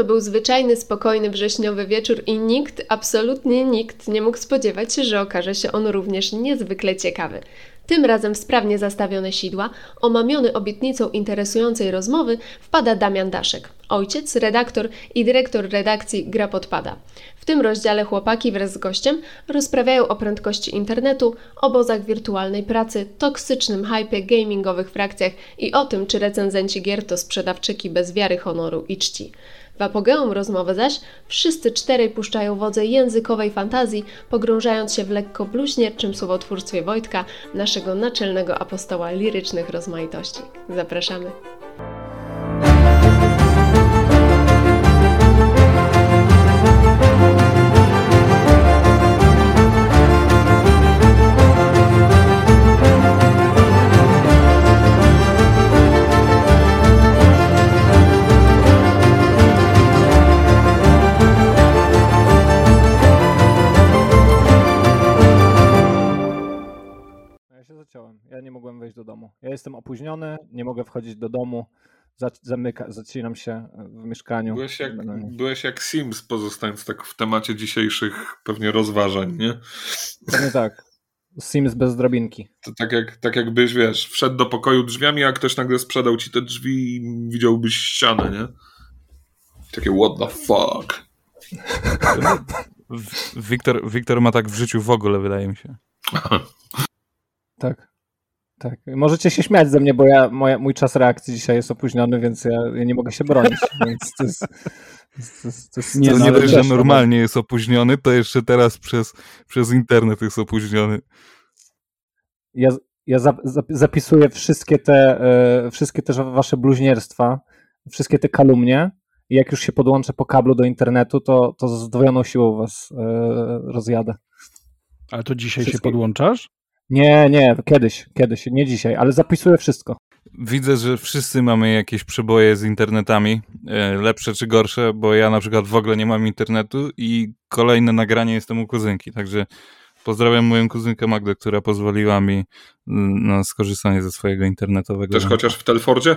To był zwyczajny, spokojny wrześniowy wieczór i nikt, absolutnie nikt nie mógł spodziewać się, że okaże się on również niezwykle ciekawy. Tym razem w sprawnie zastawione sidła, omamiony obietnicą interesującej rozmowy, wpada Damian Daszek, ojciec, redaktor i dyrektor redakcji Gra Podpada. W tym rozdziale chłopaki wraz z gościem rozprawiają o prędkości internetu, obozach wirtualnej pracy, toksycznym hypie, gamingowych frakcjach i o tym, czy recenzenci gier to sprzedawczyki bez wiary, honoru i czci. W apogeum rozmowy zaś wszyscy czterej puszczają wodze językowej fantazji, pogrążając się w lekko bluźnierczym słowotwórstwie Wojtka, naszego naczelnego apostoła lirycznych rozmaitości. Zapraszamy. Ja nie mogłem wejść do domu. Ja jestem opóźniony, nie mogę wchodzić do domu. Zamyka, zacinam się w mieszkaniu. Byłeś jak, byłeś jak Sims, pozostając tak w temacie dzisiejszych pewnie rozważań, nie? Pewnie tak. Sims bez drabinki. To tak, jak, tak jakbyś, wiesz, wszedł do pokoju drzwiami, a ktoś nagle sprzedał ci te drzwi i widziałbyś ścianę, nie? Takie what the fuck. Wiktor, Wiktor ma tak w życiu w ogóle, wydaje mi się. tak. Tak, możecie się śmiać ze mnie, bo ja, moja, mój czas reakcji dzisiaj jest opóźniony, więc ja, ja nie mogę się bronić, więc to jest... To, jest, to jest, nie, to nie dość, że normalnie jest opóźniony, to jeszcze teraz przez, przez internet jest opóźniony. Ja, ja zapisuję wszystkie te, e, wszystkie te wasze bluźnierstwa, wszystkie te kalumnie i jak już się podłączę po kablu do internetu, to, to z zdwojoną siłą was e, rozjadę. Ale to dzisiaj wszystkie... się podłączasz? Nie, nie, kiedyś, kiedyś, nie dzisiaj, ale zapisuję wszystko. Widzę, że wszyscy mamy jakieś przeboje z internetami, e, lepsze czy gorsze, bo ja na przykład w ogóle nie mam internetu i kolejne nagranie jestem u kuzynki, także pozdrawiam moją kuzynkę Magdę, która pozwoliła mi mm, na skorzystanie ze swojego internetowego. Też chociaż w Telfordzie?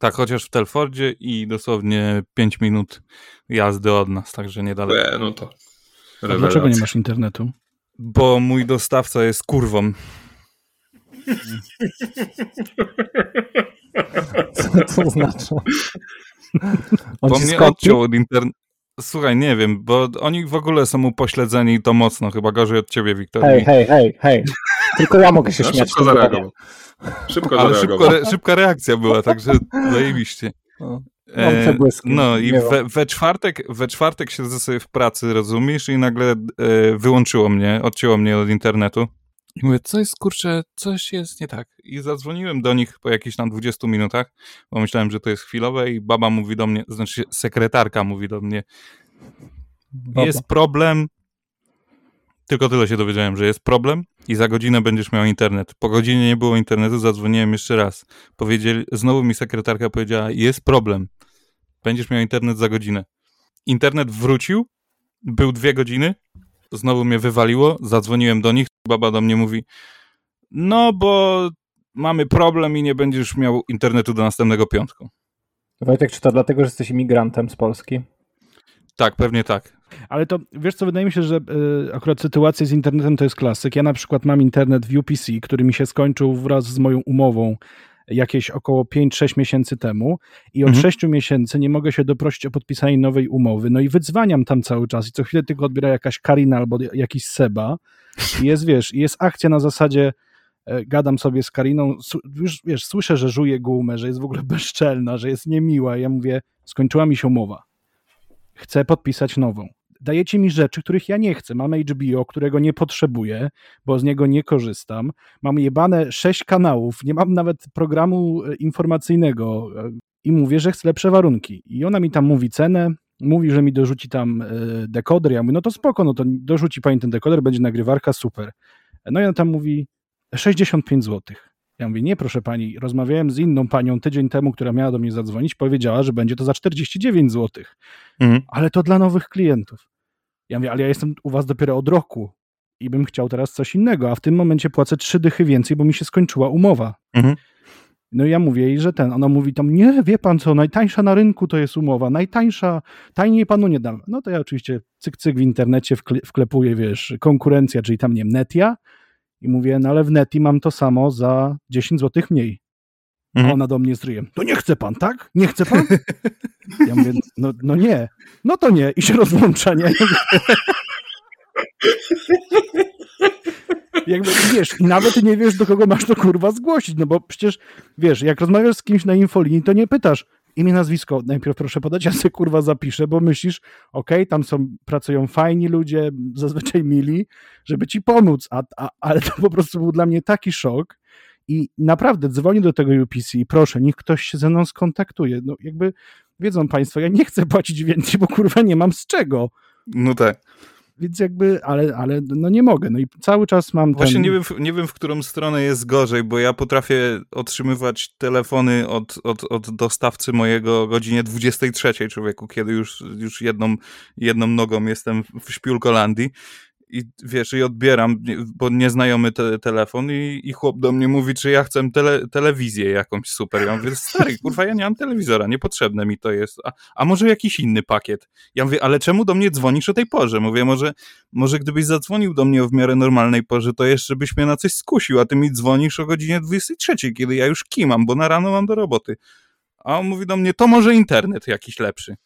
Tak, chociaż w Telfordzie i dosłownie 5 minut jazdy od nas, także niedaleko. E, no to dlaczego nie masz internetu? Bo mój dostawca jest kurwą. Co to znaczy? On bo mnie odciął od internetu. Słuchaj, nie wiem, bo oni w ogóle są upośledzeni i to mocno, chyba gorzej od ciebie, Wiktor. Hej, hej, hej, hej. Tylko ja mogę się no, śmiać. Szybko zareagował. Szybko Ale szybko, szybka reakcja była, także zajebiście. No. E, no i we, we, czwartek, we czwartek siedzę sobie w pracy, rozumiesz, i nagle e, wyłączyło mnie, odcięło mnie od internetu. I mówię, co jest, kurczę, coś jest nie tak. I zadzwoniłem do nich po jakichś tam 20 minutach, bo myślałem, że to jest chwilowe i baba mówi do mnie, znaczy sekretarka mówi do mnie, baba. jest problem, tylko tyle się dowiedziałem, że jest problem i za godzinę będziesz miał internet. Po godzinie nie było internetu, zadzwoniłem jeszcze raz. Powiedzieli, znowu mi sekretarka powiedziała, jest problem. Będziesz miał internet za godzinę. Internet wrócił, był dwie godziny, znowu mnie wywaliło, zadzwoniłem do nich, baba do mnie mówi, no bo mamy problem i nie będziesz miał internetu do następnego piątku. Wojtek, czy to dlatego, że jesteś imigrantem z Polski? Tak, pewnie tak. Ale to, wiesz co, wydaje mi się, że y, akurat sytuacja z internetem to jest klasyk. Ja na przykład mam internet w UPC, który mi się skończył wraz z moją umową jakieś około 5-6 miesięcy temu i od mhm. 6 miesięcy nie mogę się doprosić o podpisanie nowej umowy. No i wydzwaniam tam cały czas i co chwilę tylko odbiera jakaś Karina albo jakiś Seba i jest, wiesz, jest akcja na zasadzie e, gadam sobie z Kariną, już wiesz, słyszę, że żuje gumę, że jest w ogóle bezczelna, że jest niemiła. Ja mówię, skończyła mi się umowa. Chcę podpisać nową dajecie mi rzeczy, których ja nie chcę. Mam HBO, którego nie potrzebuję, bo z niego nie korzystam. Mam jebane sześć kanałów, nie mam nawet programu e, informacyjnego e, i mówię, że chcę lepsze warunki. I ona mi tam mówi cenę, mówi, że mi dorzuci tam e, dekoder. Ja mówię, no to spoko, no to dorzuci pani ten dekoder, będzie nagrywarka, super. No i ona tam mówi 65 zł. Ja mówię, nie proszę pani, rozmawiałem z inną panią tydzień temu, która miała do mnie zadzwonić, powiedziała, że będzie to za 49 zł. Mhm. Ale to dla nowych klientów. Ja mówię, ale ja jestem u was dopiero od roku i bym chciał teraz coś innego, a w tym momencie płacę trzy dychy więcej, bo mi się skończyła umowa. Mhm. No i ja mówię jej, że ten, ona mówi tam, nie, wie pan co, najtańsza na rynku to jest umowa, najtańsza, tajniej panu nie dam. No to ja oczywiście cyk, cyk w internecie wklepuję, wiesz, konkurencja, czyli tam, nie wiem, Netia i mówię, no ale w Neti mam to samo za 10 zł mniej. Mhm. A ona do mnie z ryjem, to nie chce pan, tak? Nie chce pan? Ja mówię, no, no nie. No to nie. I się rozłącza, nie? Jakby, wiesz, i nawet nie wiesz, do kogo masz to kurwa zgłosić, no bo przecież, wiesz, jak rozmawiasz z kimś na infolinii, to nie pytasz imię, nazwisko, najpierw proszę podać, ja sobie kurwa zapiszę, bo myślisz, okej, okay, tam są, pracują fajni ludzie, zazwyczaj mili, żeby ci pomóc, a, a, ale to po prostu był dla mnie taki szok, i naprawdę dzwonię do tego UPC i proszę, niech ktoś się ze mną skontaktuje. No jakby wiedzą Państwo, ja nie chcę płacić więcej, bo kurwa nie mam z czego. No tak. Więc jakby, ale, ale no nie mogę. No i cały czas mam. Właśnie ten... nie, wiem, nie wiem, w którą stronę jest gorzej, bo ja potrafię otrzymywać telefony od, od, od dostawcy mojego o godzinie 23 człowieku, kiedy już, już jedną, jedną nogą jestem w Szpiulkolandii i wiesz, i odbieram, bo nieznajomy te, telefon i, i chłop do mnie mówi, czy ja chcę tele, telewizję jakąś super. Ja mówię, stary, kurwa, ja nie mam telewizora, niepotrzebne mi to jest. A, a może jakiś inny pakiet? Ja mówię, ale czemu do mnie dzwonisz o tej porze? Mówię, może, może gdybyś zadzwonił do mnie w miarę normalnej porze, to jeszcze byś mnie na coś skusił, a ty mi dzwonisz o godzinie 23, kiedy ja już kimam, bo na rano mam do roboty. A on mówi do mnie, to może internet jakiś lepszy.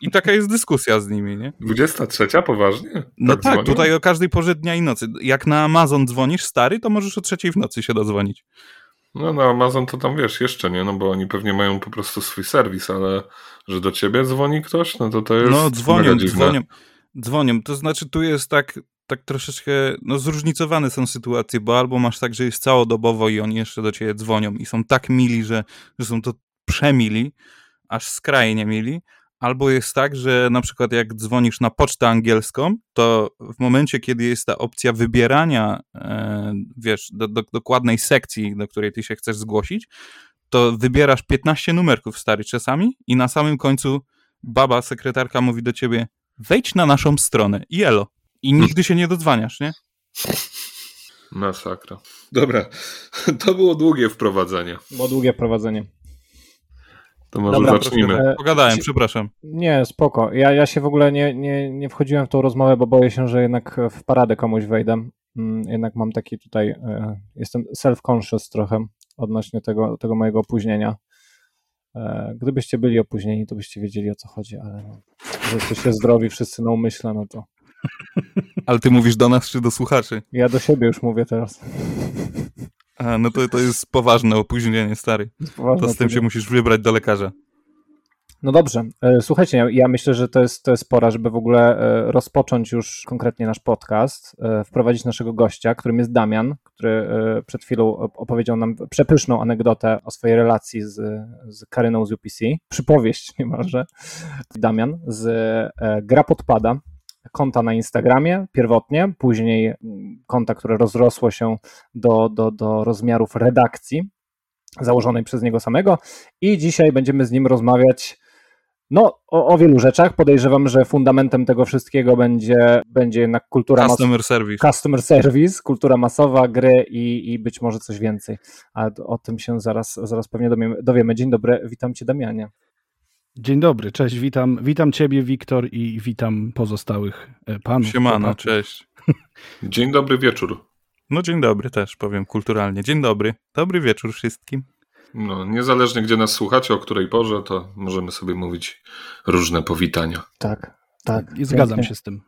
I taka jest dyskusja z nimi, nie? 23, poważnie? No tak, tak tutaj o każdej porze dnia i nocy. Jak na Amazon dzwonisz stary, to możesz o trzeciej w nocy się dodzwonić. No na Amazon to tam wiesz, jeszcze nie, no bo oni pewnie mają po prostu swój serwis, ale że do ciebie dzwoni ktoś, no to to jest No dzwonią, dzwonią, dzwonią. To znaczy tu jest tak, tak troszeczkę, no zróżnicowane są sytuacje, bo albo masz tak, że jest całodobowo i oni jeszcze do ciebie dzwonią i są tak mili, że, że są to przemili, aż skrajnie mili, Albo jest tak, że na przykład jak dzwonisz na pocztę angielską, to w momencie, kiedy jest ta opcja wybierania, e, wiesz, do, do, dokładnej sekcji, do której ty się chcesz zgłosić, to wybierasz 15 numerków stary czasami i na samym końcu baba, sekretarka mówi do ciebie wejdź na naszą stronę i elo. I hmm. nigdy się nie dodzwaniasz, nie? Masakra. Dobra, to było długie wprowadzenie. Było długie wprowadzenie. To może Dobra, zacznijmy. E, Pogadałem, przepraszam. Nie, spoko. Ja, ja się w ogóle nie, nie, nie wchodziłem w tą rozmowę, bo boję się, że jednak w paradę komuś wejdę. Mm, jednak mam taki tutaj, e, jestem self-conscious trochę odnośnie tego, tego mojego opóźnienia. E, gdybyście byli opóźnieni, to byście wiedzieli o co chodzi, ale no, że jesteście zdrowi wszyscy na umyśle, no to... Ale ty mówisz do nas czy do słuchaczy? Ja do siebie już mówię teraz. A, no to, to jest poważne opóźnienie, stary. Poważne to z tym się musisz wybrać do lekarza. No dobrze. E, słuchajcie, ja, ja, myślę, że to jest, to jest pora, żeby w ogóle e, rozpocząć już konkretnie nasz podcast, e, wprowadzić naszego gościa, którym jest Damian, który przed chwilą opowiedział nam przepyszną anegdotę o swojej relacji z, z Karyną z UPC. Przypowieść niemalże. Damian z Gra Podpada, konta na Instagramie pierwotnie, później konta, które rozrosło się do, do, do rozmiarów redakcji założonej przez niego samego i dzisiaj będziemy z nim rozmawiać no, o, o, wielu rzeczach. Podejrzewam, że fundamentem tego wszystkiego będzie, będzie jednak kultura Customer service. Customer service, kultura masowa, gry i, i być może coś więcej. Ale o tym się zaraz, zaraz pewnie dowiemy. Dzień dobry, witam Cię Damianie. Dzień dobry, cześć, witam, witam Ciebie, Wiktor, i witam pozostałych e, panów. Siemano, chłopaków. cześć. Dzień dobry wieczór. No dzień dobry też, powiem kulturalnie. Dzień dobry, dobry wieczór wszystkim. No, niezależnie gdzie nas słuchacie, o której porze, to możemy sobie mówić różne powitania. Tak, tak. I zgadzam się z tym.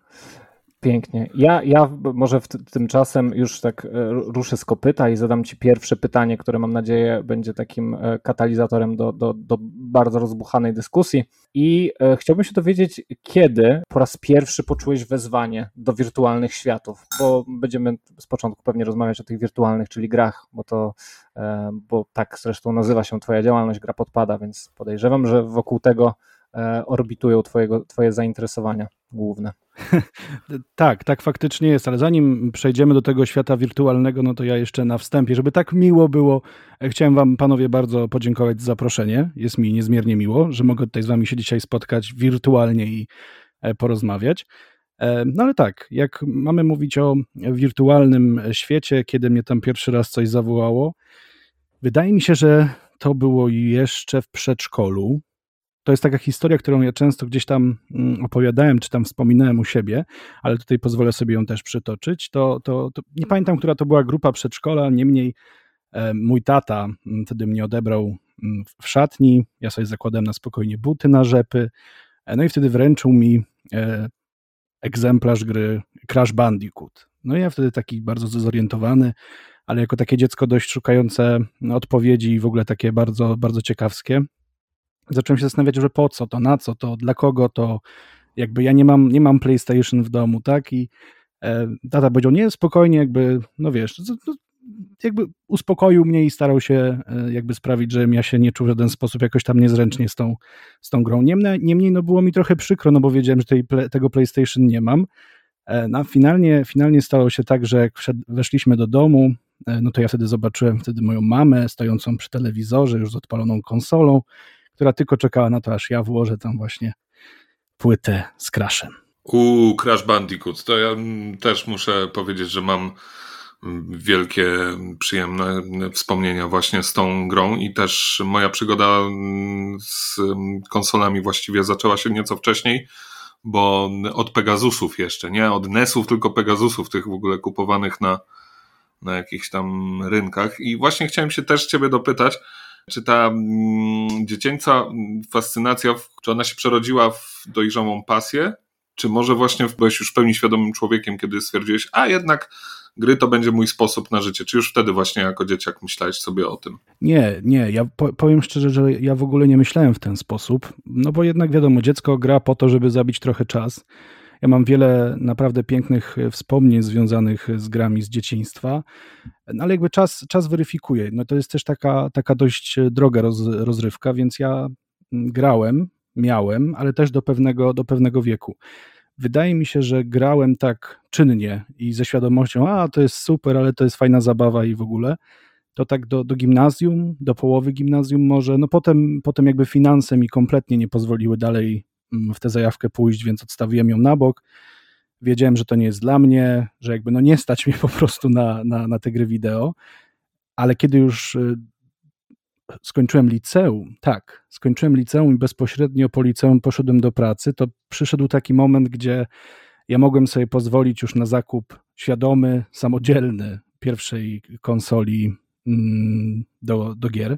Pięknie. Ja, ja może w tymczasem już tak e, ruszę z kopyta i zadam Ci pierwsze pytanie, które mam nadzieję będzie takim e, katalizatorem do, do, do bardzo rozbuchanej dyskusji. I e, chciałbym się dowiedzieć, kiedy po raz pierwszy poczułeś wezwanie do wirtualnych światów, bo będziemy z początku pewnie rozmawiać o tych wirtualnych, czyli grach, bo to, bo tak zresztą nazywa się Twoja działalność, gra podpada, więc podejrzewam, że wokół tego orbitują twojego, Twoje zainteresowania główne. tak, tak faktycznie jest, ale zanim przejdziemy do tego świata wirtualnego, no to ja jeszcze na wstępie, żeby tak miło było, e, chciałem Wam panowie bardzo podziękować za zaproszenie. Jest mi niezmiernie miło, że mogę tutaj z Wami się dzisiaj spotkać wirtualnie i e, porozmawiać. E, no ale tak, jak mamy mówić o wirtualnym świecie, kiedy mnie tam pierwszy raz coś zawołało, wydaje mi się, że to było jeszcze w przedszkolu. To jest taka historia, którą ja często gdzieś tam mm, opowiadałem, czy tam wspominałem u siebie, ale tutaj pozwolę sobie ją też przytoczyć. To, to, to nie pamiętam, która to była grupa przedszkola, niemniej e, mój tata mm, wtedy mnie odebrał mm, w szatni, ja sobie zakładałem na spokojnie buty na rzepy, e, no i wtedy wręczył mi e, egzemplarz gry Crash Bandicoot. No i ja wtedy taki bardzo zorientowany, ale jako takie dziecko dość szukające odpowiedzi i w ogóle takie bardzo, bardzo ciekawskie, zacząłem się zastanawiać, że po co to, na co to, dla kogo to, jakby ja nie mam, nie mam PlayStation w domu, tak, i e, tata powiedział, nie, spokojnie, jakby, no wiesz, jakby uspokoił mnie i starał się e, jakby sprawić, żebym ja się nie czuł w żaden sposób jakoś tam niezręcznie z tą, z tą grą. Niemniej, niemniej no było mi trochę przykro, no bo wiedziałem, że tej, tego PlayStation nie mam. E, no, finalnie, finalnie stało się tak, że jak wszedł, weszliśmy do domu, e, no to ja wtedy zobaczyłem wtedy moją mamę stojącą przy telewizorze już z odpaloną konsolą, która tylko czekała na to, aż ja włożę tam właśnie płytę z Crashem. U Crash Bandicoot, to ja też muszę powiedzieć, że mam wielkie, przyjemne wspomnienia właśnie z tą grą i też moja przygoda z konsolami właściwie zaczęła się nieco wcześniej, bo od Pegasusów jeszcze, nie od NESów, tylko Pegasusów, tych w ogóle kupowanych na, na jakichś tam rynkach. I właśnie chciałem się też Ciebie dopytać, czy ta mm, dziecięca fascynacja, czy ona się przerodziła w dojrzałą pasję, czy może właśnie byłeś już w pełni świadomym człowiekiem, kiedy stwierdziłeś, a jednak gry to będzie mój sposób na życie. Czy już wtedy właśnie jako dzieciak myślałeś sobie o tym? Nie, nie. Ja powiem szczerze, że ja w ogóle nie myślałem w ten sposób, no bo jednak wiadomo, dziecko gra po to, żeby zabić trochę czas. Ja mam wiele naprawdę pięknych wspomnień związanych z grami z dzieciństwa, no ale jakby czas, czas weryfikuje. No to jest też taka, taka dość droga roz, rozrywka, więc ja grałem, miałem, ale też do pewnego, do pewnego wieku wydaje mi się, że grałem tak czynnie i ze świadomością, a to jest super, ale to jest fajna zabawa i w ogóle, to tak do, do gimnazjum, do połowy gimnazjum może, no potem, potem jakby finanse mi kompletnie nie pozwoliły dalej mm, w tę zajawkę pójść, więc odstawiłem ją na bok. Wiedziałem, że to nie jest dla mnie, że jakby no nie stać mnie po prostu na, na, na te gry wideo, ale kiedy już y, skończyłem liceum, tak, skończyłem liceum i bezpośrednio po liceum poszedłem do pracy, to przyszedł taki moment, gdzie ja mogłem sobie pozwolić już na zakup świadomy, samodzielny pierwszej konsoli mm, do, do gier.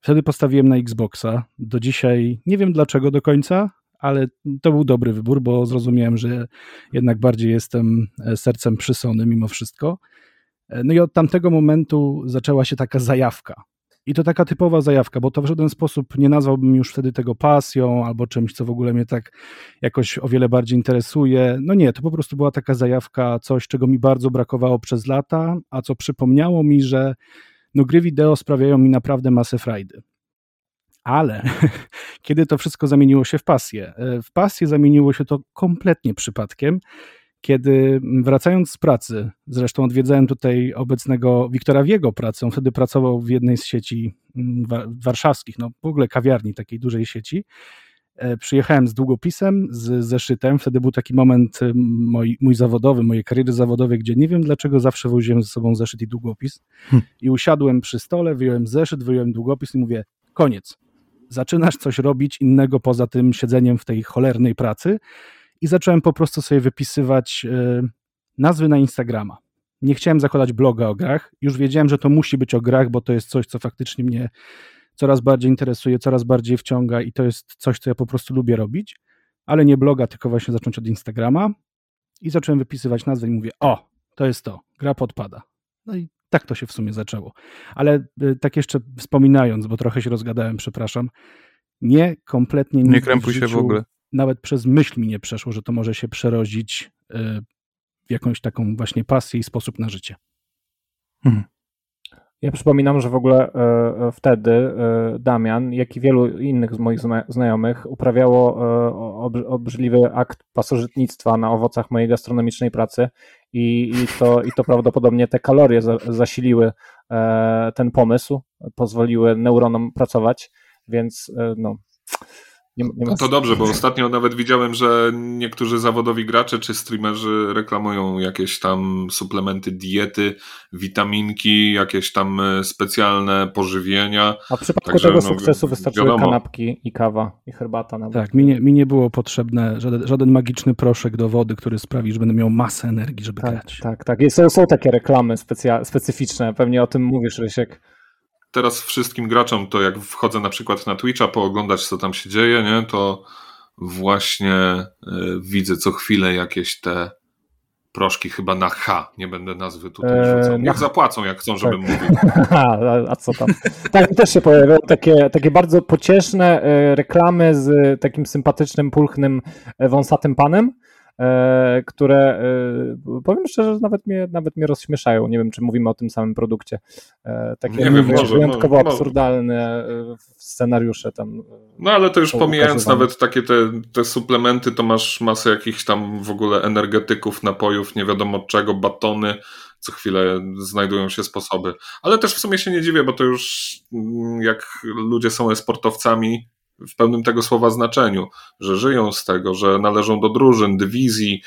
Wtedy postawiłem na Xboxa. Do dzisiaj nie wiem dlaczego do końca, ale to był dobry wybór, bo zrozumiałem, że jednak bardziej jestem e, sercem przy Sony mimo wszystko. E, no i od tamtego momentu zaczęła się taka zajawka. I to taka typowa zajawka, bo to w żaden sposób nie nazwałbym już wtedy tego pasją albo czymś, co w ogóle mnie tak jakoś o wiele bardziej interesuje. No nie, to po prostu była taka zajawka, coś, czego mi bardzo brakowało przez lata, a co przypomniało mi, że no, gry wideo sprawiają mi naprawdę masę frajdy. Ale kiedy to wszystko zamieniło się w pasję? E, w pasję zamieniło się to kompletnie przypadkiem kiedy wracając z pracy, zresztą odwiedzałem tutaj obecnego Wiktora Wiego pracę, on wtedy pracował w jednej z sieci mm, warszawskich, no w ogóle kawiarni takiej dużej sieci, e, przyjechałem z długopisem, z zeszytem. Wtedy był taki moment mój, mój zawodowy, mojej kariery zawodowej, gdzie nie wiem dlaczego zawsze woziłem ze sobą zeszyt i długopis. Hmm. I usiadłem przy stole, wyjąłem zeszyt, wyjąłem długopis i mówię: koniec. Zaczynasz coś robić innego poza tym siedzeniem w tej cholernej pracy i zacząłem po prostu sobie wypisywać e, nazwy na Instagrama. Nie chciałem zakładać bloga o grach, już wiedziałem, że to musi być o grach, bo to jest coś, co faktycznie mnie coraz bardziej interesuje, coraz bardziej wciąga i to jest coś, co ja po prostu lubię robić, ale nie bloga, tylko właśnie zacząć od Instagrama i zacząłem wypisywać nazwy i mówię, o, to jest to, gra podpada. No i tak to się w sumie zaczęło. Ale e, tak jeszcze wspominając, bo trochę się rozgadałem, przepraszam, nie kompletnie nie krępuj się w ogóle nawet przez myśl mi nie przeszło, że to może się przerodzić y, w jakąś taką właśnie pasję i sposób na życie. Hmm. Ja przypominam, że w ogóle e, e, wtedy e, Damian, jak i wielu innych z moich znajomych, uprawiało obrzydliwy akt pasożytnictwa na owocach mojej gastronomicznej pracy i, i, to, i to prawdopodobnie te kalorie zasiliły ten pomysł, pozwoliły neuronom pracować, więc no, Nie, nie ma... To dobrze, bo ostatnio nawet widziałem, że niektórzy zawodowi gracze czy streamerzy reklamują jakieś tam suplementy diety, witaminki, jakieś tam e, specjalne pożywienia. A w przypadku Także, tego no, sukcesu wystarczyły wiadomo. kanapki i kawa i herbata. Nawet. Tak, mi nie, mi nie było potrzebne żaden, żaden magiczny proszek do wody, który sprawi, że będę miał masę energii, żeby tak, grać. Tak, tak. Są, są takie reklamy specja- specyficzne, pewnie o tym mówisz, Rysiek teraz wszystkim graczom, to jak wchodzę na przykład na Twitcha, pooglądać co tam się dzieje, nie, to właśnie y, widzę co chwilę jakieś te proszki chyba na H, nie będę nazwy tutaj eee, rzucał. Niech zapłacą, jak chcą, żebym tak. mówił. a, co tam? Tak, też się pojawiają takie, takie bardzo pocieszne e, reklamy z takim sympatycznym, pulchnym, e, wąsatym panem, E, które e, powiem szczerze, że nawet mnie, nawet mnie rozśmieszają. Nie wiem, czy mówimy o tym samym produkcie. E, takie nie wiem, może, wyjątkowo może, absurdalne scenariusze tam. No ale to już pomijając nawet takie te, te suplementy, to masz masę jakichś tam w ogóle energetyków, napojów, nie wiadomo czego, batony, co chwilę znajdują się sposoby. Ale też w sumie się nie dziwię, bo to już mm, jak ludzie są esportowcami, w pełnym tego słowa znaczeniu, że żyją z tego, że należą do drużyn, dywizji,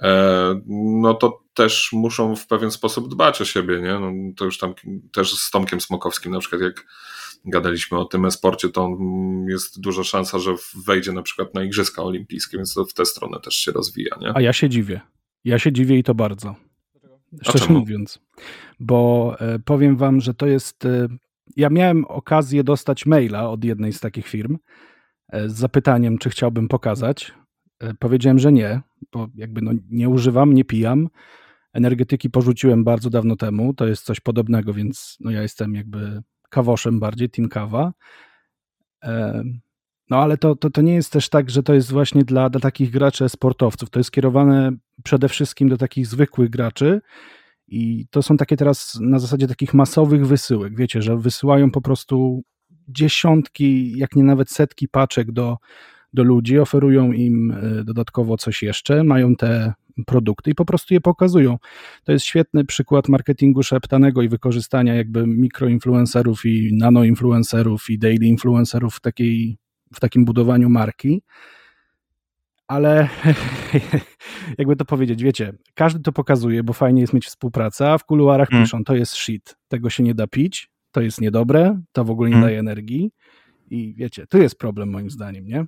e, no to też muszą w pewien sposób dbać o siebie, nie? No to już tam też z Tomkiem Smokowskim na przykład jak gadaliśmy o tym esporcie, to jest duża szansa, że wejdzie na przykład na Igrzyska Olimpijskie, więc to w tę stronę też się rozwija, nie? A ja się dziwię. Ja się dziwię i to bardzo. Szczerze mówiąc. Bo e, powiem wam, że to jest e, ja miałem okazję dostać maila od jednej z takich firm e, z zapytaniem, czy chciałbym pokazać. E, powiedziałem, że nie, bo jakby no nie używam, nie pijam. Energetyki porzuciłem bardzo dawno temu, to jest coś podobnego, więc no ja jestem jakby kawoszem bardziej, team kawa. E, no ale to, to, to nie jest też tak, że to jest właśnie dla, dla takich graczy sportowców. To jest skierowane przede wszystkim do takich zwykłych graczy, i to są takie teraz na zasadzie takich masowych wysyłek. Wiecie, że wysyłają po prostu dziesiątki, jak nie nawet setki paczek do, do ludzi, oferują im e, dodatkowo coś jeszcze, mają te produkty i po prostu je pokazują. To jest świetny przykład marketingu szeptanego i wykorzystania jakby mikroinfluencerów i nanoinfluencerów i daily influencerów w, takiej, w takim budowaniu marki ale jakby to powiedzieć, wiecie, każdy to pokazuje, bo fajnie jest mieć współpracę, a w kuluarach hmm. piszą, to jest shit, tego się nie da pić, to jest niedobre, to w ogóle nie hmm. daje energii i wiecie, tu jest problem moim zdaniem, nie?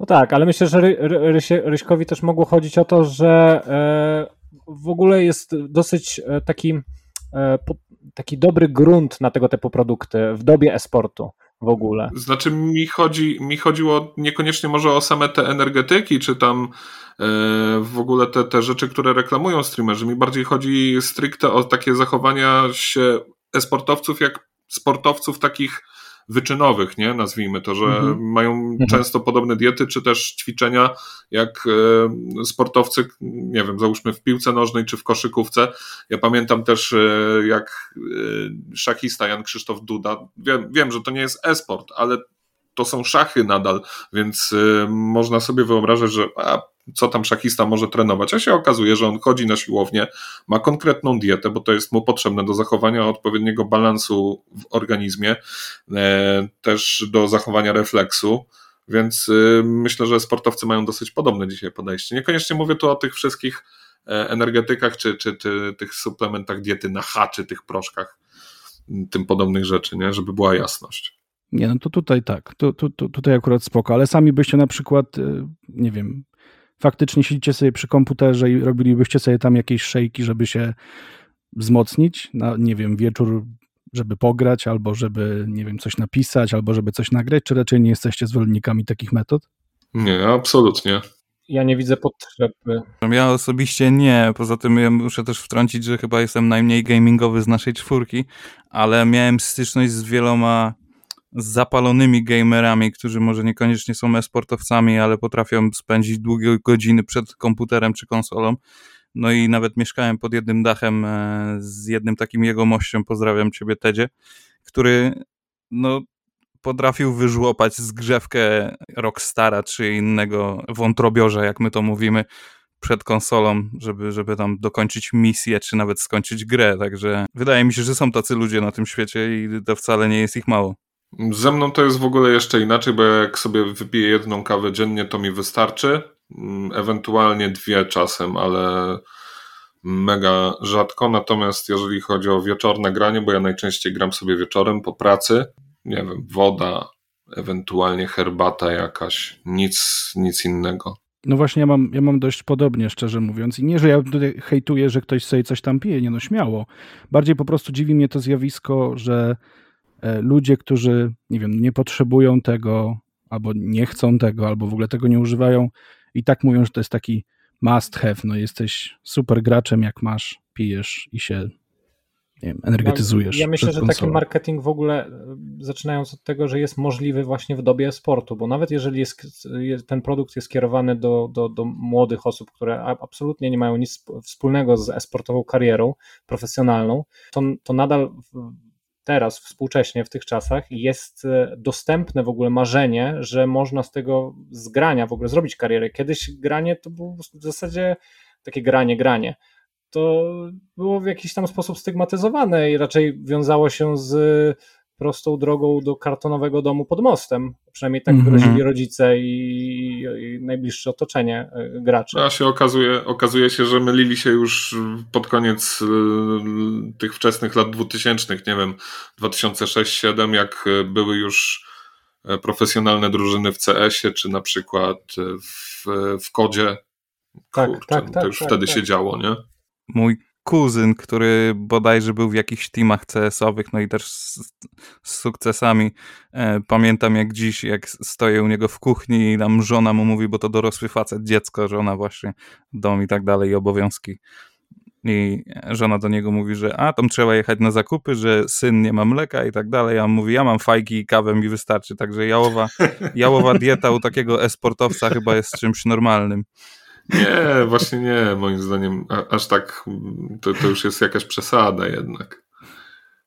No tak, ale myślę, że Ry Rysie, Ryśkowi też mogło chodzić o to, że e, w ogóle jest dosyć e, taki, e, taki dobry grunt na tego typu produkty w dobie esportu w ogóle. Znaczy mi, chodzi, mi chodziło niekoniecznie może o same te energetyki, czy tam e, w ogóle te, te rzeczy, które reklamują streamerzy. Mi bardziej chodzi stricte o takie zachowania się esportowców jak sportowców takich wyczynowych, nie? nazwijmy to, że mhm. mają mhm. często podobne diety, czy też ćwiczenia jak e, sportowcy, nie wiem, załóżmy w piłce nożnej czy w koszykówce. Ja pamiętam też e, jak e, szachista Jan Krzysztof Duda, wiem, wiem że to nie jest e-sport, ale to są szachy nadal, więc można sobie wyobrażać, że a, co tam szachista może trenować, a się okazuje, że on chodzi na siłownię, ma konkretną dietę, bo to jest mu potrzebne do zachowania odpowiedniego balansu w organizmie, e, też do zachowania refleksu. Więc e, myślę, że sportowcy mają dosyć podobne dzisiaj podejście. Niekoniecznie mówię tu o tych wszystkich e, energetykach, czy, czy, czy tych suplementach diety na H, czy tych proszkach, tym podobnych rzeczy, nie? żeby była jasność. Nie, no to tutaj tak, to, tutaj akurat spoko, ale sami byście na przykład, nie wiem, faktycznie siedzicie sobie przy komputerze i robilibyście sobie tam jakieś szejki, żeby się wzmocnić na, nie wiem, wieczór, żeby pograć, albo żeby, nie wiem, coś napisać, albo żeby coś nagrać, czy raczej nie jesteście zwolennikami takich metod? Nie, absolutnie. Ja nie widzę potrzeby. Ja osobiście nie. Poza tym ja muszę też wtrącić, że chyba jestem najmniej gamingowy z naszej czwórki, ale miałem styczność z wieloma z zapalonymi gamerami, którzy może niekoniecznie są e-sportowcami, ale potrafią spędzić długie godziny przed komputerem czy konsolą. No i nawet mieszkałem pod jednym dachem e, z jednym takim jego mościem, pozdrawiam ciebie Tedzie, który no potrafił wyżłopać zgrzewkę Rockstara czy innego wątrobiorza, jak my to mówimy, przed konsolą, żeby, żeby tam dokończyć misję, czy nawet skończyć grę. Także wydaje mi się, że są tacy ludzie na tym świecie i to wcale nie jest ich mało. Ze mną to jest w ogóle jeszcze inaczej, bo jak sobie wypiję jedną kawę dziennie, to mi wystarczy. Mm, ewentualnie dwie czasem, ale mega rzadko. Natomiast jeżeli chodzi o wieczorne granie, bo ja najczęściej gram sobie wieczorem po pracy, nie wiem, woda, ewentualnie herbata jakaś, nic, nic innego. No właśnie, ja mam, ja mam dość podobnie, szczerze mówiąc. I nie, że ja tutaj hejtuję, że ktoś sobie coś tam pije, nie no, śmiało. Bardziej po prostu dziwi mnie to zjawisko, że ludzie, którzy, nie wiem, nie potrzebują tego, albo nie chcą tego, albo w ogóle tego nie używają, i tak mówią, że to jest taki must have, no jesteś super graczem, jak masz, pijesz i się nie wiem, energetyzujesz. Ja myślę, że taki marketing w ogóle, e, zaczynając od tego, że jest możliwy właśnie w dobie sportu, bo nawet jeżeli jest, ten produkt jest skierowany do, do, do młodych osób, które absolutnie nie mają nic wspólnego z esportową karierą profesjonalną, to, to nadal teraz, współcześnie, w tych czasach, jest e, dostępne w ogóle marzenie, że można z tego zgrania w ogóle zrobić karierę. Kiedyś granie to było w zasadzie takie granie, granie to było w jakiś tam sposób stygmatyzowane i raczej wiązało się z prostą drogą do kartonowego domu pod mostem. Przynajmniej tak mm -hmm. rodzice i, i, najbliższe otoczenie e, graczy. A się okazuje, okazuje się, że mylili się już pod koniec e, tych wczesnych lat 2000, nie wiem, 2006-2007, jak były już e, profesjonalne drużyny w CS-ie, czy na przykład w, w kodzie. Tak, Kurczę, tak, tak. To już tak, wtedy tak. się działo, nie? mój kuzyn, który bodajże był w jakichś teamach CS-owych, no i też z, z sukcesami. E, pamiętam jak dziś, jak stoję u niego w kuchni i tam żona mu mówi, bo to dorosły facet, dziecko, żona właśnie, dom i tak dalej, i obowiązki. I żona do niego mówi, że a, tam trzeba jechać na zakupy, że syn nie ma mleka i tak dalej, a on mówi, ja mam fajki i kawę mi wystarczy, także jałowa, jałowa dieta u takiego esportowca chyba jest czymś normalnym. Nie, właśnie nie, moim zdaniem aż tak to, to już jest jakaś przesada jednak.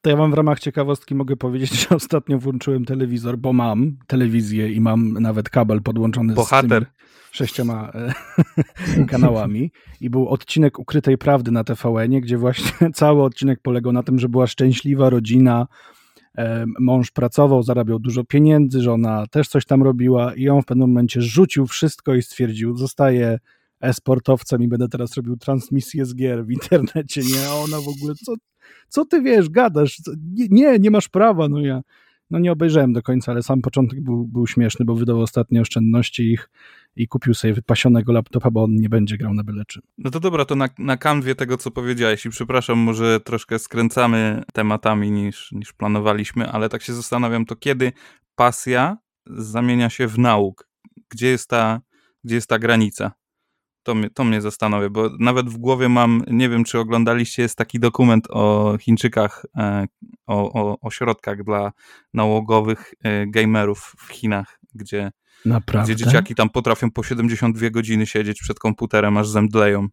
To ja wam w ramach ciekawostki mogę powiedzieć, że ostatnio włączyłem telewizor, bo mam telewizję i mam nawet kabel podłączony Bohater. z sześcioma e, kanałami i był odcinek Ukrytej Prawdy na TVN, gdzie właśnie cały odcinek polegał na tym, że była szczęśliwa rodzina, e, mąż pracował, zarabiał dużo pieniędzy, żona też coś tam robiła i on w pewnym momencie rzucił wszystko i stwierdził, zostaje e-sportowcem i będę teraz robił transmisję z gier w internecie, nie? A ona w ogóle, co, co ty wiesz, gadasz? Nie, nie masz prawa, no ja no nie obejrzałem do końca, ale sam początek był, był śmieszny, bo wydał ostatnie oszczędności ich i kupił sobie wypasionego laptopa, bo on nie będzie grał na byle czym. No to dobra, to na, na kanwie tego, co powiedziałeś i przepraszam, może troszkę skręcamy tematami niż, niż planowaliśmy, ale tak się zastanawiam, to kiedy pasja zamienia się w nauk? Gdzie jest ta, gdzie jest ta granica? To mnie, to mnie zastanawia, bo nawet w głowie mam, nie wiem czy oglądaliście, jest taki dokument o Chińczykach, e, o, o ośrodkach dla nałogowych e, gamerów w Chinach, gdzie, Naprawdę? gdzie dzieciaki tam potrafią po 72 godziny siedzieć przed komputerem, aż zemdleją.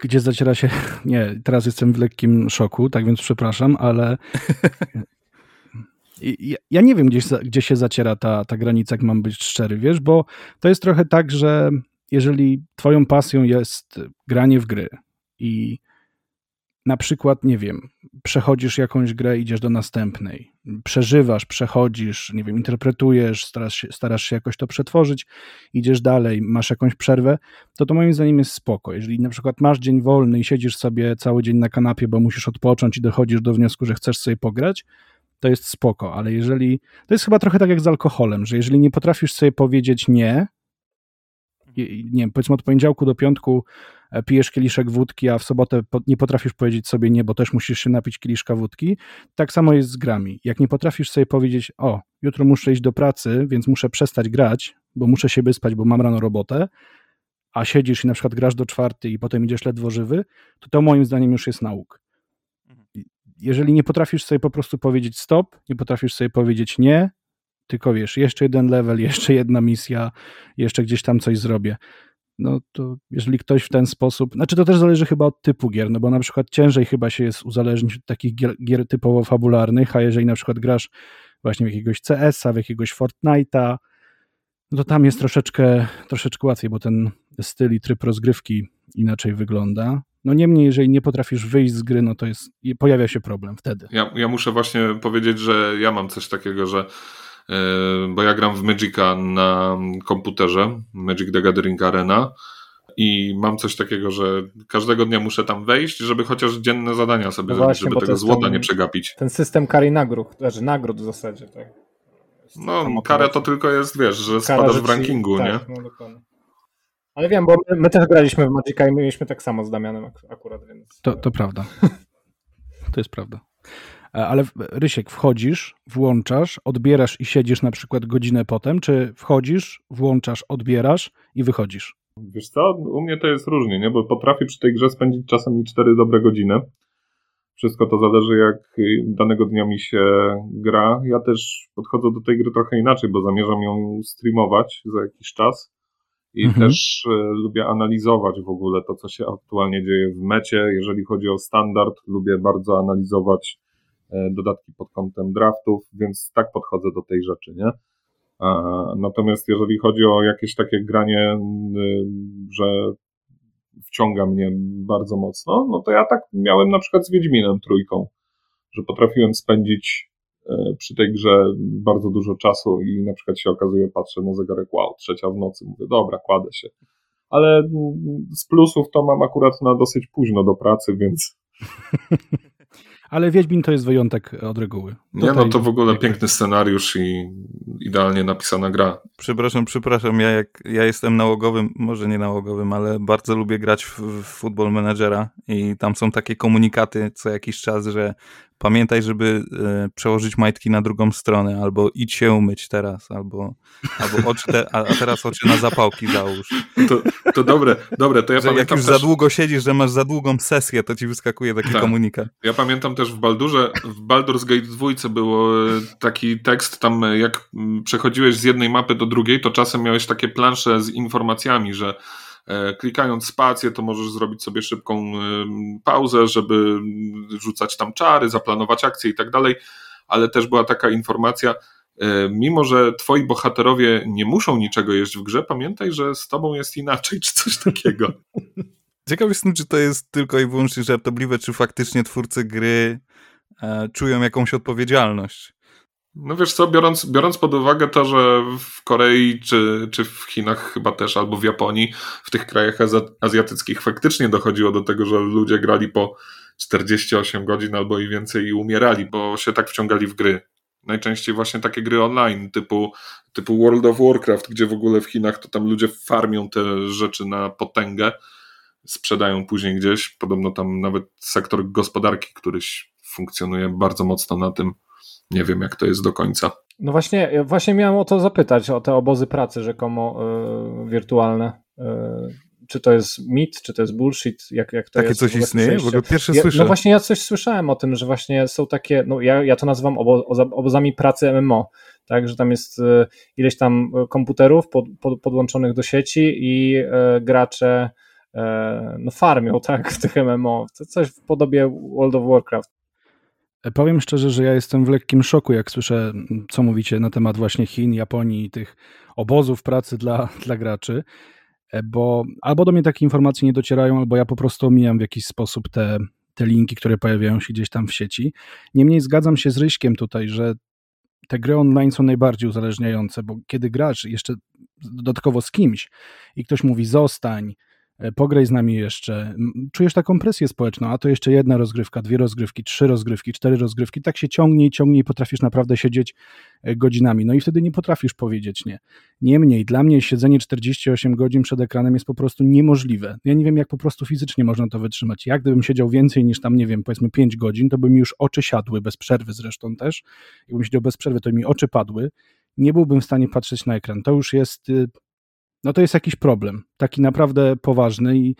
Gdzie zaciera się. Nie, teraz jestem w lekkim szoku, tak więc przepraszam, ale ja, ja nie wiem, gdzie, gdzie się zaciera ta, ta granica, jak mam być szczery, wiesz, bo to jest trochę tak, że jeżeli twoją pasją jest granie w gry i na przykład, nie wiem, przechodzisz jakąś grę, idziesz do następnej, przeżywasz, przechodzisz, nie wiem, interpretujesz, starasz się, starasz się jakoś to przetworzyć, idziesz dalej, masz jakąś przerwę, to to moim zdaniem jest spoko. Jeżeli na przykład masz dzień wolny i siedzisz sobie cały dzień na kanapie, bo musisz odpocząć i dochodzisz do wniosku, że chcesz sobie pograć, to jest spoko, ale jeżeli. To jest chyba trochę tak jak z alkoholem, że jeżeli nie potrafisz sobie powiedzieć nie, nie wiem, powiedzmy od poniedziałku do piątku e, pijesz kieliszek wódki, a w sobotę nie potrafisz powiedzieć sobie nie, bo też musisz się napić kieliszka wódki, tak samo jest z grami. Jak nie potrafisz sobie powiedzieć, o, jutro muszę iść do pracy, więc muszę przestać grać, bo muszę się wyspać, bo mam rano robotę, a siedzisz i na przykład grasz do czwarty i potem idziesz ledwo żywy, to to moim zdaniem już jest nauk jeżeli nie potrafisz sobie po prostu powiedzieć stop, nie potrafisz sobie powiedzieć nie, tylko wiesz, jeszcze jeden level, jeszcze jedna misja, jeszcze gdzieś tam coś zrobię. No to jeżeli ktoś w ten sposób, znaczy to też zależy chyba od typu gier, no bo na przykład ciężej chyba się jest uzależnić od takich gier, gier typowo fabularnych, a jeżeli na przykład grasz właśnie w jakiegoś CS-a, w jakiegoś Fortnite'a, no to tam jest troszeczkę, troszeczkę łatwiej, bo ten styl i tryb rozgrywki inaczej wygląda. No niemniej, jeżeli nie potrafisz wyjść z gry, no to jest, pojawia się problem wtedy. Ja, ja muszę właśnie powiedzieć, że ja mam coś takiego, że yy, bo ja gram w Magica na komputerze, Magic the Gathering Arena i mam coś takiego, że każdego dnia muszę tam wejść, żeby chociaż dzienne zadania sobie no zrobić, żeby tego złota ten, nie przegapić. Ten system kary nagród, znaczy nagród w zasadzie, tak. No, kara to tylko jest, wiesz, że kara, spadasz w rankingu, tak, nie? No, dokładnie. Ale wiem, bo my, my, też graliśmy w Magica i mieliśmy tak samo z Damianem akurat, więc... To, to prawda. to jest prawda. E, ale Rysiek, wchodzisz, włączasz, odbierasz i siedzisz na przykład godzinę potem, czy wchodzisz, włączasz, odbierasz i wychodzisz? Wiesz co, u mnie to jest różnie, nie? bo potrafię przy tej grze spędzić czasem i 4 dobre godziny. Wszystko to zależy, jak danego dnia mi się gra. Ja też podchodzę do tej gry trochę inaczej, bo zamierzam ją streamować za jakiś czas. I mhm. też e, lubię analizować w ogóle to, co się aktualnie dzieje w mecie. Jeżeli chodzi o standard, lubię bardzo analizować e, dodatki pod kątem draftów, więc tak podchodzę do tej rzeczy, nie? Natomiast jeżeli chodzi o jakieś takie granie, że wciąga mnie bardzo mocno, no to ja tak miałem na przykład z Wiedźminem trójką, że potrafiłem spędzić przy tej grze bardzo dużo czasu i na przykład się okazuje, patrzę na zegarek, wow, trzecia w nocy, mówię, dobra, kładę się. Ale z plusów to mam akurat na dosyć późno do pracy, więc ale Wiedźmin to jest wyjątek od reguły. Nie, no to w ogóle piękny scenariusz i idealnie napisana gra. Przepraszam, przepraszam, ja, jak, ja jestem nałogowym, może nie nałogowym, ale bardzo lubię grać w, w Football Managera i tam są takie komunikaty co jakiś czas, że pamiętaj, żeby e, przełożyć majtki na drugą stronę, albo idź się umyć teraz, albo, albo oczy te, a, teraz oczy na zapałki załóż. To, to dobre, dobre, to ja że pamiętam jak już też... za długo siedzisz, że masz za długą sesję, to ci wyskakuje taki tak. komunikat. Ja pamiętam też w Baldurze, w Baldur's Gate 2 był e, taki tekst, tam e, jak przechodziłeś z jednej mapy do drugiej, to czasem miałeś takie plansze z informacjami, że klikając spację, to możesz zrobić sobie szybką pauzę, żeby rzucać tam czary, zaplanować akcje i tak dalej, ale też była taka informacja, e, mimo że twoi bohaterowie nie muszą niczego jeść w grze, pamiętaj, że z tobą jest inaczej, czy coś takiego. Ciekaw jestem, czy to jest tylko i wyłącznie żartobliwe, czy faktycznie twórcy gry e, czują jakąś odpowiedzialność. No wiesz co, biorąc, biorąc pod uwagę to, że w Korei czy, czy w Chinach chyba też, albo w Japonii, w tych krajach azjatyckich faktycznie dochodziło do tego, że ludzie grali po 48 godzin albo i więcej i umierali, bo się tak wciągali w gry. Najczęściej właśnie takie gry online, typu, typu World of Warcraft, gdzie w ogóle w Chinach to tam ludzie farmią te rzeczy na potęgę, sprzedają później gdzieś. Podobno tam nawet sektor gospodarki, któryś funkcjonuje bardzo mocno na tym, nie wiem, jak to jest do końca. No właśnie, właśnie miałem o to zapytać, o te obozy pracy rzekomo y, wirtualne. Y, czy to jest mit, czy to jest bullshit? Jak, jak to takie jest? coś istnieje? W ogóle pierwsze ja, słyszę. No właśnie ja coś słyszałem o tym, że właśnie są takie, no ja, ja to nazywam obo, obozami pracy MMO, tak, że tam jest y, ileś tam komputerów pod, pod, podłączonych do sieci i y, gracze y, no farmią, tak, w tych MMO, coś w podobie World of Warcraft. Powiem szczerze, że ja jestem w lekkim szoku, jak słyszę, co mówicie na temat właśnie Chin, Japonii i tych obozów pracy dla, dla graczy, e, bo albo do mnie takie informacje nie docierają, albo ja po prostu omijam w jakiś sposób te, te linki, które pojawiają się gdzieś tam w sieci. Niemniej zgadzam się z Ryśkiem tutaj, że te gry online są najbardziej uzależniające, bo kiedy grasz jeszcze dodatkowo z kimś i ktoś mówi zostań, E, pograj z nami jeszcze. Czujesz taką presję społeczną, a to jeszcze jedna rozgrywka, dwie rozgrywki, trzy rozgrywki, cztery rozgrywki. Tak się ciągnie i ciągnie i potrafisz naprawdę siedzieć e, godzinami. No i wtedy nie potrafisz powiedzieć nie. Niemniej, dla mnie siedzenie 48 godzin przed ekranem jest po prostu niemożliwe. Ja nie wiem, jak po prostu fizycznie można to wytrzymać. Jak gdybym siedział więcej niż tam, nie wiem, powiedzmy 5 godzin, to by mi już oczy siadły, bez przerwy zresztą też. Jakbym siedział bez przerwy, to mi oczy padły. Nie byłbym w stanie patrzeć na ekran. To już jest y, no to jest jakiś problem, taki naprawdę poważny i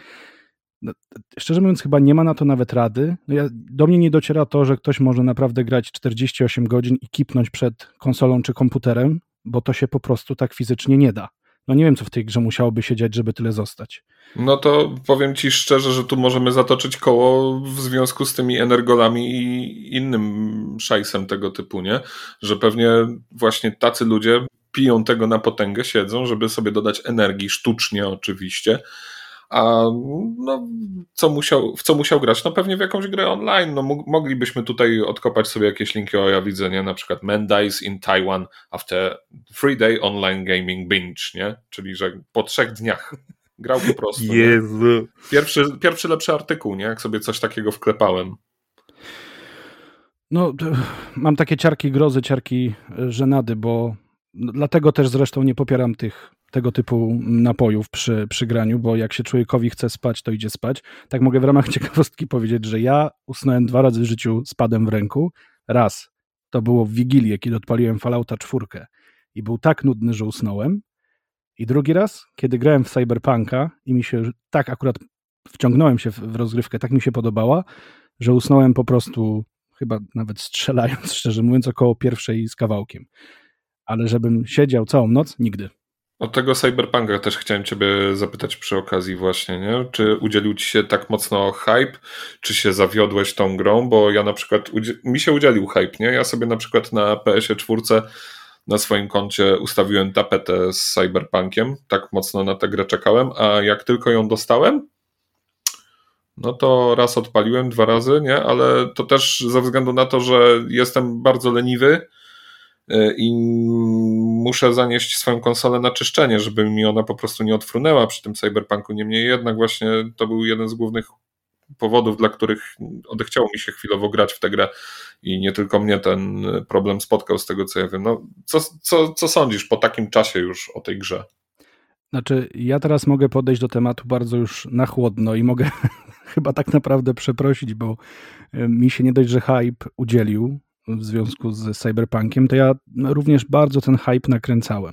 no, szczerze mówiąc chyba nie ma na to nawet rady. No ja, do mnie nie dociera to, że ktoś może naprawdę grać 48 godzin i kipnąć przed konsolą czy komputerem, bo to się po prostu tak fizycznie nie da. No nie wiem, co w tej grze musiałoby się dziać, żeby tyle zostać. No to powiem ci szczerze, że tu możemy zatoczyć koło w związku z tymi energolami i innym szajsem tego typu, nie? Że pewnie właśnie tacy ludzie piją tego na potęgę, siedzą, żeby sobie dodać energii, sztucznie oczywiście, A no, co musiał, w co musiał grać? No pewnie w jakąś grę online. No, moglibyśmy tutaj odkopać sobie jakieś linki, o ja widzę, nie? Na przykład Men dies in Taiwan after three day online gaming binge, nie? Czyli, że po trzech dniach grał po prostu. Jezu. Pierwszy, pierwszy lepszy artykuł, nie? Jak sobie coś takiego wklepałem. No, mam takie ciarki grozy, ciarki żenady, bo dlatego też zresztą nie popieram tych tego typu napojów przy, przy graniu, bo jak się człowiekowi chce spać, to idzie spać. Tak mogę w ramach ciekawostki powiedzieć, że ja usnąłem dwa razy w życiu z padem w ręku. Raz, to było w Wigilię, kiedy odpaliłem Fallouta czwórkę i był tak nudny, że usnąłem. I drugi raz, kiedy grałem w Cyberpunka i mi się tak akurat wciągnąłem się w rozgrywkę, tak mi się podobała, że usnąłem po prostu, chyba nawet strzelając, szczerze mówiąc, około pierwszej z kawałkiem. Ale żebym siedział całą noc, nigdy. O tego Cyberpunka też chciałem Ciebie zapytać przy okazji właśnie, nie? Czy udzielił Ci się tak mocno hype, czy się zawiodłeś tą grą? Bo ja na przykład, mi się udzielił hype, nie? Ja sobie na przykład na PS-ie 4 na swoim koncie ustawiłem tapetę z Cyberpunkiem, tak mocno na tę grę czekałem, a jak tylko ją dostałem, no to raz odpaliłem, dwa razy, nie? Ale to też ze względu na to, że jestem bardzo leniwy, i muszę zanieść swoją konsolę na czyszczenie, żeby mi ona po prostu nie odfrunęła przy tym cyberpunku. Niemniej jednak właśnie to był jeden z głównych powodów, dla których odechciało mi się chwilowo grać w tę grę i nie tylko mnie ten problem spotkał z tego co ja wiem. No, co, co, co sądzisz po takim czasie już o tej grze? Znaczy, ja teraz mogę podejść do tematu bardzo już na chłodno i mogę chyba tak naprawdę przeprosić, bo e, mi się nie dość, że hype udzielił, w związku z Cyberpunkiem, to ja również bardzo ten hype nakręcałem.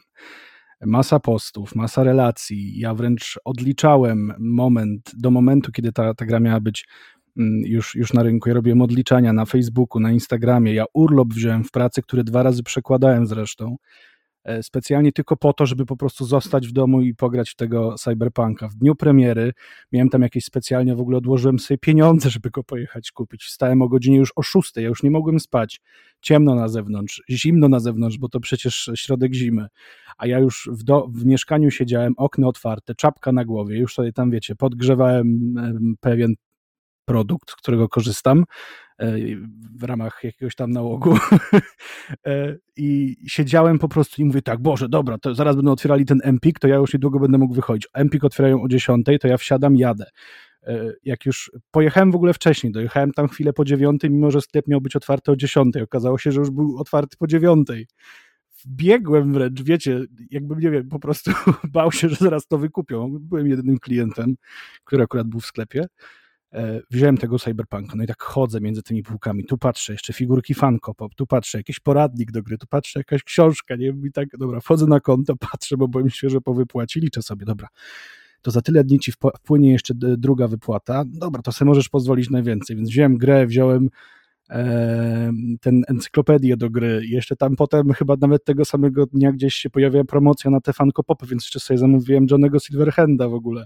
Masa postów, masa relacji. Ja wręcz odliczałem moment do momentu, kiedy ta, ta gra miała być mm, już, już na rynku. Ja robiłem odliczania na Facebooku, na Instagramie. Ja urlop wziąłem w pracy, który dwa razy przekładałem zresztą. E, specjalnie tylko po to, żeby po prostu zostać w domu i pograć w tego Cyberpunka. W dniu premiery miałem tam jakieś specjalnie, w ogóle odłożyłem sobie pieniądze, żeby go pojechać kupić. Wstałem o godzinie już o 6, ja już nie mogłem spać. Ciemno na zewnątrz, zimno na zewnątrz, bo to przecież środek zimy. A ja już w, do, w mieszkaniu siedziałem, okno otwarte, czapka na głowie, już sobie tam, wiecie, podgrzewałem pewien produkt, z którego korzystam w ramach jakiegoś tam nałogu e, i siedziałem po prostu i mówię tak, Boże, dobra, to zaraz będą otwierali ten Empik, to ja już niedługo będę mógł wychodzić. Empik otwierają o 10, to ja wsiadam, jadę. E, jak już pojechałem w ogóle wcześniej, dojechałem tam chwilę po 9, mimo że sklep miał być otwarty o 10, okazało się, że już był otwarty po 9 biegłem wręcz, wiecie, jakbym, nie wiem, po prostu bał się, że zaraz to wykupią. Byłem jedynym klientem, który akurat był w sklepie. E, wziąłem tego cyberpunka, no i tak chodzę między tymi półkami, tu patrzę, jeszcze figurki Funko Pop, tu patrzę, jakiś poradnik do gry, tu patrzę, jakaś książka, nie? Wiem, i tak, dobra, wchodzę na konto, patrzę, bo byłem świeżo po wypłacie, liczę sobie, dobra, to za tyle dni ci wpłynie jeszcze druga wypłata, dobra, to sobie możesz pozwolić na więcej, więc wziąłem grę, wziąłem e, ten encyklopedię do gry, jeszcze tam potem chyba nawet tego samego dnia gdzieś się pojawia promocja na te Funko Popy, więc jeszcze sobie zamówiłem Johnego Silverhanda w ogóle,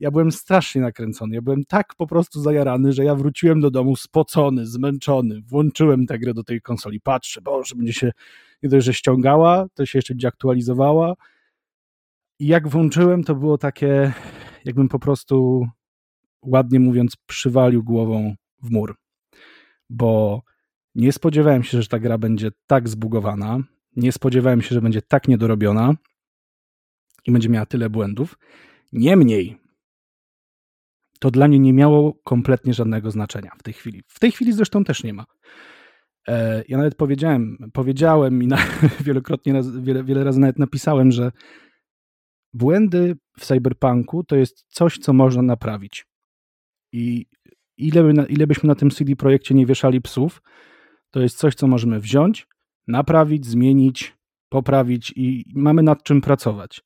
ja byłem strasznie nakręcony. Ja byłem tak po prostu zajarany, że ja wróciłem do domu spocony, zmęczony. Włączyłem tę grę do tej konsoli. Patrzę, boże, będzie się nie dość, że ściągała, to się jeszcze będzie aktualizowała. I jak włączyłem, to było takie, jakbym po prostu, ładnie mówiąc, przywalił głową w mur. Bo nie spodziewałem się, że ta gra będzie tak zbugowana. Nie spodziewałem się, że będzie tak niedorobiona i będzie miała tyle błędów. Niemniej, to dla mnie nie miało kompletnie żadnego znaczenia w tej chwili. W tej chwili zresztą też nie ma. E, ja nawet powiedziałem, powiedziałem i na, wielokrotnie, wiele, wiele razy nawet napisałem, że błędy w cyberpunku to jest coś, co można naprawić. I ile, by, ile byśmy na tym CD projekcie nie wieszali psów, to jest coś, co możemy wziąć, naprawić, zmienić, poprawić i mamy nad czym pracować.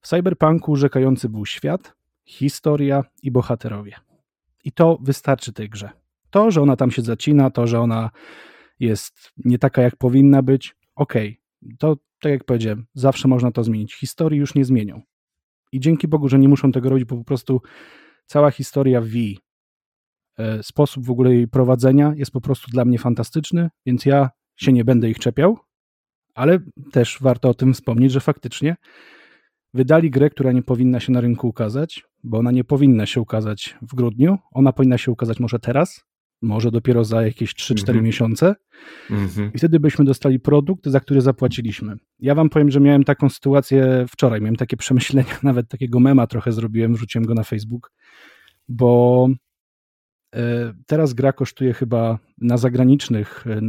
W cyberpunku rzekający był świat, historia i bohaterowie. I to wystarczy tej grze. To, że ona tam się zacina, to, że ona jest nie taka, jak powinna być, okej. Okay. To, tak jak powiedziałem, zawsze można to zmienić. Historii już nie zmienią. I dzięki Bogu, że nie muszą tego robić, bo po prostu cała historia V, e, sposób w ogóle jej prowadzenia jest po prostu dla mnie fantastyczny, więc ja się nie będę ich czepiał, ale też warto o tym wspomnieć, że faktycznie wydali grę, która nie powinna się na rynku ukazać, bo ona nie powinna się ukazać w grudniu. Ona powinna się ukazać może teraz, może dopiero za jakieś 3-4 mm -hmm. miesiące. Mm -hmm. I wtedy byśmy dostali produkt, za który zapłaciliśmy. Ja wam powiem, że miałem taką sytuację wczoraj, miałem takie przemyślenia, nawet takiego mema trochę zrobiłem, wrzuciłem go na Facebook, bo e, teraz gra kosztuje chyba na zagranicznych e,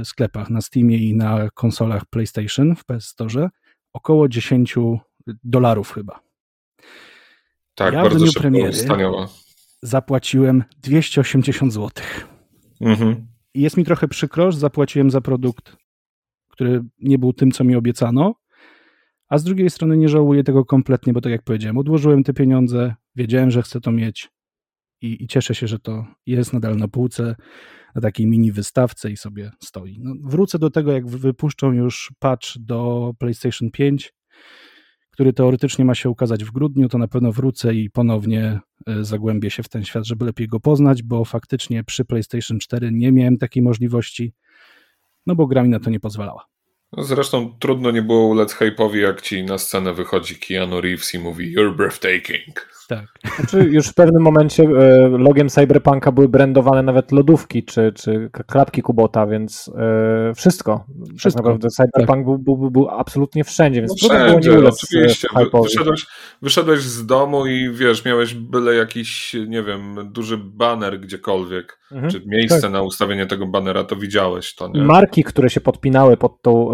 e, sklepach, na Steamie i na konsolach PlayStation w PS Store około 10 dolarów chyba. Tak, ja bardzo szybko premiery zapłaciłem 280 zł. Mhm. I jest mi trochę przykro, że zapłaciłem za produkt, który nie był tym, co mi obiecano, a z drugiej strony nie żałuję tego kompletnie, bo tak jak powiedziałem, odłożyłem te pieniądze, wiedziałem, że chcę to mieć i, i cieszę się, że to jest nadal na półce, na takiej mini wystawce i sobie stoi. No, wrócę do tego, jak wypuszczą już patch do PlayStation 5, który teoretycznie ma się ukazać w grudniu, to na pewno wrócę i ponownie e, zagłębię się w ten świat, żeby lepiej go poznać, bo faktycznie przy PlayStation 4 nie miałem takiej możliwości, no bo gra mi na to nie pozwalała. No zresztą trudno nie było ulec hype'owi, jak ci na scenę wychodzi Keanu Reeves i mówi You're breathtaking. Tak. Znaczy już w pewnym momencie e, logiem Cyberpunka były brandowane nawet lodówki czy, czy klapki Kubota, więc e, wszystko. Tak wszystko. Tak naprawdę Cyberpunk tak. był, był, był, absolutnie wszędzie, więc no wszędzie, było nie ulec e, oczywiście. Wyszedłeś, wyszedłeś z domu i wiesz, miałeś byle jakiś, nie wiem, duży baner gdziekolwiek, mhm. czy miejsce tak. na ustawienie tego banera, to widziałeś to, nie? Marki, które się podpinały pod tą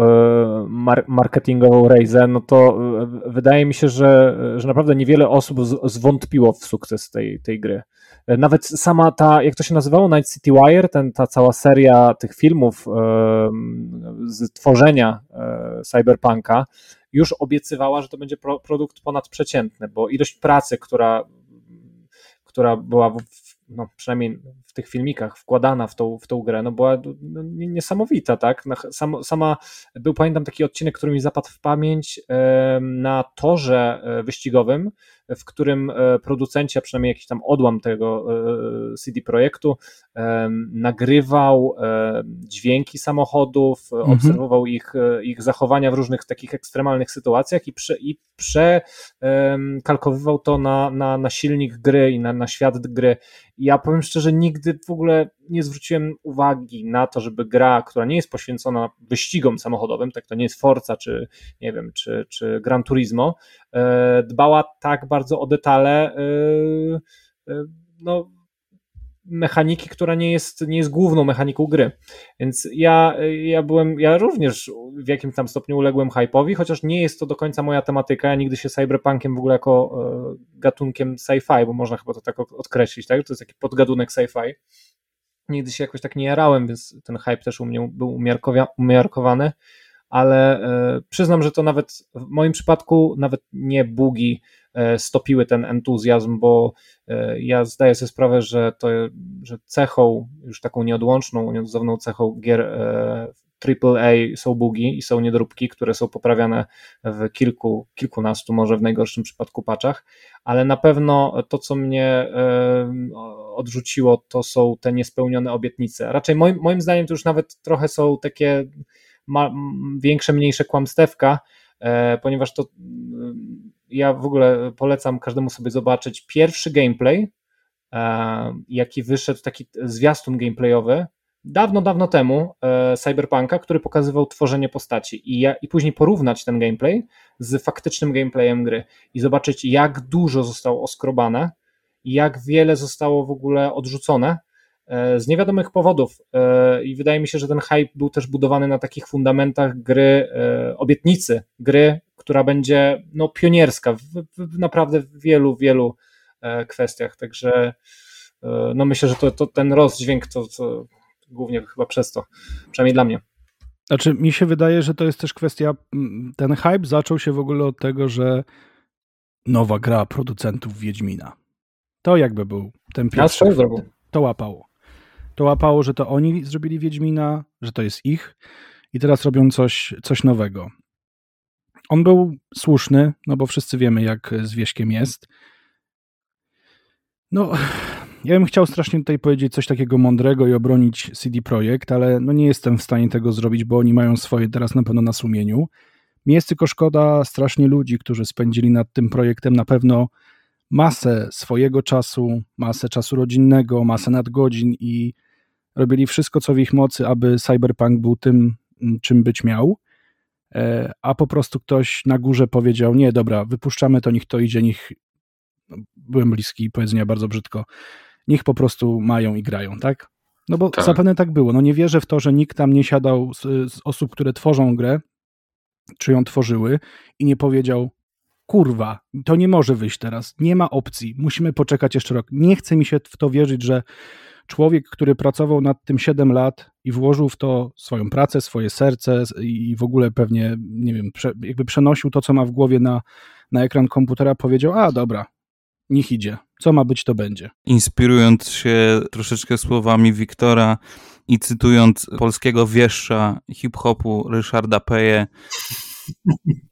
mar marketingową rejzę, no to wydaje mi się, że, że naprawdę niewiele osób z, z wątpiło w sukces tej, tej gry. Nawet sama ta, jak to się nazywało, Night City Wire, ten, ta cała seria tych filmów z tworzenia e, Cyberpunka, już obiecywała, że to będzie pro, produkt ponadprzeciętny, bo ilość pracy, która, która była w, no, przynajmniej w tych filmikach wkładana w tą, w tą grę, no była no, niesamowita, tak? Sam, sama, był pamiętam taki odcinek, który mi zapadł w pamięć na torze e, wyścigowym, w którym e, producenci, a przynajmniej jakiś tam odłam tego e, CD Projektu, nagrywał dźwięki samochodów, mhm. obserwował ich, ich zachowania w różnych takich ekstremalnych sytuacjach i, prze, i przekalkowywał to na, na, na silnik gry i na, na świat gry. Ja powiem szczerze, nigdy w ogóle nie zwróciłem uwagi na to, żeby gra, która nie jest poświęcona wyścigom samochodowym, tak to nie jest Forza czy nie wiem, czy, czy Gran Turismo, e, dbała tak bardzo o detale e, e, no, mechaniki, która nie jest, nie jest główną mechaniką gry. Więc ja, ja byłem, ja również w jakimś tam stopniu uległem hype'owi, chociaż nie jest to do końca moja tematyka. Ja nigdy się cyberpunkiem w ogóle jako gatunkiem sci-fi, bo można chyba to tak odkreślić, tak? To jest taki podgadunek sci-fi nigdy się jakoś tak nie jarałem, więc ten hype też u mnie był umiarkowany, ale e, przyznam, że to nawet w moim przypadku nawet nie bugi e, stopiły ten entuzjazm, bo e, ja zdaję sobie sprawę, że to, że cechą, już taką nieodłączną, nieodzowną cechą gier AAA są bugi i są niedróbki, które są poprawiane w kilku, kilkunastu, może w najgorszym przypadku paczach, ale na pewno to, co mnie odrzuciło, to są te niespełnione obietnice. Raczej moim, moim zdaniem to już nawet trochę są takie ma, większe, mniejsze kłamstewka, e, ponieważ to ja w ogóle polecam każdemu sobie zobaczyć pierwszy gameplay, e, jaki wyszedł, taki zwiastun gameplayowy, dawno, dawno temu e, Cyberpunka, który pokazywał tworzenie postaci i, ja, i później porównać ten gameplay z faktycznym gameplayem gry i zobaczyć, jak dużo zostało oskrobane jak wiele zostało w ogóle odrzucone z niewiadomych powodów. E, I wydaje mi się, że ten hype był też budowany na takich fundamentach gry, obietnicy gry, która będzie no, pionierska w, w naprawdę wielu, wielu kwestiach. Także no myślę, że to, to ten rozdźwięk to, to głównie chyba przez to, przynajmniej dla mnie. Znaczy, mi się wydaje, że to jest też kwestia. Mm, ten hype zaczął się w ogóle od tego, że nowa gra producentów Wiedźmina. To jakby był ten pierwszy. Ja to łapało. To łapało, że to oni zrobili Wiedźmina, że to jest ich i teraz robią coś, coś nowego. On był słuszny, no bo wszyscy wiemy, jak z Wieśkiem jest. No, ja bym chciał strasznie tutaj powiedzieć coś takiego mądrego i obronić CD Projekt, ale no nie jestem w stanie tego zrobić, bo oni mają swoje teraz na pewno na sumieniu. Mi jest tylko szkoda strasznie ludzi, którzy spędzili nad tym projektem na pewno masę swojego czasu, masę czasu rodzinnego, masę nadgodzin i robili wszystko, co w ich mocy, aby Cyberpunk był tym, czym być miał. E, a po prostu ktoś na górze powiedział: Nie, dobra, wypuszczamy to, niech to idzie, niech. No, byłem bliski powiedzenia bardzo brzydko. Niech po prostu mają i grają, tak? No bo tak. zapewne tak było. No nie wierzę w to, że nikt tam nie siadał z, z osób, które tworzą grę, czy ją tworzyły i nie powiedział: Kurwa, to nie może wyjść teraz. Nie ma opcji. Musimy poczekać jeszcze rok. Nie chce mi się w to wierzyć, że człowiek, który pracował nad tym 7 lat i włożył w to swoją pracę, swoje serce i w ogóle pewnie, nie wiem, jakby przenosił to, co ma w głowie na, na ekran komputera, powiedział: A dobra, niech idzie. Co ma być, to będzie. Inspirując się troszeczkę słowami Wiktora i cytując polskiego wieszcza hip-hopu Ryszarda Peje,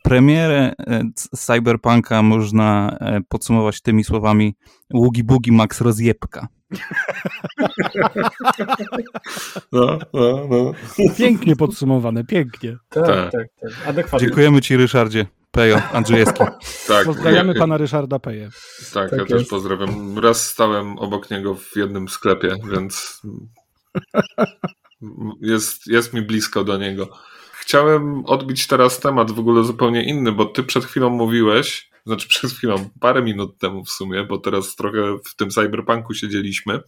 premierę e, Cyberpunka można e, podsumować tymi słowami Ługi Bugi Max rozjebka. No, no, no. Pięknie podsumowane, pięknie. Tak, tak, tak. tak. Adekwatnie. Dziękujemy Ci Ryszardzie. Pejo, Andrzejewski. Tak, Pozdrawiamy ja, pana Ryszarda Peje. Tak, tak ja jest. też pozdrawiam. Raz stałem obok niego w jednym sklepie, więc jest, jest mi blisko do niego. Chciałem odbić teraz temat w ogóle zupełnie inny, bo ty przed chwilą mówiłeś, znaczy przed chwilą, parę minut temu w sumie, bo teraz trochę w tym cyberpunku siedzieliśmy.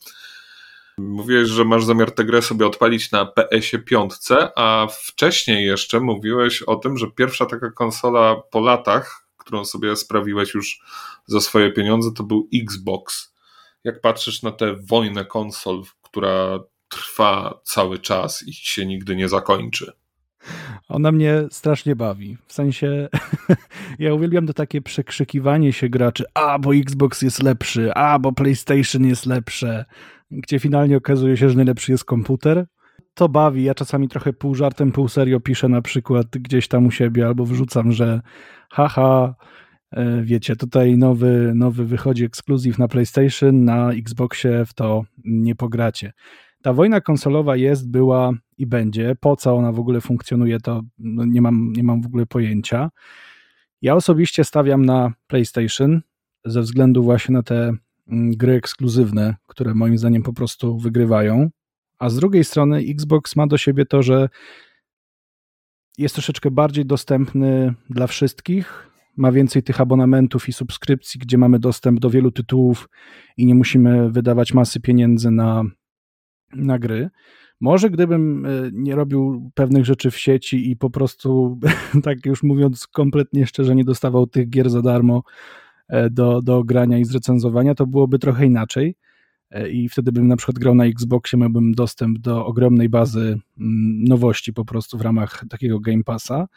Mówiłeś, że masz zamiar tę grę sobie odpalić na PS-ie 5, a wcześniej jeszcze mówiłeś o tym, że pierwsza taka konsola po latach, którą sobie sprawiłeś już za swoje pieniądze, to był Xbox. Jak patrzysz na tę wojnę konsol, która trwa cały czas i się nigdy nie zakończy? Ona mnie strasznie bawi. W sensie, ja uwielbiam to takie przekrzykiwanie się graczy, a bo Xbox jest lepszy, a bo PlayStation jest lepsze, gdzie finalnie okazuje się, że najlepszy jest komputer. To bawi. Ja czasami trochę pół żartem, pół serio piszę na przykład gdzieś tam u siebie albo wrzucam, że haha, e, wiecie, tutaj nowy, nowy wychodzi ekskluzyw na PlayStation, na Xboxie w to nie pogracie. Ta wojna konsolowa jest, była i będzie. Po co ona w ogóle funkcjonuje, to no nie, mam, nie mam w ogóle pojęcia. Ja osobiście stawiam na PlayStation ze względu właśnie na te mm, gry ekskluzywne, które moim zdaniem po prostu wygrywają. A z drugiej strony Xbox ma do siebie to, że jest troszeczkę bardziej dostępny dla wszystkich. Ma więcej tych abonamentów i subskrypcji, gdzie mamy dostęp do wielu tytułów i nie musimy wydawać masy pieniędzy na, na gry. Może gdybym e, nie robił pewnych rzeczy w sieci i po prostu, tak już mówiąc kompletnie szczerze, nie dostawał tych gier za darmo e, do, do grania i zrecenzowania, to byłoby trochę inaczej. E, I wtedy bym na przykład grał na Xboxie, miałbym dostęp do ogromnej bazy mm, nowości po prostu w ramach takiego Game Passa.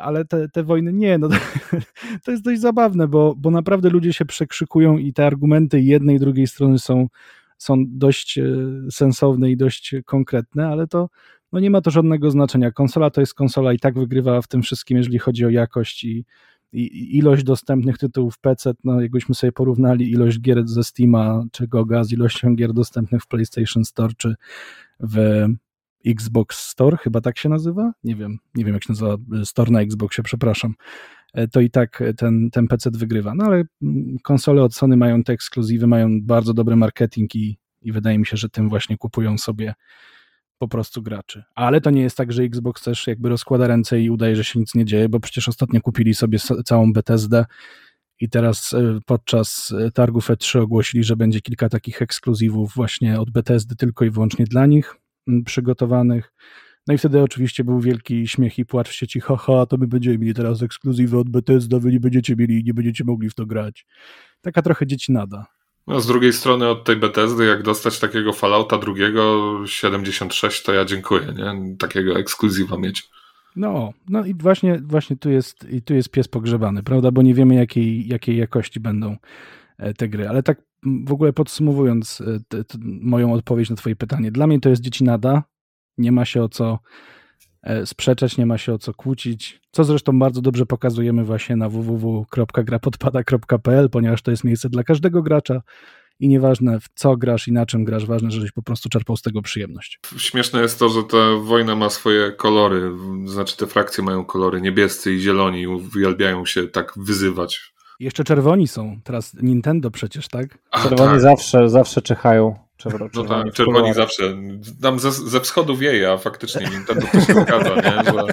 Ale te, te wojny nie, no to, to jest dość zabawne, bo, bo naprawdę ludzie się przekrzykują i te argumenty jednej i drugiej strony są są dość e, sensowne i dość konkretne, ale to no nie ma to żadnego znaczenia. Konsola to jest konsola i tak wygrywa w tym wszystkim, jeżeli chodzi o jakość i, i ilość dostępnych tytułów PC, no jakbyśmy sobie porównali ilość gier ze Steama czy Goga z ilością gier dostępnych w PlayStation Store czy w Xbox Store, chyba tak się nazywa? Nie wiem, nie wiem jak się nazywa Store na Xboxie, przepraszam. E, to i tak ten, ten PC wygrywa. No ale mm, konsole od Sony mają te ekskluzywy, mają bardzo dobry marketing i, i wydaje mi się, że tym właśnie kupują sobie po prostu graczy. Ale to nie jest tak, że Xbox też jakby rozkłada ręce i udaje, że się nic nie dzieje, bo przecież ostatnio kupili sobie całą Bethesdę i teraz e, podczas e, targów E3 ogłosili, że będzie kilka takich ekskluzywów właśnie od Bethesdy tylko i wyłącznie dla nich przygotowanych. No i wtedy oczywiście był wielki śmiech i płacz w sieci, haha, to my będziemy mieli teraz ekskluzywy od Bethesda, wy nie będziecie mieli, nie będziecie mogli w to grać. Taka trochę dzieci nada. No z drugiej strony od tej Bethesdy, jak dostać takiego Fallouta drugiego 76, to ja dziękuję, nie? Takiego ekskluzywa mieć. No, no i właśnie, właśnie tu, jest, i tu jest pies pogrzebany, prawda? Bo nie wiemy, jakiej, jakiej jakości będą e, te gry. Ale tak w ogóle podsumowując e, te, te, moją odpowiedź na Twoje pytanie, dla mnie to jest dzieci nada, nie ma się o co e, sprzeczać, nie ma się o co kłócić, co zresztą bardzo dobrze pokazujemy właśnie na www.grapodpada.pl, ponieważ to jest miejsce dla każdego gracza i nieważne w co grasz i na czym grasz, ważne, żebyś po prostu czerpał z tego przyjemność. Śmieszne jest to, że ta wojna ma swoje kolory, znaczy te frakcje mają kolory niebiescy i zieloni, uwielbiają się tak wyzywać. Jeszcze czerwoni są, teraz Nintendo przecież, tak? Czerwoni tak. zawsze, zawsze czyhają. Czerwoni, no tak, czerwoni zawsze. Tam ze, ze wschodu wieje, a faktycznie Nintendo to się zgadza, nie? Że,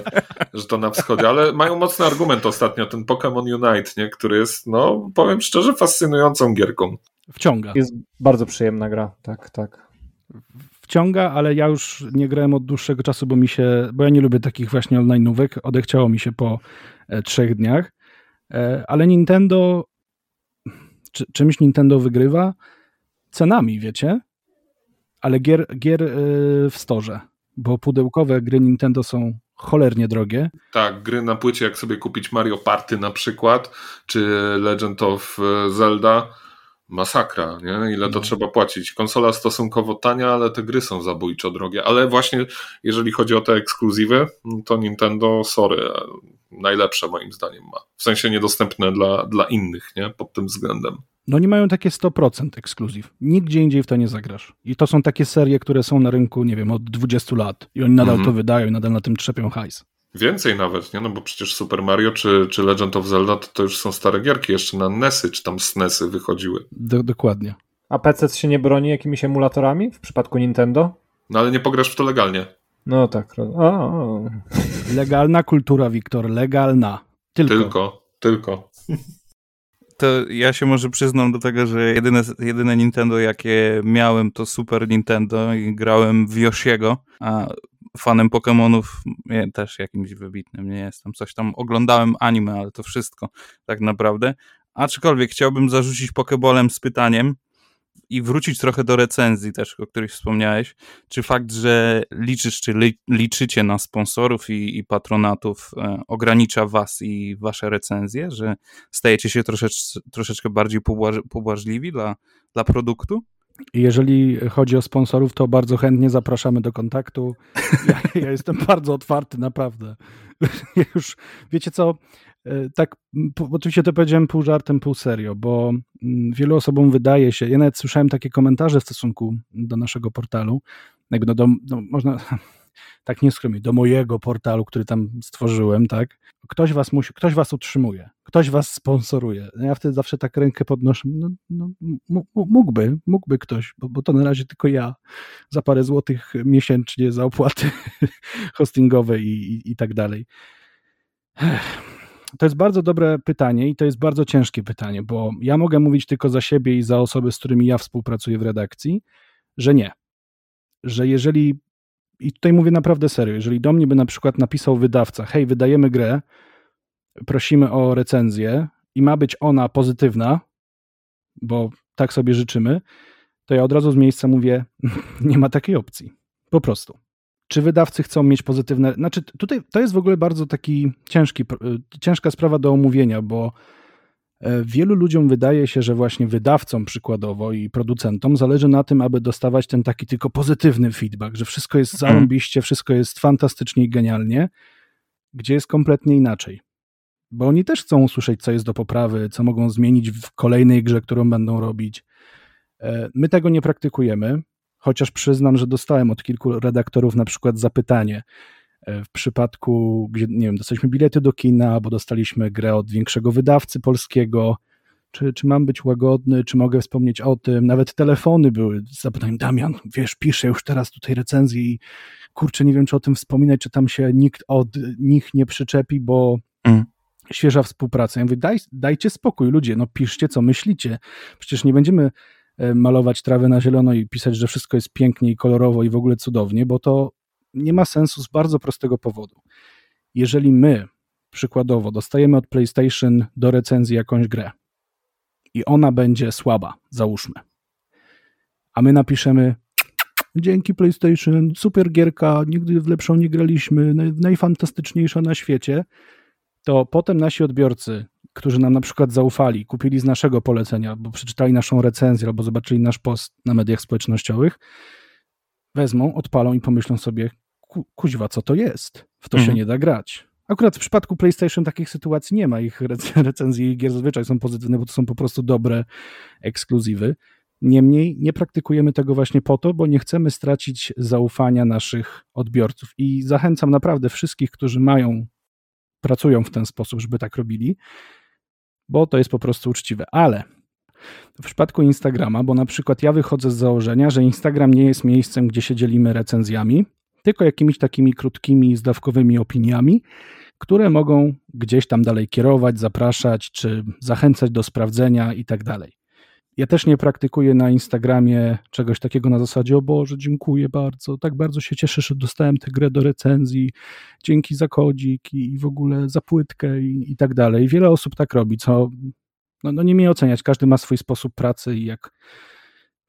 że to na wschodzie. Ale mają mocny argument ostatnio, ten Pokémon Unite, nie? który jest, no powiem szczerze, fascynującą gierką. Wciąga. Jest bardzo przyjemna gra, tak, tak. Wciąga, ale ja już nie grałem od dłuższego czasu, bo mi się, bo ja nie lubię takich właśnie online'ówek. Odechciało mi się po e, trzech dniach. E, ale Nintendo, czy, czymś Nintendo wygrywa? Cenami, wiecie? Ale gier, gier y, w storze, bo pudełkowe gry Nintendo są cholernie drogie. Tak, gry na płycie, jak sobie kupić Mario Party na przykład, czy Legend of e, Zelda, masakra, nie? Ile to no. trzeba płacić. Konsola stosunkowo tania, ale te gry są zabójczo drogie. Ale właśnie jeżeli chodzi o te ekskluzywy, to Nintendo, sorry, najlepsze moim zdaniem ma. W sensie niedostępne dla, dla innych, nie? Pod tym względem. No oni mają takie 100% ekskluzyw. Nigdzie indziej w to nie zagrasz. I to są takie serie, które są na rynku, nie wiem, od 20 lat. I oni nadal mm -hmm. to wydają i nadal na tym trzepią hajs. Więcej nawet, nie? No bo przecież Super Mario czy, czy Legend of Zelda to, to już są stare gierki, jeszcze na NESy czy tam SNESy wychodziły. Do, dokładnie. A PC się nie broni jakimiś emulatorami w przypadku Nintendo? No ale nie pograsz w to legalnie. No tak. O, Legalna kultura, Wiktor, legalna. Tylko. Tylko, tylko. To ja się może przyznam do tego, że jedyne, jedyne Nintendo, jakie miałem, to Super Nintendo i grałem w Yoshiego, a fanem Pokémonów też jakimś wybitnym nie jestem. Coś tam oglądałem anime, ale to wszystko tak naprawdę. Aczkolwiek chciałbym zarzucić Pokebolem z pytaniem, i wrócić trochę do recenzji też, o których wspomniałeś. Czy fakt, że liczysz, czy li, liczycie na sponsorów i, i patronatów e, ogranicza was i wasze recenzje, że stajecie się troszecz, troszeczkę bardziej pobłaż, pobłażliwi dla, dla produktu? Jeżeli chodzi o sponsorów, to bardzo chętnie zapraszamy do kontaktu. Ja, ja jestem bardzo otwarty, naprawdę. Już, wiecie co, tak, oczywiście to powiedziałem pół żartem, pół serio, bo mm, wielu osobom wydaje się, ja nawet słyszałem takie komentarze w stosunku do naszego portalu, jakby no, do, no można tak nie skromić, do mojego portalu, który tam stworzyłem, tak, ktoś was musi, ktoś was utrzymuje, ktoś was sponsoruje. Ja wtedy zawsze tak rękę podnoszę, no, no mógłby, mógłby ktoś, bo, bo to na razie tylko ja za parę złotych miesięcznie za opłaty hostingowe i, i, i tak dalej. To jest bardzo dobre pytanie i to jest bardzo ciężkie pytanie, bo ja mogę mówić tylko za siebie i za osoby, z którymi ja współpracuję w redakcji, że nie. Że jeżeli, i tutaj mówię naprawdę serio, jeżeli do mnie by na przykład napisał wydawca, hej, wydajemy grę, prosimy o recenzję i ma być ona pozytywna, bo tak sobie życzymy, to ja od razu z miejsca mówię, nie ma takiej opcji. Po prostu czy wydawcy chcą mieć pozytywne. Znaczy, tutaj to jest w ogóle bardzo taki ciężki, y, ciężka sprawa do omówienia, bo e, wielu ludziom wydaje się, że właśnie wydawcom przykładowo i producentom zależy na tym, aby dostawać ten taki tylko pozytywny feedback, że wszystko jest mhm. zarąbiście, wszystko jest fantastycznie i genialnie, gdzie jest kompletnie inaczej. Bo oni też chcą usłyszeć, co jest do poprawy, co mogą zmienić w kolejnej grze, którą będą robić. E, my tego nie praktykujemy. Chociaż przyznam, że dostałem od kilku redaktorów na przykład zapytanie e, w przypadku, gdzie, nie wiem, dostaliśmy bilety do kina, albo dostaliśmy grę od większego wydawcy polskiego, czy, czy mam być łagodny, czy mogę wspomnieć o tym. Nawet telefony były z zapytaniem, Damian, wiesz, piszę już teraz tutaj recenzję i kurczę, nie wiem, czy o tym wspominać, czy tam się nikt od nich nie przyczepi, bo mm. świeża współpraca. Ja mówię, daj, dajcie spokój, ludzie, no piszcie, co myślicie. Przecież nie będziemy malować trawę na zielono i pisać, że wszystko jest pięknie i kolorowo i w ogóle cudownie, bo to nie ma sensu z bardzo prostego powodu. Jeżeli my, przykładowo, dostajemy od PlayStation do recenzji jakąś grę i ona będzie słaba, załóżmy, a my napiszemy dzięki PlayStation, super gierka, nigdy w lepszą nie graliśmy, najfantastyczniejsza na świecie, to potem nasi odbiorcy którzy nam na przykład zaufali, kupili z naszego polecenia, bo przeczytali naszą recenzję albo zobaczyli nasz post na mediach społecznościowych, wezmą, odpalą i pomyślą sobie, ku, kuźwa, co to jest? W to mhm. się nie da grać. Akurat w przypadku PlayStation takich sytuacji nie ma. Ich recenzje i gier zazwyczaj są pozytywne, bo to są po prostu dobre ekskluzywy. Niemniej nie praktykujemy tego właśnie po to, bo nie chcemy stracić zaufania naszych odbiorców. I zachęcam naprawdę wszystkich, którzy mają, pracują w ten sposób, żeby tak robili, bo to jest po prostu uczciwe. Ale w przypadku Instagrama, bo na przykład ja wychodzę z założenia, że Instagram nie jest miejscem, gdzie się dzielimy recenzjami, tylko jakimiś takimi krótkimi, zdawkowymi opiniami, które mogą gdzieś tam dalej kierować, zapraszać, czy zachęcać do sprawdzenia i tak dalej. Ja też nie praktykuję na Instagramie czegoś takiego na zasadzie, o Boże, dziękuję bardzo, tak bardzo się cieszę, że dostałem tę grę do recenzji, dzięki za kodzik i w ogóle za płytkę i, i tak dalej. Wiele osób tak robi, co no, no nie mnie oceniać, każdy ma swój sposób pracy i jak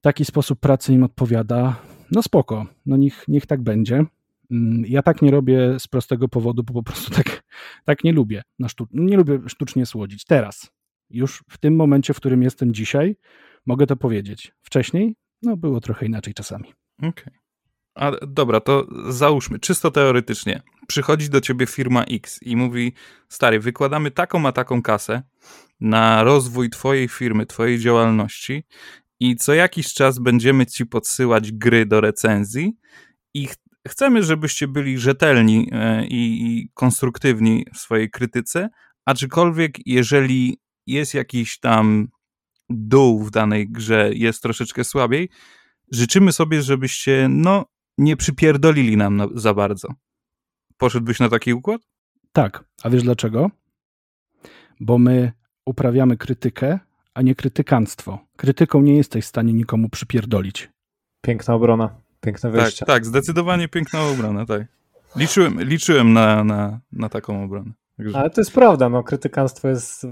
taki sposób pracy im odpowiada, no spoko, no niech, niech tak będzie. Mm, ja tak nie robię z prostego powodu, bo po prostu tak, tak nie lubię. Na nie lubię sztucznie słodzić. Teraz, już w tym momencie, w którym jestem dzisiaj, mogę to powiedzieć. Wcześniej, no było trochę inaczej czasami. Okej. Okay. A dobra, to załóżmy, czysto teoretycznie. Przychodzi do ciebie firma X i mówi: Stary, wykładamy taką a taką kasę na rozwój twojej firmy, twojej działalności i co jakiś czas będziemy ci podsyłać gry do recenzji i ch chcemy, żebyście byli rzetelni e, i, i konstruktywni w swojej krytyce, aczkolwiek jeżeli jest jakiś tam dół w danej grze, jest troszeczkę słabiej, życzymy sobie, żebyście no nie przypierdolili nam na, za bardzo. Poszedłbyś na taki układ? Tak. A wiesz dlaczego? Bo my uprawiamy krytykę, a nie krytykanstwo. Krytyką nie jesteś w stanie nikomu przypierdolić. Piękna obrona, piękne wyjście. Tak, tak, zdecydowanie piękna obrona, tak. Liczyłem, liczyłem na, na, na taką obronę. Także... Ale to jest prawda, no, krytykanstwo jest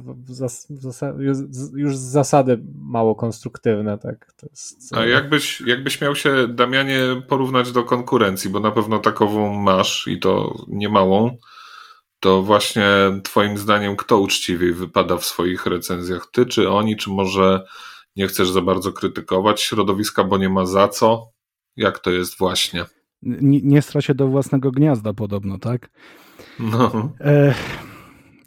już z zasady mało konstruktywne. Tak? Jest... A jakbyś, jakbyś miał się, Damianie, porównać do konkurencji, bo na pewno takową masz i to niemałą, to właśnie twoim zdaniem kto uczciwiej wypada w swoich recenzjach? Ty czy oni, czy może nie chcesz za bardzo krytykować środowiska, bo nie ma za co? Jak to jest właśnie? Nie, nie stra się do własnego gniazda podobno, tak? No. E,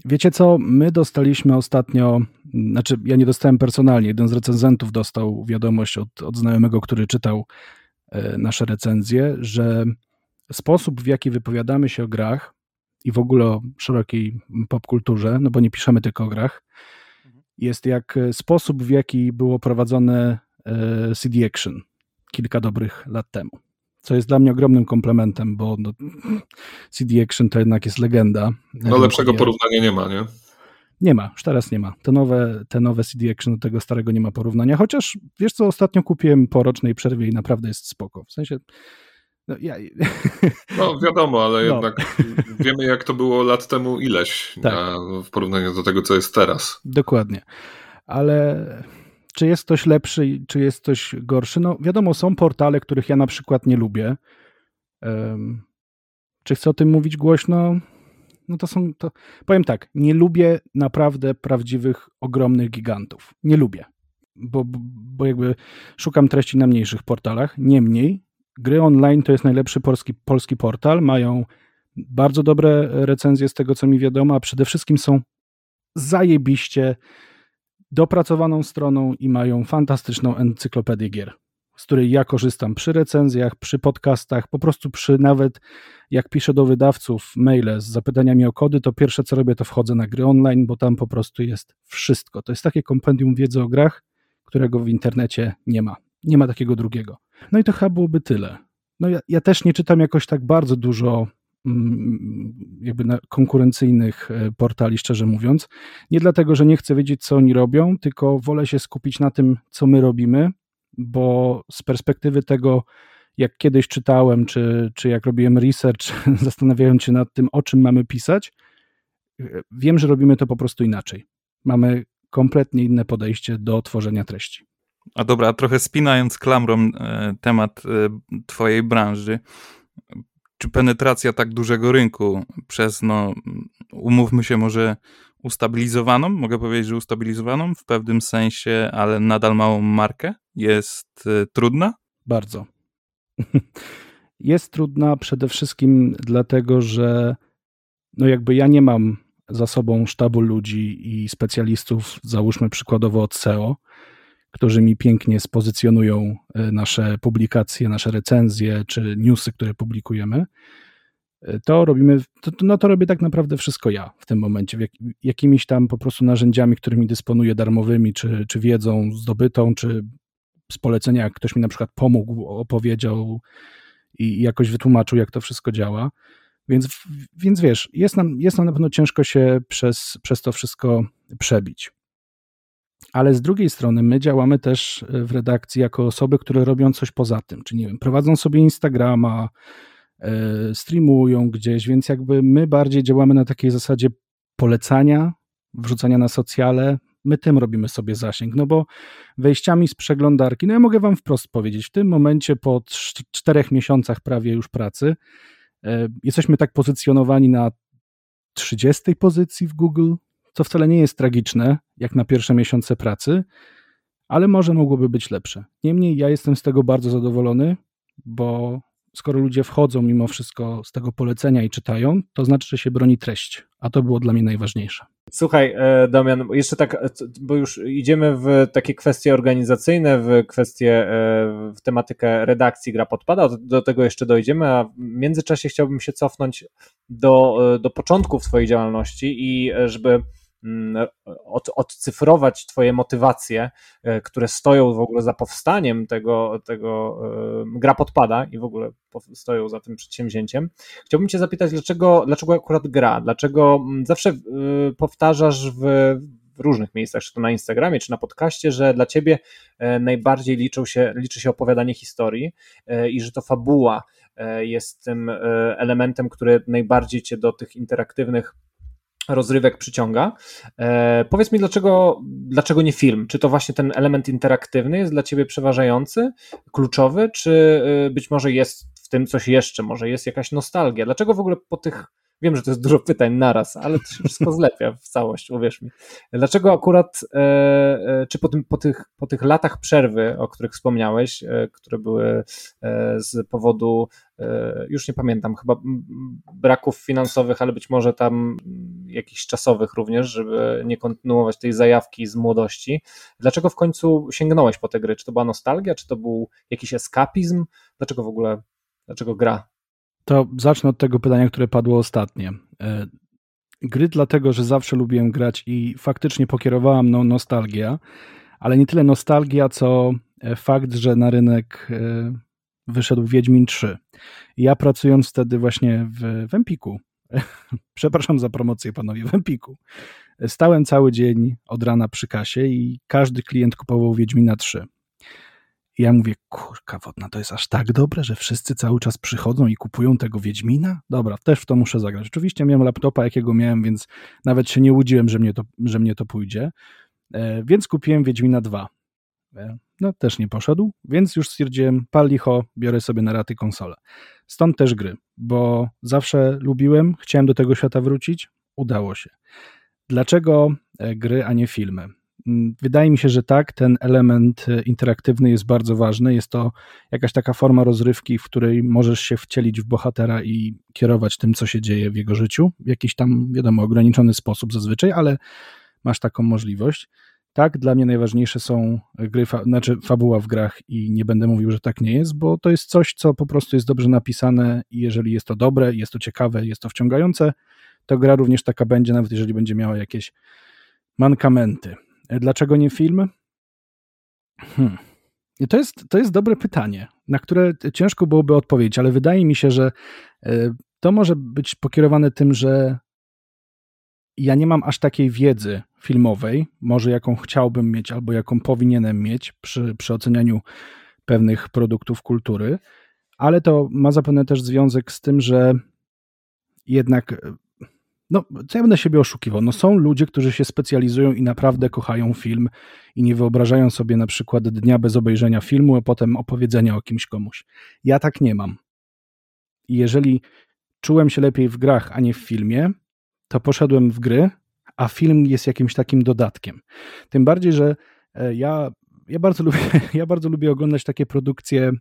wiecie co, my dostaliśmy ostatnio, znaczy ja nie dostałem personalnie, jeden z recenzentów dostał wiadomość od, od znajomego, który czytał e, nasze recenzje, że sposób w jaki wypowiadamy się o grach i w ogóle o szerokiej popkulturze, no bo nie piszemy tylko o grach, jest jak sposób w jaki było prowadzone e, CD Action kilka dobrych lat temu co jest dla mnie ogromnym komplementem, bo no, CD Action to jednak jest legenda. No lepszego porównania nie ma, nie? Nie ma, już teraz nie ma. Te nowe, te nowe CD Action do tego starego nie ma porównania, chociaż wiesz co, ostatnio kupiłem po rocznej przerwie i naprawdę jest spoko. W sensie no, ja... no wiadomo, ale no. jednak wiemy jak to było lat temu ileś tak. w porównaniu do tego, co jest teraz. Dokładnie. Ale czy jest ktoś lepszy, czy jest ktoś gorszy? No wiadomo, są portale, których ja na przykład nie lubię. Um, czy chcę o tym mówić głośno? No to są, to powiem tak, nie lubię naprawdę prawdziwych, ogromnych gigantów. Nie lubię, bo, bo jakby szukam treści na mniejszych portalach. Niemniej, gry online to jest najlepszy polski, polski portal. Mają bardzo dobre recenzje z tego, co mi wiadomo, a przede wszystkim są zajebiście dopracowaną stroną i mają fantastyczną encyklopedię gier, z której ja korzystam przy recenzjach, przy podcastach, po prostu przy nawet jak piszę do wydawców maile z zapytaniami o kody, to pierwsze co robię to wchodzę na gry online, bo tam po prostu jest wszystko. To jest takie kompendium wiedzy o grach, którego w internecie nie ma. Nie ma takiego drugiego. No i to chyba byłoby tyle. No ja, ja też nie czytam jakoś tak bardzo dużo jakby konkurencyjnych e, portali, szczerze mówiąc. Nie dlatego, że nie chcę wiedzieć, co oni robią, tylko wolę się skupić na tym, co my robimy, bo z perspektywy tego, jak kiedyś czytałem, czy, czy jak robiłem research, zastanawiając się nad tym, o czym mamy pisać, e, wiem, że robimy to po prostu inaczej. Mamy kompletnie inne podejście do tworzenia treści. A dobra, trochę spinając klamrą e, temat Twojej branży, czy penetracja tak dużego rynku przez, no, umówmy się, może ustabilizowaną, mogę powiedzieć, że ustabilizowaną w pewnym sensie, ale nadal małą markę jest y, trudna? Bardzo. jest trudna przede wszystkim dlatego, że no jakby ja nie mam za sobą sztabu ludzi i specjalistów, załóżmy przykładowo od SEO, którzy mi pięknie spozycjonują e, nasze publikacje, nasze recenzje czy newsy, które publikujemy. E, to robimy, to, no to robię tak naprawdę wszystko ja w tym momencie, jak, jakimiś tam po prostu narzędziami, którymi dysponuję darmowymi, czy, czy wiedzą zdobytą, czy z polecenia, jak ktoś mi na przykład pomógł, opowiedział i jakoś wytłumaczył, jak to wszystko działa. Więc, więc wiesz, jest nam, jest nam na pewno ciężko się przez, przez to wszystko przebić. Ale z drugiej strony my działamy też w redakcji jako osoby, które robią coś poza tym, czy nie wiem, prowadzą sobie Instagrama, e, streamują gdzieś, więc jakby my bardziej działamy na takiej zasadzie polecania, wrzucania na socjale, my tym robimy sobie zasięg, no bo wejściami z przeglądarki, no ja mogę wam wprost powiedzieć, w tym momencie po czterech miesiącach prawie już pracy, e, jesteśmy tak pozycjonowani na 30 pozycji w Google, co wcale nie jest tragiczne, jak na pierwsze miesiące pracy, ale może mogłoby być lepsze. Niemniej ja jestem z tego bardzo zadowolony, bo skoro ludzie wchodzą mimo wszystko z tego polecenia i czytają, to znaczy, że się broni treść, a to było dla mnie najważniejsze. Słuchaj, e, Damian, jeszcze tak, e, bo już idziemy w takie kwestie organizacyjne, w kwestie, e, w tematykę redakcji Gra Podpada, do tego jeszcze dojdziemy, a w międzyczasie chciałbym się cofnąć do, do początków Twojej działalności i żeby od, odcyfrować Twoje motywacje, e, które stoją w ogóle za powstaniem tego, tego e, gra podpada i w ogóle stoją za tym przedsięwzięciem. Chciałbym Cię zapytać, dlaczego, dlaczego akurat gra? Dlaczego mm, zawsze e, powtarzasz w, w różnych miejscach, czy to na Instagramie, czy na podcaście, że dla Ciebie najbardziej liczą się, liczy się opowiadanie historii i że to fabuła jest tym elementem, który najbardziej Cię do tych interaktywnych rozrywek przyciąga. E, powiedz mi, dlaczego, dlaczego nie film? Czy to właśnie ten element interaktywny jest dla ciebie przeważający, kluczowy, czy e, być może jest w tym coś jeszcze, może jest jakaś nostalgia? Dlaczego w ogóle po tych Wiem, że to jest dużo pytań naraz, ale to się wszystko zlepia w całość, uwierz mi. Dlaczego akurat, e, e, czy po, tym, po, tych, po tych latach przerwy, o których wspomniałeś, e, które były z powodu, już nie pamiętam, chyba braków finansowych, ale być może tam jakichś czasowych również, żeby nie kontynuować tej zajawki z młodości. Dlaczego w końcu sięgnąłeś po te gry? Czy to była nostalgia, czy to był jakiś eskapizm? Dlaczego w ogóle, dlaczego gra? To zacznę od tego pytania, które padło ostatnie. E, gry dlatego, że zawsze lubiłem grać i faktycznie pokierowała mną nostalgia, ale nie tyle nostalgia, co e, fakt, że na rynek e, wyszedł Wiedźmin 3. Ja pracując wtedy właśnie w, w Empiku, przepraszam za promocję panowie, w Empiku, stałem cały dzień od rana przy kasie i każdy klient kupował Wiedźmina 3. I ja mówię, kurka wodna, to jest aż tak dobre, że wszyscy cały czas przychodzą i kupują tego Wiedźmina? Dobra, też w to muszę zagrać. Oczywiście miałem laptopa, jakiego miałem, więc nawet się nie łudziłem, że mnie to, że mnie to pójdzie. E, więc kupiłem Wiedźmina 2. E, no, też nie poszedł, więc już stwierdziłem, pal licho, biorę sobie na raty konsolę. Stąd też gry, bo zawsze lubiłem, chciałem do tego świata wrócić, udało się. Dlaczego e, gry, a nie filmy? Mm, wydaje mi się, że tak, ten element e, interaktywny jest bardzo ważny. Jest to jakaś taka forma rozrywki, w której możesz się wcielić w bohatera i kierować tym, co się dzieje w jego życiu, w jakiś tam, wiadomo, ograniczony sposób zazwyczaj, ale masz taką możliwość. Tak, dla mnie najważniejsze są gry, fa znaczy fabuła w grach i nie będę mówił, że tak nie jest, bo to jest coś, co po prostu jest dobrze napisane i jeżeli jest to dobre, jest to ciekawe, jest to wciągające, to gra również taka będzie, nawet jeżeli będzie miała jakieś mankamenty. Dlaczego nie film? Hmm. To jest, to jest dobre pytanie, na które ciężko byłoby odpowiedzieć, ale wydaje mi się, że e, to może być pokierowane tym, że ja nie mam aż takiej wiedzy filmowej, może jaką chciałbym mieć albo jaką powinienem mieć przy, przy ocenianiu pewnych produktów kultury, ale to ma zapewne też związek z tym, że jednak no, co ja będę siebie oszukiwał? No, są ludzie, którzy się specjalizują i naprawdę kochają film i nie wyobrażają sobie na przykład dnia bez obejrzenia filmu, a potem opowiedzenia o kimś komuś. Ja tak nie mam. I jeżeli czułem się lepiej w grach, a nie w filmie, to poszedłem w gry, a film jest jakimś takim dodatkiem. Tym bardziej, że e, ja, ja, bardzo, lubię, ja bardzo lubię oglądać takie produkcje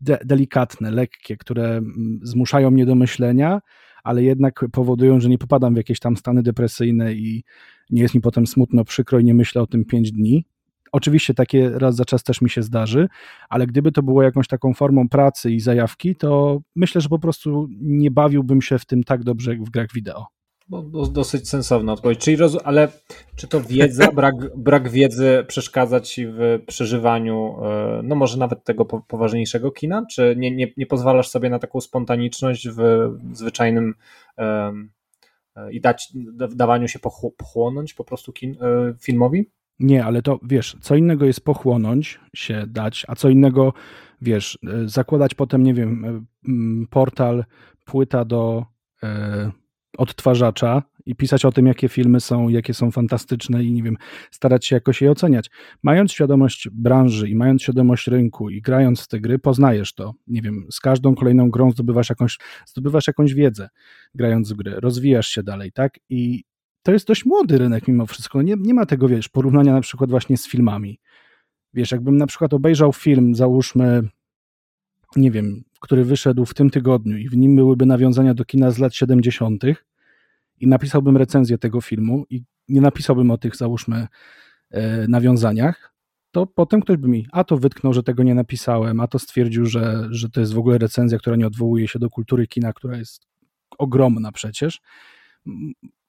de delikatne, lekkie, które mm, zmuszają mnie do myślenia, ale jednak powodują, że nie popadam w jakieś tam stany depresyjne i nie jest mi potem smutno, przykro i nie myślę o tym pięć dni. Oczywiście takie raz za czas też mi się zdarzy, ale gdyby to było jakąś taką formą pracy i zajawki, to myślę, że po prostu nie bawiłbym się w tym tak dobrze jak w grach wideo. No, dosyć sensowna odpowiedź. Czyli roz... Ale czy to wiedza, brak, brak wiedzy przeszkadza ci w przeżywaniu, e, no może nawet tego poważniejszego kina? Czy nie, nie, nie pozwalasz sobie na taką spontaniczność w zwyczajnym um, i dać, dawaniu się pochłonąć po prostu kin, filmowi? Nie, ale to wiesz, co innego jest pochłonąć się, dać, a co innego, wiesz, zakładać potem, nie wiem, portal, płyta do odtwarzacza i pisać o tym, jakie filmy są, jakie są fantastyczne i nie wiem, starać się jakoś je oceniać. Mając świadomość branży i mając świadomość rynku i grając w te gry, poznajesz to. Nie wiem, z każdą kolejną grą zdobywasz jakąś, zdobywasz jakąś wiedzę, grając w gry, rozwijasz się dalej, tak? I to jest dość młody rynek mimo wszystko. Nie, nie ma tego, wiesz, porównania na przykład właśnie z filmami. Wiesz, jakbym na przykład obejrzał film, załóżmy, nie wiem, który wyszedł w tym tygodniu i w nim byłyby nawiązania do kina z lat 70., i napisałbym recenzję tego filmu i nie napisałbym o tych, załóżmy, e, nawiązaniach, to potem ktoś by mi a to wytknął, że tego nie napisałem, a to stwierdził, że, że to jest w ogóle recenzja, która nie odwołuje się do kultury kina, która jest ogromna przecież.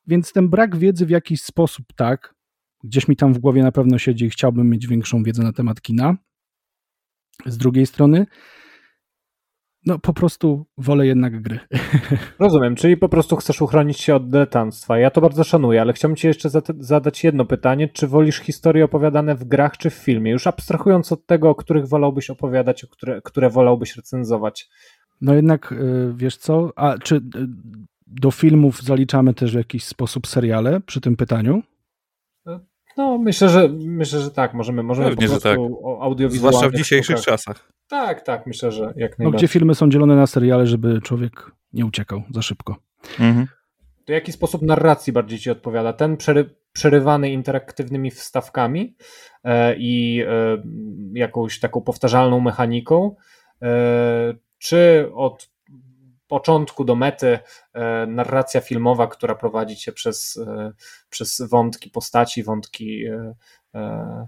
Więc ten brak wiedzy w jakiś sposób, tak, gdzieś mi tam w głowie na pewno siedzi i chciałbym mieć większą wiedzę na temat kina. Z drugiej strony, no po prostu wolę jednak gry. Rozumiem, czyli po prostu chcesz uchronić się od dyletanstwa. Ja to bardzo szanuję, ale chciałbym ci jeszcze zadać jedno pytanie. Czy wolisz historie opowiadane w grach czy w filmie? Już abstrahując od tego, o których wolałbyś opowiadać, o które, które wolałbyś recenzować. No jednak, y, wiesz co, a czy y, do filmów zaliczamy też w jakiś sposób seriale przy tym pytaniu? No, myślę, że myślę, że tak. Możemy, możemy Pewnie, po prostu tak. audiowizualnie. Zwłaszcza w dzisiejszych czasach. Tak, tak, myślę, że jak najbardziej. No, gdzie filmy są dzielone na seriale, żeby człowiek nie uciekał za szybko. Mhm. To jaki sposób narracji bardziej ci odpowiada? Ten przery, przerywany interaktywnymi wstawkami e, i e, jakąś taką powtarzalną mechaniką, e, czy od początku do mety e, narracja filmowa, która prowadzi cię przez, e, przez wątki postaci, wątki e,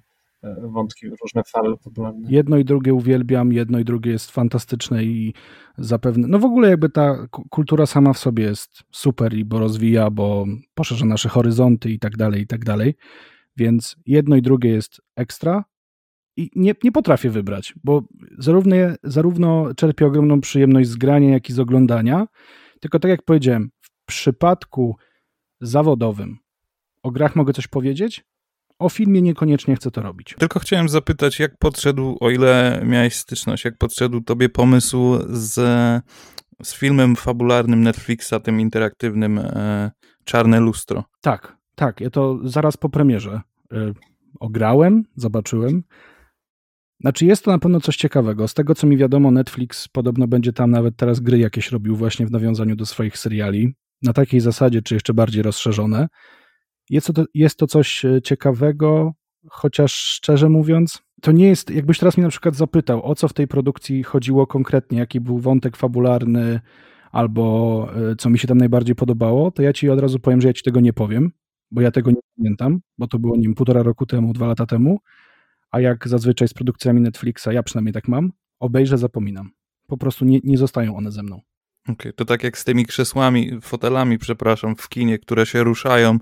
wątki, różne fale popularne. Jedno i drugie uwielbiam, jedno i drugie jest fantastyczne i zapewne, no w ogóle jakby ta kultura sama w sobie jest super i bo rozwija, bo poszerza nasze horyzonty i tak dalej, i tak dalej, więc jedno i drugie jest ekstra, i nie, nie potrafię wybrać, bo zarówno, zarówno czerpię ogromną przyjemność z grania, jak i z oglądania. Tylko tak jak powiedziałem, w przypadku zawodowym o grach mogę coś powiedzieć, o filmie niekoniecznie chcę to robić. Tylko chciałem zapytać, jak podszedł, o ile miałeś styczność, jak podszedł tobie pomysł z, z filmem fabularnym Netflixa, tym interaktywnym e, Czarne Lustro? Tak, tak. Ja to zaraz po premierze e, ograłem, zobaczyłem. Znaczy jest to na pewno coś ciekawego. Z tego co mi wiadomo, Netflix podobno będzie tam nawet teraz gry jakieś robił właśnie w nawiązaniu do swoich seriali. Na takiej zasadzie, czy jeszcze bardziej rozszerzone. Jest to, jest to coś e, ciekawego, chociaż szczerze mówiąc, to nie jest, jakbyś teraz mnie na przykład zapytał, o co w tej produkcji chodziło konkretnie, jaki był wątek fabularny, albo e, co mi się tam najbardziej podobało, to ja ci od razu powiem, że ja ci tego nie powiem, bo ja tego nie pamiętam, bo to było, nim półtora roku temu, dwa lata temu, a jak zazwyczaj z produkcjami Netflixa, ja przynajmniej tak mam, obejrzę, zapominam. Po prostu nie, nie zostają one ze mną. Okej, okay, to tak jak z tymi krzesłami, fotelami, przepraszam, w kinie, które się ruszają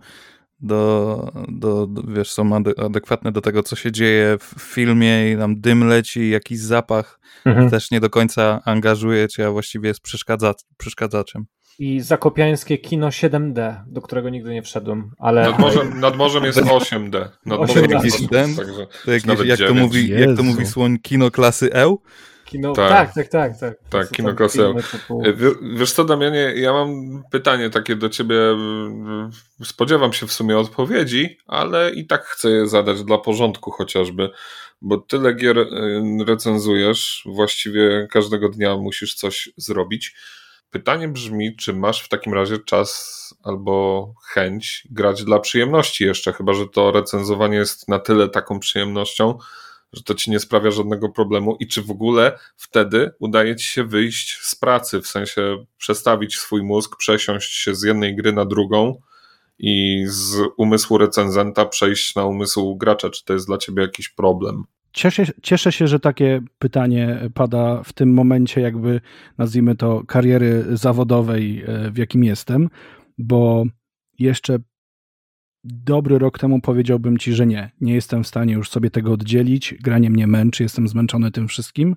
do, do, do wiesz, są adekwatne do tego, co się dzieje w filmie i tam dym leci, jakiś zapach mhm. też nie do końca angażuje cię, a właściwie jest przeszkadza, przeszkadzaczem i zakopiańskie kino 7D, do którego nigdy nie wszedłem, ale... Nad morzem, nad morzem jest 8D. Nad 8D. Jakiś ten, także to jakiś, jak, to mówi, jak to mówi słoń, kino klasy E? Kino, tak, tak, tak. Tak, tak kino klasy E. Wiesz co, Damianie, ja mam pytanie takie do ciebie, spodziewam się w sumie odpowiedzi, ale i tak chcę je zadać dla porządku chociażby, bo tyle gier y, recenzujesz, właściwie każdego dnia musisz coś zrobić. Pytanie brzmi, czy masz w takim razie czas albo chęć grać dla przyjemności jeszcze, chyba że to recenzowanie jest na tyle taką przyjemnością, że to ci nie sprawia żadnego problemu i czy w ogóle wtedy udaje ci się wyjść z pracy, w sensie przestawić swój mózg, przesiąść się z jednej gry na drugą i z umysłu recenzenta przejść na umysł gracza? Czy to jest dla ciebie jakiś problem? Cieszę, cieszę się, że takie pytanie pada w tym momencie, jakby nazwijmy to kariery zawodowej, e, w jakim jestem, bo jeszcze dobry rok temu powiedziałbym ci, że nie. Nie jestem w stanie już sobie tego oddzielić. Granie mnie męczy, jestem zmęczony tym wszystkim,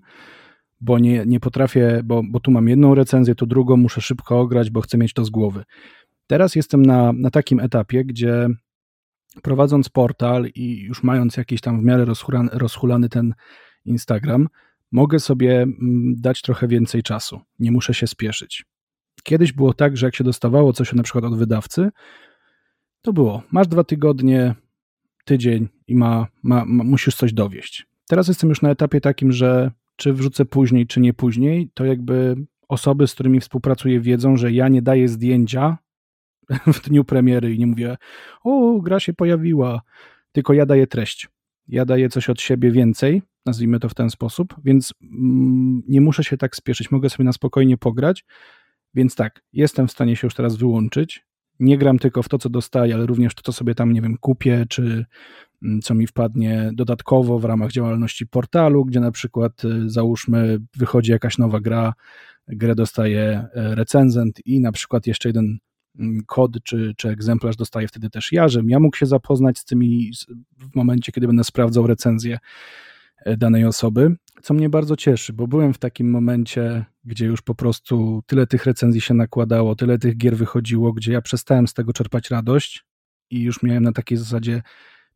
bo nie, nie potrafię, bo, bo tu mam jedną recenzję, tu drugą, muszę szybko ograć, bo chcę mieć to z głowy. Teraz jestem na, na takim etapie, gdzie prowadząc portal i już mając jakiś tam w miarę rozhulany, rozhulany ten Instagram, mogę sobie mm, dać trochę więcej czasu. Nie muszę się spieszyć. Kiedyś było tak, że jak się dostawało coś na przykład od wydawcy, to było, masz dwa tygodnie, tydzień i ma, ma, ma, musisz coś dowieść. Teraz jestem już na etapie takim, że czy wrzucę później, czy nie później, to jakby osoby, z którymi współpracuję, wiedzą, że ja nie daję zdjęcia w dniu premiery i nie mówię, o, gra się pojawiła, tylko ja daję treść. Ja daję coś od siebie więcej, nazwijmy to w ten sposób, więc mm, nie muszę się tak spieszyć, mogę sobie na spokojnie pograć. Więc tak, jestem w stanie się już teraz wyłączyć. Nie gram tylko w to, co dostaję, ale również to, co sobie tam, nie wiem, kupię, czy mm, co mi wpadnie dodatkowo w ramach działalności portalu, gdzie na przykład y, załóżmy wychodzi jakaś nowa gra, grę dostaje e, recenzent i na przykład jeszcze jeden kod czy, czy egzemplarz dostaję wtedy też ja, żebym ja mógł się zapoznać z tymi w momencie, kiedy będę sprawdzał recenzję e, danej osoby, co mnie bardzo cieszy, bo byłem w takim momencie, gdzie już po prostu tyle tych recenzji się nakładało, tyle tych gier wychodziło, gdzie ja przestałem z tego czerpać radość i już miałem na takiej zasadzie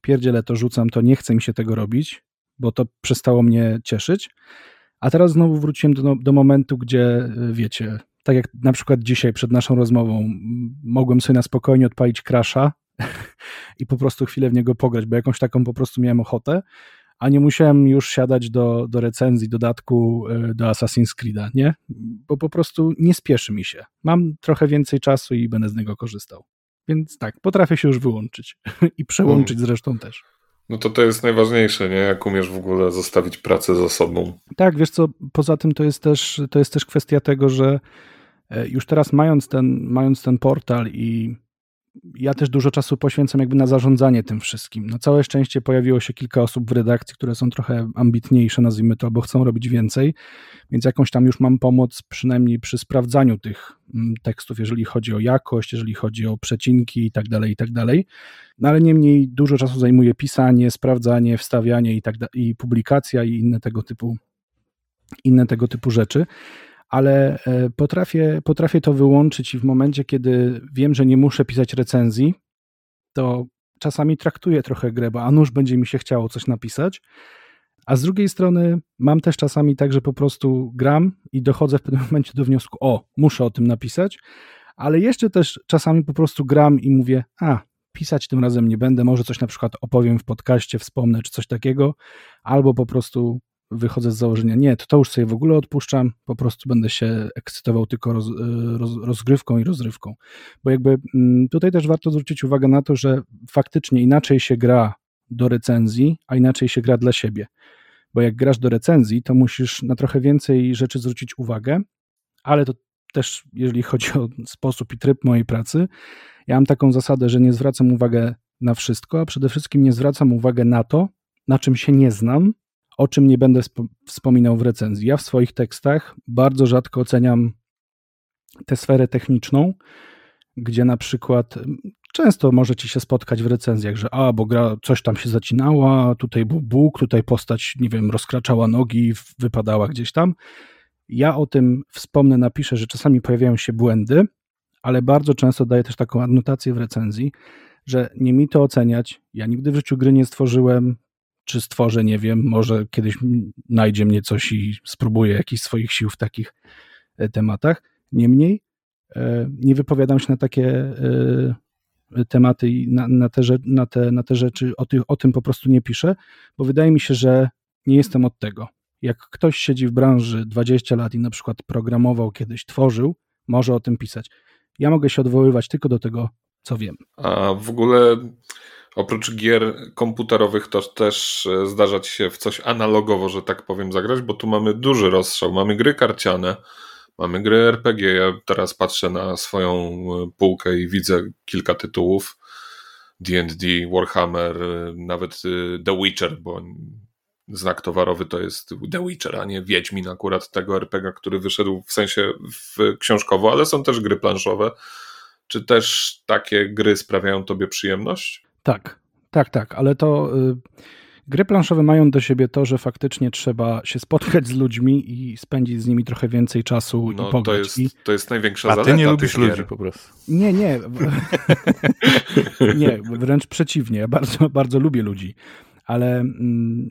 pierdziele to rzucam, to nie chcę mi się tego robić, bo to przestało mnie cieszyć. A teraz znowu wróciłem do, do momentu, gdzie e, wiecie, tak jak na przykład dzisiaj przed naszą rozmową, mogłem sobie na spokojnie odpalić Crasha i po prostu chwilę w niego pograć, bo jakąś taką po prostu miałem ochotę, a nie musiałem już siadać do, do recenzji dodatku e, do Assassin's Creed'a, nie? Bo po prostu nie spieszy mi się. Mam trochę więcej czasu i będę z niego korzystał. Więc tak, potrafię się już wyłączyć i przełączyć hmm. zresztą też. No to to jest najważniejsze, nie? Jak umiesz w ogóle zostawić pracę za sobą. Tak, wiesz co, poza tym to jest też, to jest też kwestia tego, że e, już teraz mając ten, mając ten portal i ja też dużo czasu poświęcam jakby na zarządzanie tym wszystkim. Na całe szczęście pojawiło się kilka osób w redakcji, które są trochę ambitniejsze, nazwijmy to, albo chcą robić więcej, więc jakąś tam już mam pomoc przynajmniej przy sprawdzaniu tych mm, tekstów, jeżeli chodzi o jakość, jeżeli chodzi o przecinki i tak dalej, i tak dalej. No ale niemniej dużo czasu zajmuje pisanie, sprawdzanie, wstawianie i tak i publikacja i inne tego typu inne tego typu rzeczy ale e, potrafię, potrafię to wyłączyć i w momencie, kiedy wiem, że nie muszę pisać recenzji, to czasami traktuję trochę grę, bo a nuż będzie mi się chciało coś napisać, a z drugiej strony mam też czasami tak, że po prostu gram i dochodzę w pewnym momencie do wniosku, o, muszę o tym napisać, ale jeszcze też czasami po prostu gram i mówię, a, pisać tym razem nie będę, może coś na przykład opowiem w podcaście, wspomnę, czy coś takiego, albo po prostu wychodzę z założenia, nie, to, to już sobie w ogóle odpuszczam, po prostu będę się ekscytował tylko roz, roz, rozgrywką i rozrywką. Bo jakby mm, tutaj też warto zwrócić uwagę na to, że faktycznie inaczej się gra do recenzji, a inaczej się gra dla siebie. Bo jak grasz do recenzji, to musisz na trochę więcej rzeczy zwrócić uwagę, ale to też, jeżeli chodzi o sposób i tryb mojej pracy, ja mam taką zasadę, że nie zwracam uwagi na wszystko, a przede wszystkim nie zwracam uwagi na to, na czym się nie znam, o czym nie będę wspominał w recenzji. Ja w swoich tekstach bardzo rzadko oceniam tę sferę techniczną, gdzie na przykład często może ci się spotkać w recenzjach, że a, bo gra coś tam się zacinała, tutaj był Bóg, tutaj postać, nie wiem, rozkraczała nogi, wypadała gdzieś tam. Ja o tym wspomnę, napiszę, że czasami pojawiają się błędy, ale bardzo często daję też taką adnotację w recenzji, że nie mi to oceniać. Ja nigdy w życiu gry nie stworzyłem, czy stworzę, nie wiem, może kiedyś najdzie mnie coś i spróbuję jakichś swoich sił w takich e, tematach. Niemniej e, nie wypowiadam się na takie e, tematy i na, na, te, na, te, na te rzeczy, o, ty, o tym po prostu nie piszę, bo wydaje mi się, że nie jestem od tego. Jak ktoś siedzi w branży 20 lat i na przykład programował kiedyś, tworzył, może o tym pisać. Ja mogę się odwoływać tylko do tego, co wiem. A w ogóle Oprócz gier komputerowych to też e, zdarzać się w coś analogowo, że tak powiem, zagrać, bo tu mamy duży rozstrzał. Mamy gry karciane, mamy gry RPG. Ja teraz patrzę na swoją e, półkę i widzę kilka tytułów. D&D, Warhammer, nawet The Witcher, bo znak towarowy to jest The Witcher, a nie Wiedźmin akurat tego RPG, który wyszedł w sensie w książkowo, ale są też gry planszowe. Czy też takie gry sprawiają tobie przyjemność? Tak, tak, tak, ale to y, gry planszowe mają do siebie to, że faktycznie trzeba się spotkać z ludźmi i spędzić z nimi trochę więcej czasu no, i pograć. To jest, I... to jest największa A zaleta ty nie lubisz ludzi po prostu. Nie, nie. nie, wręcz przeciwnie. Ja bardzo, bardzo lubię ludzi ale mm,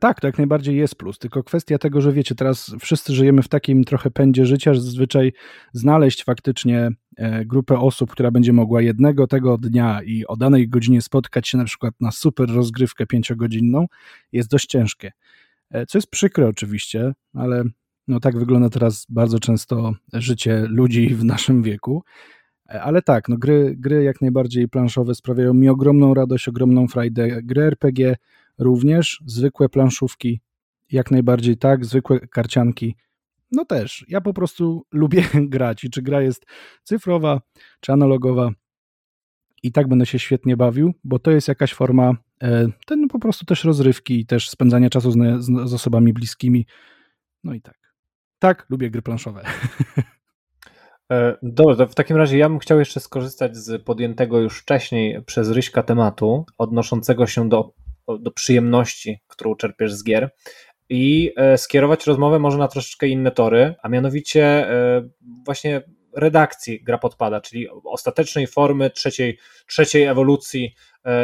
tak, to jak najbardziej jest plus. Tylko kwestia tego, że wiecie, teraz wszyscy żyjemy w takim trochę pędzie życia, że zazwyczaj znaleźć faktycznie e, grupę osób, która będzie mogła jednego tego dnia i o danej godzinie spotkać się na przykład na super rozgrywkę pięciogodzinną, jest dość ciężkie. E, co jest przykre oczywiście, ale no tak wygląda teraz bardzo często życie ludzi w naszym wieku. Ale tak, no gry, gry jak najbardziej planszowe sprawiają mi ogromną radość, ogromną frajdę. Gry RPG również, zwykłe planszówki jak najbardziej tak, zwykłe karcianki no też. Ja po prostu lubię grać i czy gra jest cyfrowa, czy analogowa i tak będę się świetnie bawił, bo to jest jakaś forma e, ten po prostu też rozrywki i też spędzania czasu z, z osobami bliskimi. No i tak. Tak, lubię gry planszowe. E, dobrze, w takim razie ja bym chciał jeszcze skorzystać z podjętego już wcześniej przez Ryśka tematu odnoszącego się do, do przyjemności, którą czerpiesz z gier i e, skierować rozmowę może na troszeczkę inne tory, a mianowicie e, właśnie redakcji Gra Podpada, czyli ostatecznej formy trzeciej, trzeciej ewolucji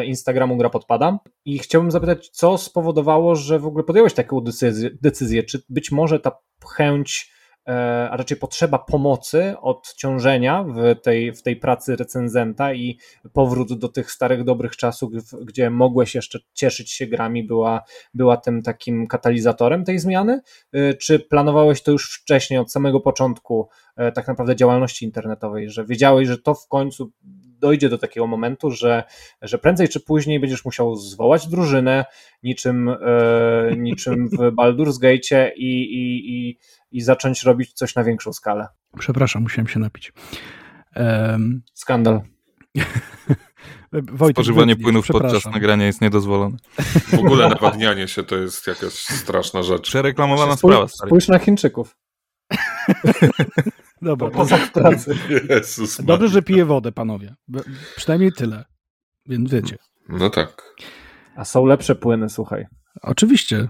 Instagramu Gra Podpada. I chciałbym zapytać, co spowodowało, że w ogóle podjąłeś taką decyzję, decyzję czy być może ta chęć a raczej potrzeba pomocy, odciążenia w tej, w tej pracy recenzenta i powrót do tych starych, dobrych czasów, gdzie mogłeś jeszcze cieszyć się grami, była, była tym takim katalizatorem tej zmiany? E, czy planowałeś to już wcześniej, od samego początku e, tak naprawdę działalności internetowej, że wiedziałeś, że to w końcu dojdzie do takiego momentu, że, że prędzej czy później będziesz musiał zwołać drużynę, niczym, e, niczym w Baldur's Gate i, i, i, i zacząć robić coś na większą skalę. Przepraszam, musiałem się napić. Um... Skandal. Wojtek, Spożywanie płynów podczas nagrania jest niedozwolone. W ogóle nawadnianie się to jest jakaś straszna rzecz. Przereklamowana sprawa. Spójrz na Chińczyków. Dobra. Poza pracy. Jezus Dobrze, że piję wodę, panowie. Przynajmniej tyle. Więc wiecie. No tak. A są lepsze płyny, słuchaj. Oczywiście.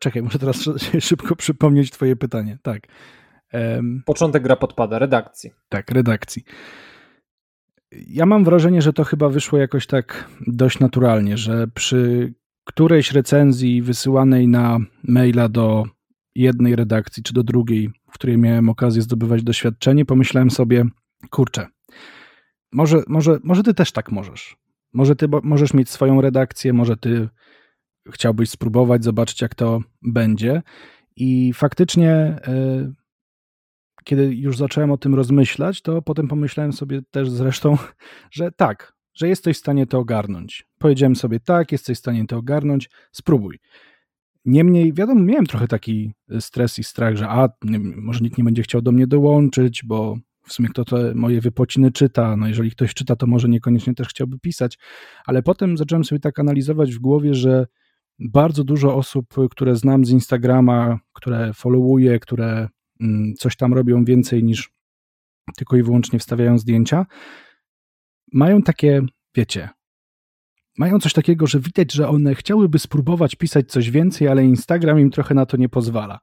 Czekaj, muszę teraz szybko przypomnieć twoje pytanie. Tak. Um, Początek gra podpada, redakcji. Tak, redakcji. Ja mam wrażenie, że to chyba wyszło jakoś tak dość naturalnie, że przy którejś recenzji wysyłanej na maila do jednej redakcji czy do drugiej, w której miałem okazję zdobywać doświadczenie, pomyślałem sobie, kurczę, może, może, może ty też tak możesz. Może ty możesz mieć swoją redakcję, może ty chciałbyś spróbować, zobaczyć jak to będzie. I faktycznie, y, kiedy już zacząłem o tym rozmyślać, to potem pomyślałem sobie też zresztą, że tak, że jesteś w stanie to ogarnąć. Powiedziałem sobie, tak, jesteś w stanie to ogarnąć, spróbuj. Niemniej, wiadomo, miałem trochę taki e, stres i strach, że a, może nikt nie będzie chciał do mnie dołączyć, bo w sumie kto te moje wypociny czyta, no jeżeli ktoś czyta, to może niekoniecznie też chciałby pisać, ale potem zacząłem sobie tak analizować w głowie, że bardzo dużo osób, które znam z Instagrama, które followuję, które mm, coś tam robią więcej niż tylko i wyłącznie wstawiają zdjęcia, mają takie, wiecie, mają coś takiego, że widać, że one chciałyby spróbować pisać coś więcej, ale Instagram im trochę na to nie pozwala.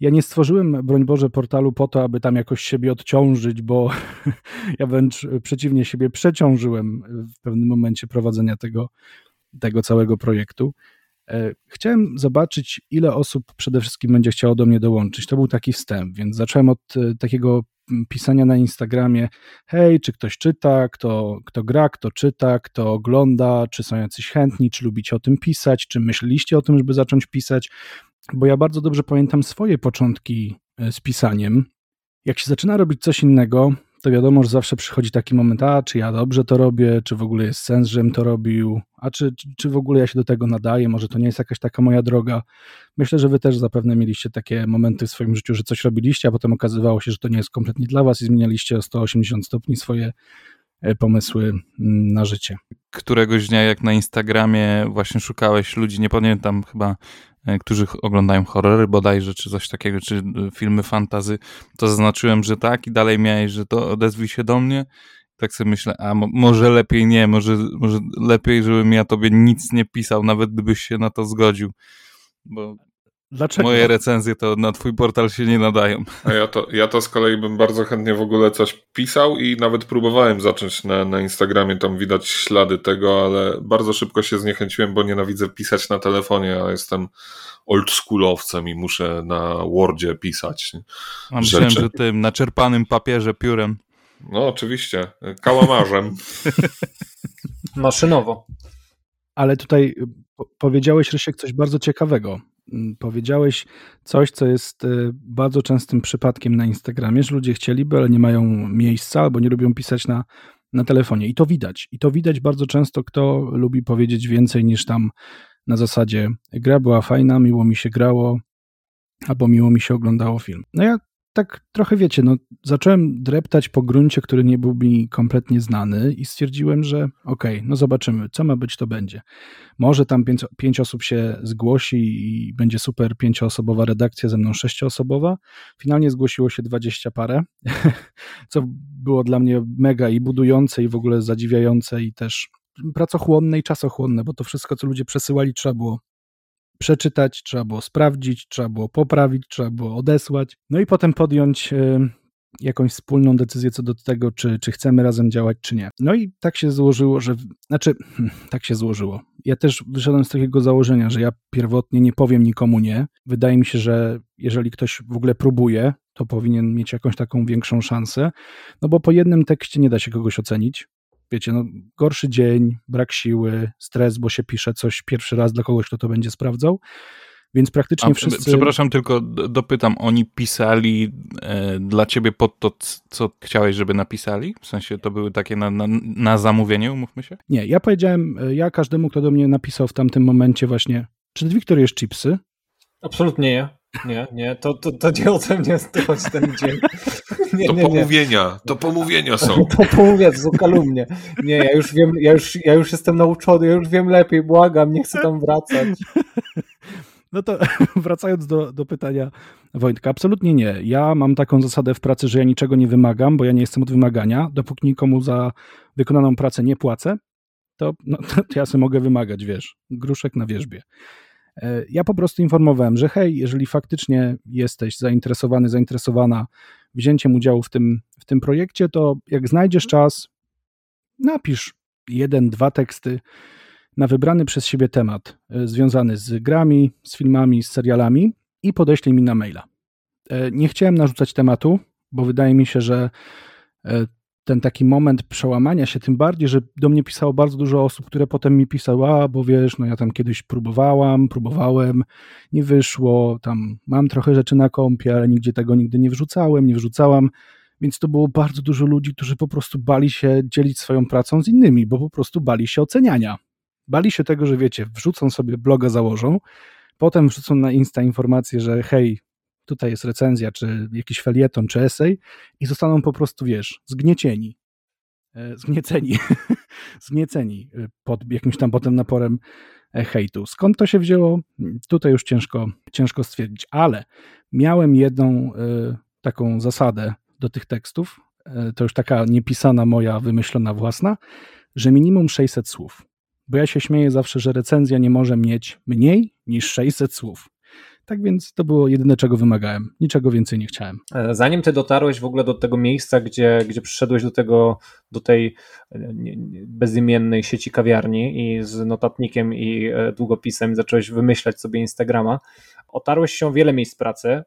Ja nie stworzyłem, broń Boże, portalu po to, aby tam jakoś siebie odciążyć, bo ja wręcz przeciwnie siebie przeciążyłem w pewnym momencie prowadzenia tego, tego całego projektu. E, chciałem zobaczyć, ile osób przede wszystkim będzie chciało do mnie dołączyć. To był taki wstęp, więc zacząłem od e, takiego pisania na Instagramie, hej, czy ktoś czyta, kto, kto gra, kto czyta, kto ogląda, czy są jacyś chętni, czy lubicie o tym pisać, czy myśleliście o tym, żeby zacząć pisać, bo ja bardzo dobrze pamiętam swoje początki e, z pisaniem. Jak się zaczyna robić coś innego, to wiadomo, że zawsze przychodzi taki moment, a czy ja dobrze to robię, czy w ogóle jest sens, żebym to robił, a czy, czy, w ogóle ja się do tego nadaję, może to nie jest jakaś taka moja droga. Myślę, że wy też zapewne mieliście takie momenty w swoim życiu, że coś robiliście, a potem okazywało się, że to nie jest kompletnie dla was i zmienialiście o 180 stopni swoje pomysły mm, na życie. Któregoś dnia, jak na Instagramie właśnie szukałeś ludzi, nie pamiętam chyba, którzy oglądają horrory bodajże, czy coś takiego, czy filmy fantazy, to zaznaczyłem, że tak i dalej miałeś, że to odezwij się do mnie tak sobie myślę, a może lepiej nie, może, może lepiej, żebym ja tobie nic nie pisał, nawet gdybyś się na to zgodził. Bo Dlaczego? Moje recenzje to na twój portal się nie nadają. A ja to, ja to z kolei bym bardzo chętnie w ogóle coś pisał i nawet próbowałem zacząć na, na Instagramie, tam widać ślady tego, ale bardzo szybko się zniechęciłem, bo nienawidzę pisać na telefonie, a jestem oldschoolowcem i muszę na Wordzie pisać. A myślałem, że tym naczerpanym papierze piórem. No oczywiście, kałamarzem. Maszynowo. Ale tutaj powiedziałeś, Rysiek, coś bardzo ciekawego. Mm, powiedziałeś coś, co jest y, bardzo częstym przypadkiem na Instagramie, że ludzie chcieliby, ale nie mają miejsca albo nie lubią pisać na, na telefonie. I to widać. I to widać bardzo często, kto lubi powiedzieć więcej niż tam na zasadzie gra była fajna, miło mi się grało, albo miło mi się oglądało film. No ja tak trochę wiecie, no zacząłem dreptać po gruncie, który nie był mi kompletnie znany i stwierdziłem, że okej, okay, no zobaczymy, co ma być, to będzie. Może tam pięć, pięć, osób się zgłosi i będzie super pięcioosobowa redakcja, ze mną sześcioosobowa. Finalnie zgłosiło się dwadzieścia parę, co było dla mnie mega i budujące i w ogóle zadziwiające i też pracochłonne i czasochłonne, bo to wszystko, co ludzie przesyłali, trzeba było przeczytać, trzeba było sprawdzić, trzeba było poprawić, trzeba było odesłać, no i potem podjąć e, jakąś wspólną decyzję co do tego, czy, czy chcemy razem działać, czy nie. No i tak się złożyło, że, znaczy, hmm, tak się złożyło. Ja też wyszedłem z takiego założenia, że ja pierwotnie nie powiem nikomu nie. Wydaje mi się, że jeżeli ktoś w ogóle próbuje, to powinien mieć jakąś taką większą szansę, no bo po jednym tekście nie da się kogoś ocenić wiecie, no, gorszy dzień, brak siły, stres, bo się pisze coś pierwszy raz dla kogoś, kto to będzie sprawdzał. Więc praktycznie A, wszyscy. Przepraszam, tylko dopytam, oni pisali e, dla ciebie pod to, co chciałeś, żeby napisali? W sensie to były takie na, na, na zamówienie, umówmy się? Nie, ja powiedziałem, e, ja każdemu, kto do mnie napisał w tamtym momencie właśnie, czy Wiktor jest chipsy? Absolutnie nie. Nie, nie, to, to, to nie ode mnie chodzi ten dzień. Nie, to nie, pomówienia, nie. to pomówienia są. To pomówienia, to są kalumnie. Nie, ja już wiem, ja już, ja już jestem nauczony, ja już wiem lepiej, błagam, nie chcę tam wracać. No to wracając do, do pytania Wojtka, absolutnie nie. Ja mam taką zasadę w pracy, że ja niczego nie wymagam, bo ja nie jestem od wymagania. Dopóki nikomu za wykonaną pracę nie płacę, to, no, to ja sobie mogę wymagać, wiesz, gruszek na wierzbie. E, ja po prostu informowałem, że hej, jeżeli faktycznie jesteś zainteresowany, zainteresowana wzięciem udziału w tym, w tym projekcie, to jak znajdziesz czas, napisz jeden, dwa teksty na wybrany przez siebie temat e, związany z grami, z filmami, z serialami i podeślij mi na maila. E, nie chciałem narzucać tematu, bo wydaje mi się, że ten taki moment przełamania się, tym bardziej, że do mnie pisało bardzo dużo osób, które potem mi pisały, a bo wiesz, no ja tam kiedyś próbowałam, próbowałem, nie wyszło, tam mam trochę rzeczy na kompie, ale nigdzie tego nigdy nie wrzucałem, nie wrzucałam, więc to było bardzo dużo ludzi, którzy po prostu bali się dzielić swoją pracą z innymi, bo po prostu bali się oceniania. Bali się tego, że wiecie, wrzucą sobie bloga, założą, potem wrzucą na Insta informację, że hej, tutaj jest recenzja, czy jakiś felieton, czy esej i zostaną po prostu, wiesz, zgniecieni, e, zgnieceni, zgnieceni e, pod jakimś tam potem naporem e, hejtu. Skąd to się wzięło? Tutaj już ciężko, ciężko stwierdzić, ale miałem jedną taką zasadę do tych tekstów, to już taka niepisana moja, wymyślona własna, że minimum 600 słów. Bo ja się śmieję zawsze, że recenzja nie może mieć mniej niż 600 słów. Tak więc to było jedyne, czego wymagałem. Niczego więcej nie chciałem. E, zanim ty dotarłeś w ogóle do tego miejsca, gdzie, gdzie przyszedłeś do tego, do tej e, bezimiennej sieci kawiarni i z notatnikiem i e, długopisem zacząłeś wymyślać sobie Instagrama, otarłeś się o wiele miejsc pracy,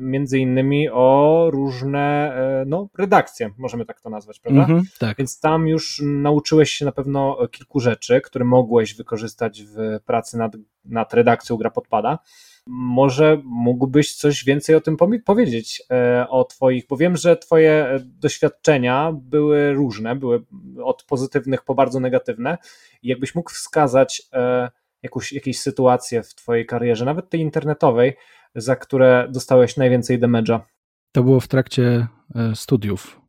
między innymi o różne no, redakcje, możemy tak to nazwać, prawda? Mm -hmm, tak. Więc tam już nauczyłeś się na pewno kilku rzeczy, które mogłeś wykorzystać w pracy nad, nad redakcją Gra Podpada. Może mógłbyś coś więcej o tym powiedzieć, e, o Twoich, bo wiem, że Twoje doświadczenia były różne, były od pozytywnych po bardzo negatywne. Jakbyś mógł wskazać e, jakąś, jakieś sytuacje w Twojej karierze, nawet tej internetowej, za które dostałeś najwięcej damage'a? To było w trakcie e, studiów.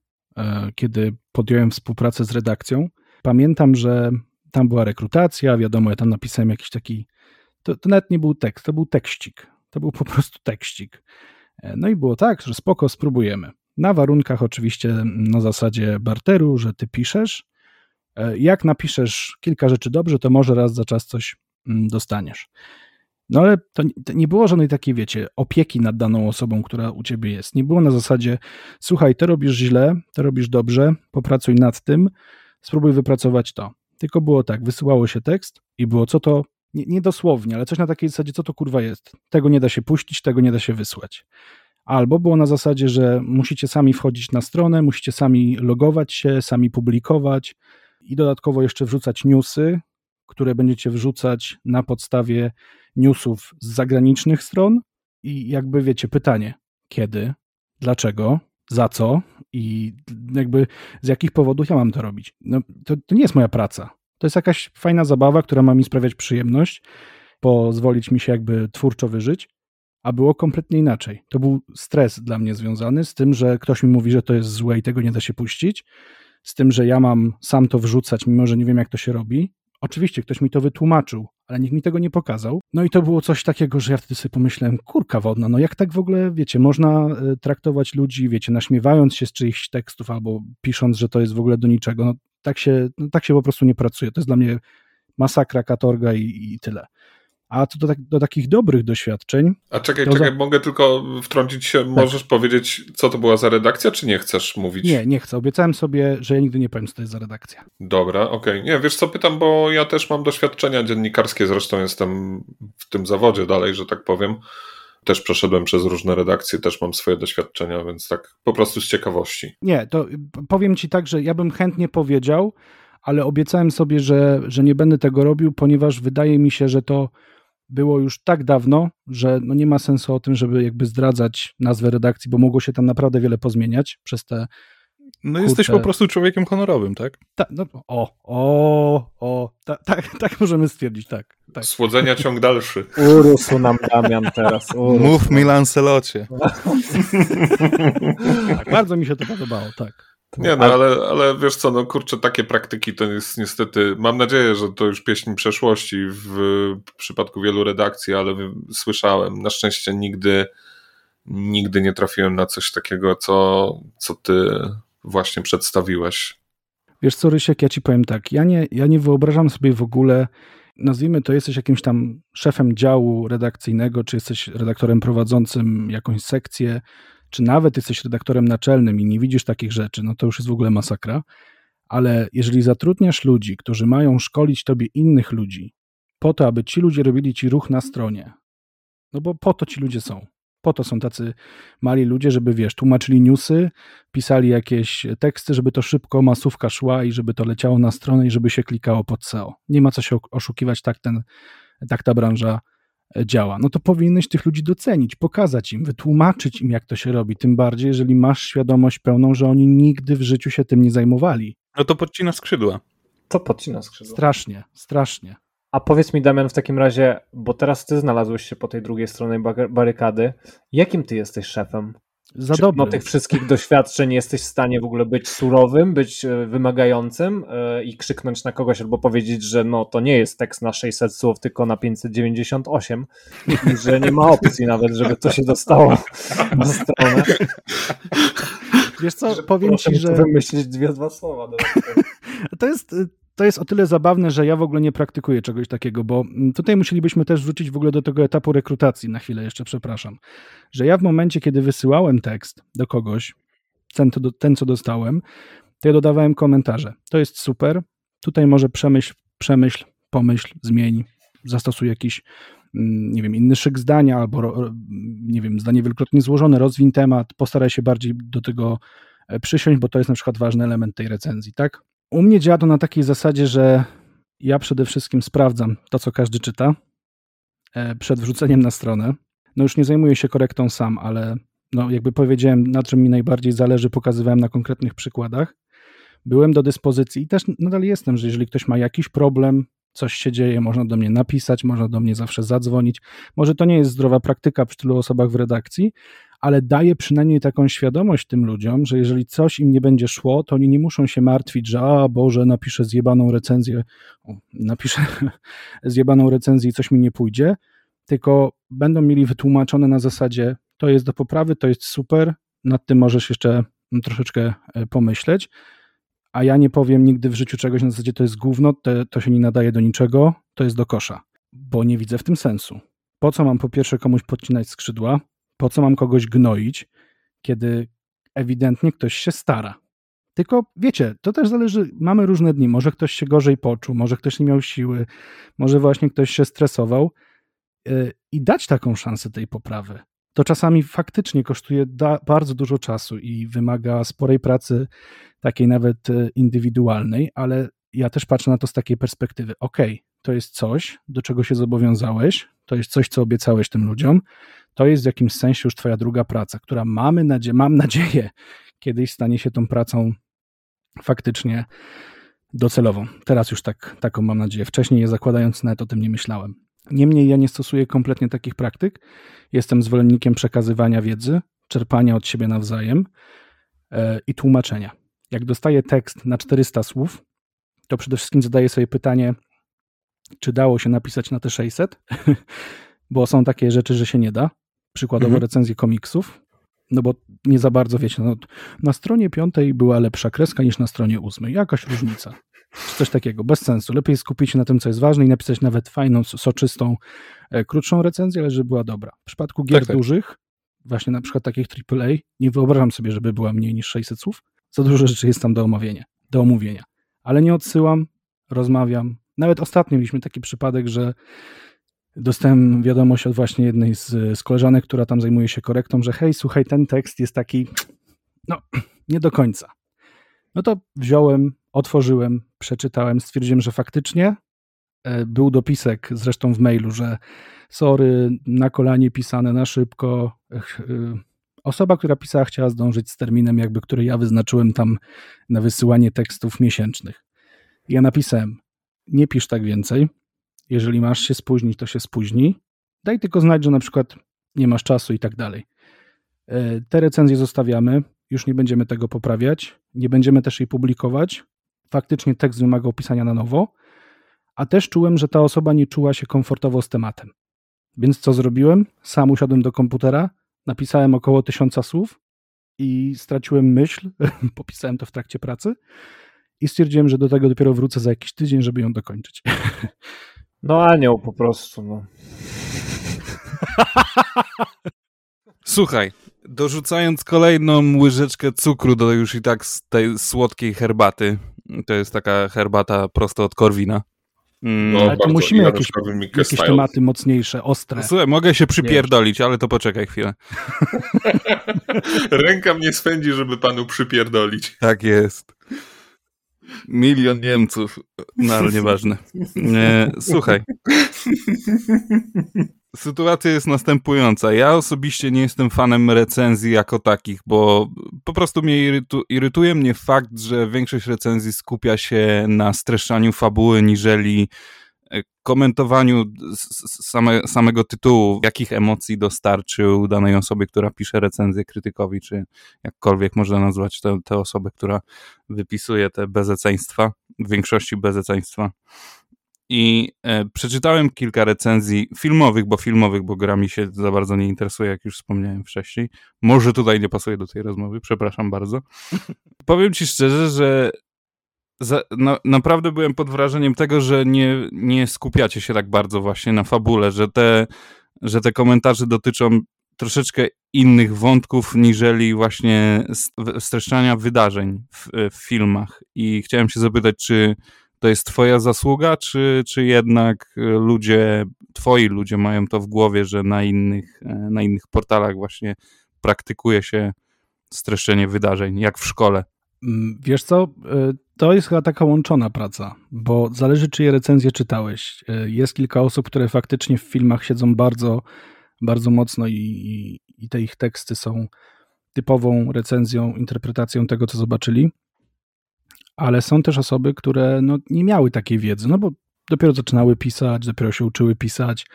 kiedy podjąłem współpracę z redakcją. Pamiętam, że tam była rekrutacja, wiadomo, ja tam napisałem jakiś taki, to, to nawet nie był tekst, to był tekścik, to był po prostu tekścik. E, no i było tak, że spoko, spróbujemy. Na warunkach oczywiście na zasadzie barteru, że ty piszesz. E, jak napiszesz kilka rzeczy dobrze, to może raz za czas coś mm, dostaniesz. No ale to, to, nie było żadnej takiej, wiecie, opieki nad daną osobą, która u ciebie jest. Nie było na zasadzie, słuchaj, to robisz źle, to robisz dobrze, popracuj nad tym, spróbuj wypracować to. Tylko było tak, wysyłało się tekst i było co to, nie, nie dosłownie, ale coś na takiej zasadzie, co to kurwa jest. Tego nie da się puścić, tego nie da się wysłać. Albo było na zasadzie, że musicie sami wchodzić na stronę, musicie sami logować się, sami publikować i dodatkowo jeszcze wrzucać newsy, które będziecie wrzucać na podstawie newsów z zagranicznych stron. I jakby wiecie, pytanie, kiedy, dlaczego, za co i jakby z jakich powodów ja mam to robić. No, to, to nie jest moja praca. To jest jakaś fajna zabawa, która ma mi sprawiać przyjemność, pozwolić mi się jakby twórczo wyżyć, a było kompletnie inaczej. To był stres dla mnie związany z tym, że ktoś mi mówi, że to jest złe i tego nie da się puścić, z tym, że ja mam sam to wrzucać, mimo że nie wiem, jak to się robi. Oczywiście ktoś mi to wytłumaczył, ale nikt mi tego nie pokazał. No i to było coś takiego, że ja wtedy sobie pomyślałem, kurka wodna, no jak tak w ogóle, wiecie, można e, traktować ludzi, wiecie, naśmiewając się z czyichś tekstów albo pisząc, że to jest w ogóle do niczego. No tak się, no, tak się po prostu nie pracuje. To jest dla mnie masakra, katorga i, i tyle. A to do, tak, do, takich dobrych doświadczeń. A czekaj, czekaj, za... mogę tylko wtrącić się. Tak. Możesz powiedzieć, co to była za redakcja, czy nie chcesz mówić? Nie, nie chcę. Obiecałem sobie, że ja nigdy nie powiem, co to jest za redakcja. Dobra, okej. Okay. Nie, wiesz co, pytam, bo ja też mam doświadczenia dziennikarskie, zresztą jestem w tym zawodzie dalej, że tak powiem. Też przeszedłem przez różne redakcje, też mam swoje doświadczenia, więc tak po prostu z ciekawości. Nie, to powiem ci tak, że ja bym chętnie powiedział, ale obiecałem sobie, że, że nie będę tego robił, ponieważ wydaje mi się, że to było już tak dawno, że no nie ma sensu o tym, żeby jakby zdradzać nazwę redakcji, bo mogło się tam naprawdę wiele pozmieniać przez te. No kurczę... jesteś po prostu człowiekiem honorowym, tak? Ta, no, o, o, o, ta, tak, tak możemy stwierdzić, tak. tak. Słodzenia ciąg dalszy. Urósł nam Damian teraz. Urósł. Mów mi Lancelocie. tak, bardzo mi się to podobało, tak. Nie, no ale, ale wiesz co, no kurczę, takie praktyki to jest niestety, mam nadzieję, że to już pieśń przeszłości w przypadku wielu redakcji, ale słyszałem, na szczęście nigdy, nigdy nie trafiłem na coś takiego, co, co ty właśnie przedstawiłeś. Wiesz co, Rysiek, ja ci powiem tak, ja nie, ja nie wyobrażam sobie w ogóle, nazwijmy to, jesteś jakimś tam szefem działu redakcyjnego, czy jesteś redaktorem prowadzącym jakąś sekcję, czy nawet jesteś redaktorem naczelnym i nie widzisz takich rzeczy, no to już jest w ogóle masakra. Ale jeżeli zatrudniasz ludzi, którzy mają szkolić tobie innych ludzi, po to, aby ci ludzie robili ci ruch na stronie, no bo po to ci ludzie są. Po to są tacy mali ludzie, żeby wiesz, tłumaczyli newsy, pisali jakieś teksty, żeby to szybko masówka szła i żeby to leciało na stronę i żeby się klikało pod SEO. Nie ma co się oszukiwać, tak, ten, tak ta branża działa, no to powinieneś tych ludzi docenić, pokazać im, wytłumaczyć im, jak to się robi. Tym bardziej, jeżeli masz świadomość pełną, że oni nigdy w życiu się tym nie zajmowali. No to podcina skrzydła. To podcina skrzydła. Strasznie, strasznie. A powiedz mi, Damian, w takim razie, bo teraz ty znalazłeś się po tej drugiej stronie barykady, jakim ty jesteś szefem? za dobry. Mimo tych wszystkich doświadczeń jesteś w stanie w ogóle być surowym, być e, wymagającym e, i krzyknąć na kogoś albo powiedzieć, że no to nie jest tekst na 600 słów, tylko na 598 i że nie ma opcji nawet, żeby to się dostało na stronę. Wiesz co, powiem ci, że... wymyślić dwie, dwa słowa. To jest to jest o tyle zabawne, że ja w ogóle nie praktykuję czegoś takiego, bo mm, tutaj musielibyśmy też wrócić w ogóle do tego etapu rekrutacji, na chwilę jeszcze przepraszam, że ja w momencie, kiedy wysyłałem tekst do kogoś, ten, ten co dostałem, to ja dodawałem komentarze. To jest super, tutaj może przemyśl, przemyśl, pomyśl, zmień, zastosuj jakiś, mm, nie wiem, inny szyk zdania, albo, nie wiem, zdanie wielokrotnie złożone, rozwin temat, postaraj się bardziej do tego e, przysiąść, bo to jest na przykład ważny element tej recenzji, tak? U mnie działa to na takiej zasadzie, że ja przede wszystkim sprawdzam to, co każdy czyta e, przed wrzuceniem na stronę. No już nie zajmuję się korektą sam, ale no jakby powiedziałem, na czym mi najbardziej zależy, pokazywałem na konkretnych przykładach. Byłem do dyspozycji i też nadal jestem, że jeżeli ktoś ma jakiś problem, coś się dzieje, można do mnie napisać, można do mnie zawsze zadzwonić. Może to nie jest zdrowa praktyka przy tylu osobach w redakcji, ale daje przynajmniej taką świadomość tym ludziom, że jeżeli coś im nie będzie szło, to oni nie muszą się martwić, że a Boże, napiszę zjebaną recenzję, o, napiszę zjebaną recenzję i coś mi nie pójdzie, tylko będą mieli wytłumaczone na zasadzie to jest do poprawy, to jest super, nad tym możesz jeszcze troszeczkę e, pomyśleć, a ja nie powiem nigdy w życiu czegoś na zasadzie to jest gówno, to, to się nie nadaje do niczego, to jest do kosza, bo nie widzę w tym sensu. Po co mam po pierwsze komuś podcinać skrzydła, po co mam kogoś gnoić, kiedy ewidentnie ktoś się stara. Tylko wiecie, to też zależy, mamy różne dni. Może ktoś się gorzej poczuł, może ktoś nie miał siły, może właśnie ktoś się stresował yy, i dać taką szansę tej poprawy. To czasami faktycznie kosztuje bardzo dużo czasu i wymaga sporej pracy, takiej nawet yy, indywidualnej, ale ja też patrzę na to z takiej perspektywy. Ok, to jest coś, do czego się zobowiązałeś, to jest coś, co obiecałeś tym ludziom, to jest w jakimś sensie już Twoja druga praca, która mamy nadzie mam nadzieję, kiedyś stanie się tą pracą faktycznie docelową. Teraz już tak, taką mam nadzieję. Wcześniej je zakładając nawet o tym nie myślałem. Niemniej ja nie stosuję kompletnie takich praktyk. Jestem zwolennikiem przekazywania wiedzy, czerpania od siebie nawzajem yy, i tłumaczenia. Jak dostaję tekst na 400 słów, to przede wszystkim zadaję sobie pytanie, czy dało się napisać na te 600, bo są takie rzeczy, że się nie da. Przykładowo mhm. recenzje komiksów, no bo nie za bardzo wiecie, no, na stronie piątej była lepsza kreska niż na stronie ósmej. Jakaś różnica. Coś takiego, bez sensu. Lepiej skupić się na tym, co jest ważne i napisać nawet fajną, soczystą, e, krótszą recenzję, ale żeby była dobra. W przypadku gier tak, tak. dużych, właśnie na przykład takich AAA, nie wyobrażam sobie, żeby była mniej niż 600 słów. Za dużo rzeczy jest tam do omówienia. Do omówienia. Ale nie odsyłam, rozmawiam, nawet ostatnio mieliśmy taki przypadek, że dostałem wiadomość od właśnie jednej z, z koleżanek, która tam zajmuje się korektą, że hej, słuchaj, ten tekst jest taki, no, nie do końca. No to wziąłem, otworzyłem, przeczytałem, stwierdziłem, że faktycznie e, był dopisek zresztą w mailu, że sorry, na kolanie pisane na szybko. E, osoba, która pisała, chciała zdążyć z terminem, jakby który ja wyznaczyłem tam na wysyłanie tekstów miesięcznych. Ja napisałem, nie pisz tak więcej. Jeżeli masz się spóźnić, to się spóźni. Daj tylko znać, że na przykład nie masz czasu i tak dalej. E, te recenzje zostawiamy, już nie będziemy tego poprawiać, nie będziemy też jej publikować. Faktycznie tekst wymaga opisania na nowo, a też czułem, że ta osoba nie czuła się komfortowo z tematem. Więc co zrobiłem? Sam usiadłem do komputera, napisałem około tysiąca słów i straciłem myśl, popisałem to w trakcie pracy i stwierdziłem, że do tego dopiero wrócę za jakiś tydzień, żeby ją dokończyć. No anioł po prostu. No. Słuchaj, dorzucając kolejną łyżeczkę cukru do już i tak tej słodkiej herbaty, to jest taka herbata prosto od Korwina. Mm. No, ale to musimy jakieś, jakieś tematy mocniejsze, ostre. Słuchaj, mogę się przypierdolić, ale to poczekaj chwilę. Ręka mnie swędzi, żeby panu przypierdolić. Tak jest. Milion Niemców, no ale nieważne. Nie, słuchaj. Sytuacja jest następująca. Ja osobiście nie jestem fanem recenzji jako takich, bo po prostu mnie irytu, irytuje mnie fakt, że większość recenzji skupia się na streszczaniu fabuły, niżeli komentowaniu same, samego tytułu, jakich emocji dostarczył danej osobie, która pisze recenzję krytykowi, czy jakkolwiek można nazwać tę osobę, która wypisuje te bezeceństwa, w większości bezeceństwa. I e, przeczytałem kilka recenzji filmowych, bo filmowych, bo grami się za bardzo nie interesuje, jak już wspomniałem wcześniej. Może tutaj nie pasuje do tej rozmowy, przepraszam bardzo. Powiem ci szczerze, że za, na, naprawdę byłem pod wrażeniem tego, że nie, nie skupiacie się tak bardzo właśnie na fabule, że te, że te komentarze dotyczą troszeczkę innych wątków, niżeli właśnie streszczania wydarzeń w, w, filmach. I chciałem się zapytać, czy to jest twoja zasługa, czy, czy jednak ludzie, twoi ludzie mają to w głowie, że na innych, na innych portalach właśnie praktykuje się streszczenie wydarzeń, jak w szkole? Mm, wiesz co, y, to jest chyba taka łączona praca, bo zależy, czyje recenzje czytałeś. E, jest kilka osób, które faktycznie w filmach siedzą bardzo, bardzo mocno i, i, i te ich teksty są typową recenzją, interpretacją tego, co zobaczyli. Ale są też osoby, które no, nie miały takiej wiedzy, no bo dopiero zaczynały pisać, dopiero się uczyły pisać.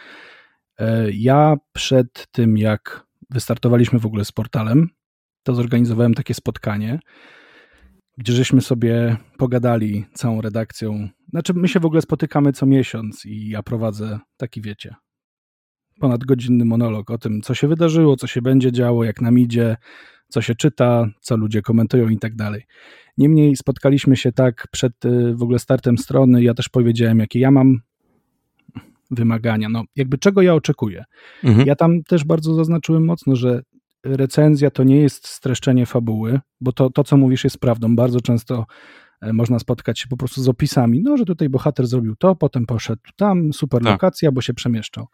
E, ja przed tym, jak wystartowaliśmy w ogóle z portalem, to zorganizowałem takie spotkanie, gdzie żeśmy sobie pogadali całą redakcją. Znaczy, my się w ogóle spotykamy co miesiąc i ja prowadzę taki, wiecie, ponadgodzinny monolog o tym, co się wydarzyło, co się będzie działo, jak nam idzie, co się czyta, co ludzie komentują i tak dalej. Niemniej spotkaliśmy się tak przed y, w ogóle startem strony. Ja też powiedziałem, jakie ja mam wymagania. No, jakby czego ja oczekuję. Mhm. Ja tam też bardzo zaznaczyłem mocno, że recenzja to nie jest streszczenie fabuły, bo to, to co mówisz jest prawdą. Bardzo często e, można spotkać się po prostu z opisami, no, że tutaj bohater zrobił to, potem poszedł tam, super tak. lokacja, bo się przemieszczał.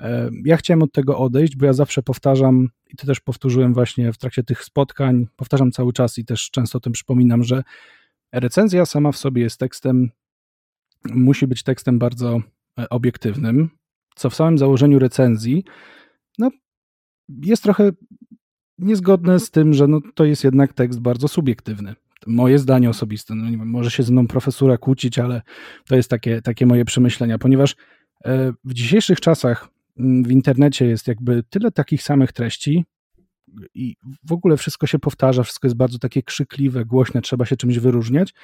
E, ja chciałem od tego odejść, bo ja zawsze powtarzam, i to też powtórzyłem właśnie w trakcie tych spotkań, powtarzam cały czas i też często o tym przypominam, że recenzja sama w sobie jest tekstem, musi być tekstem bardzo e, obiektywnym, co w samym założeniu recenzji jest trochę niezgodne z tym, że no, to jest jednak tekst bardzo subiektywny. Moje zdanie osobiste, no, nie wiem, może się ze mną profesura kłócić, ale to jest takie, takie moje przemyślenia, ponieważ e, w dzisiejszych czasach mm, w internecie jest jakby tyle takich samych treści i w ogóle wszystko się powtarza, wszystko jest bardzo takie krzykliwe, głośne, trzeba się czymś wyróżniać.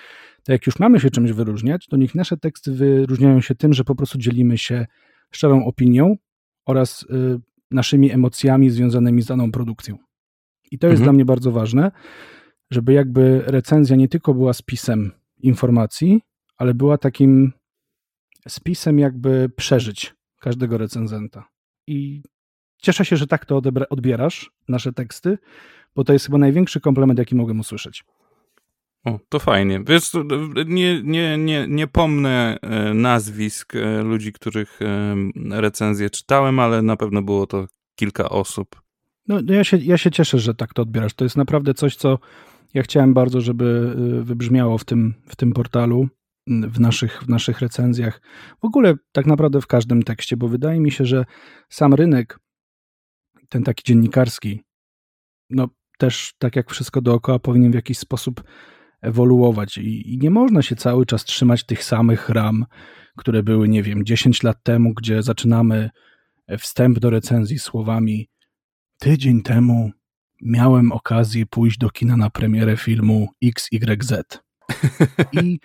To jak już mamy się czymś wyróżniać, to niech nasze teksty wyróżniają się tym, że po prostu dzielimy się szczerą opinią oraz y, naszymi emocjami związanymi z daną produkcją. I to jest mhm. dla mnie bardzo ważne, żeby jakby recenzja nie tylko była spisem informacji, ale była takim spisem jakby przeżyć każdego recenzenta. I cieszę się, że tak to odbierasz, nasze teksty, bo to jest chyba największy komplement, jaki mogę usłyszeć. O, to fajnie. Wiesz, nie, nie, nie, nie pomnę e, nazwisk e, ludzi, których e, recenzje czytałem, ale na pewno było to kilka osób. No, no, ja, się, ja się cieszę, że tak to odbierasz. To jest naprawdę coś, co ja chciałem bardzo, żeby wybrzmiało w tym, w tym portalu, w naszych, w naszych recenzjach. W ogóle tak naprawdę w każdym tekście, bo wydaje mi się, że sam rynek, ten taki dziennikarski, no też tak jak wszystko dookoła powinien w jakiś sposób ewoluować i, i nie można się cały czas trzymać tych samych ram, które były, nie wiem, 10 lat temu, gdzie zaczynamy wstęp do recenzji słowami tydzień temu miałem okazję pójść do kina na premierę filmu XYZ. I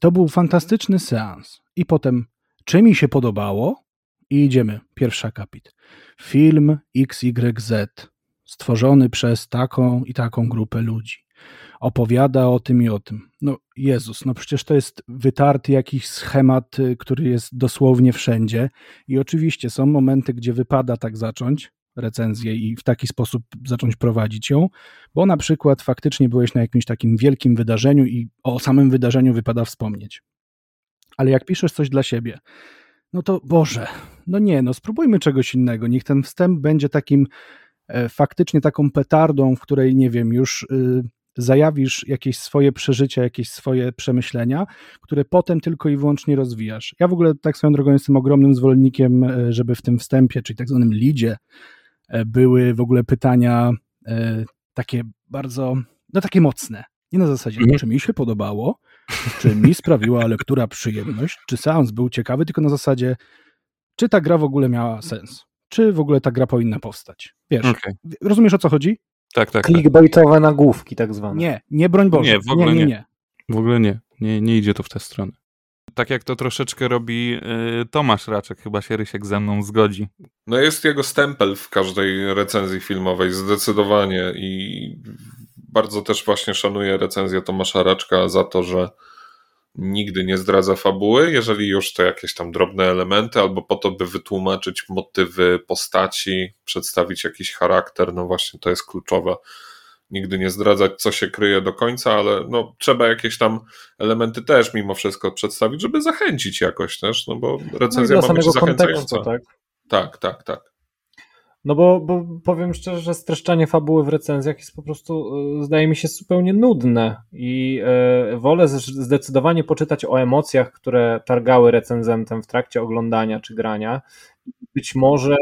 to był fantastyczny seans. I potem, czy mi się podobało? I idziemy. Pierwszy akapit. Film XYZ, stworzony przez taką i taką grupę ludzi opowiada o tym i o tym. No Jezus, no przecież to jest wytarty jakiś schemat, y, który jest dosłownie wszędzie i oczywiście są momenty, gdzie wypada tak zacząć recenzję i w taki sposób zacząć prowadzić ją, bo na przykład faktycznie byłeś na jakimś takim wielkim wydarzeniu i o samym wydarzeniu wypada wspomnieć. Ale jak piszesz coś dla siebie, no to Boże, no nie, no spróbujmy czegoś innego. Niech ten wstęp będzie takim e, faktycznie taką petardą, w której, nie wiem, już y, zajawisz jakieś swoje przeżycia, jakieś swoje przemyślenia, które potem tylko i wyłącznie rozwijasz. Ja w ogóle tak swoją drogą jestem ogromnym zwolennikiem, e, żeby w tym wstępie, czyli tak zwanym lidzie, e, były w ogóle pytania e, takie bardzo, no takie mocne. Nie na zasadzie, mhm. czy mi się podobało, czy mi sprawiła lektura przyjemność, czy seans był ciekawy, tylko na zasadzie, czy ta gra w ogóle miała sens, czy w ogóle ta gra powinna powstać. Wiesz, okay. rozumiesz o co chodzi? Tak, tak. Clickbaitowe tak. nagłówki tak zwane. Nie, nie broń Boże. Nie, w ogóle nie. nie, nie. W ogóle nie. nie. Nie idzie to w tę stronę. Tak jak to troszeczkę robi y, Tomasz Raczek, chyba się Rysiek ze mną zgodzi. No jest jego stempel w każdej recenzji filmowej, zdecydowanie i bardzo też właśnie szanuję recenzję Tomasza Raczka za to, że nigdy nie zdradza fabuły, jeżeli już to jakieś tam drobne elementy, albo po to, by wytłumaczyć motywy postaci, przedstawić jakiś charakter, no właśnie to jest kluczowe. Nigdy nie zdradzać, co się kryje do końca, ale no, trzeba jakieś tam elementy też mimo wszystko przedstawić, żeby zachęcić jakoś też, no bo recenzja no ma być zachęcająca. tak? tak, tak, tak. No bo, bo powiem szczerze, że streszczanie fabuły w recenzjach jest po prostu, e, zdaje mi się, zupełnie nudne i e, wolę zdecydowanie poczytać o emocjach, które targały recenzentem w trakcie oglądania czy grania. Być może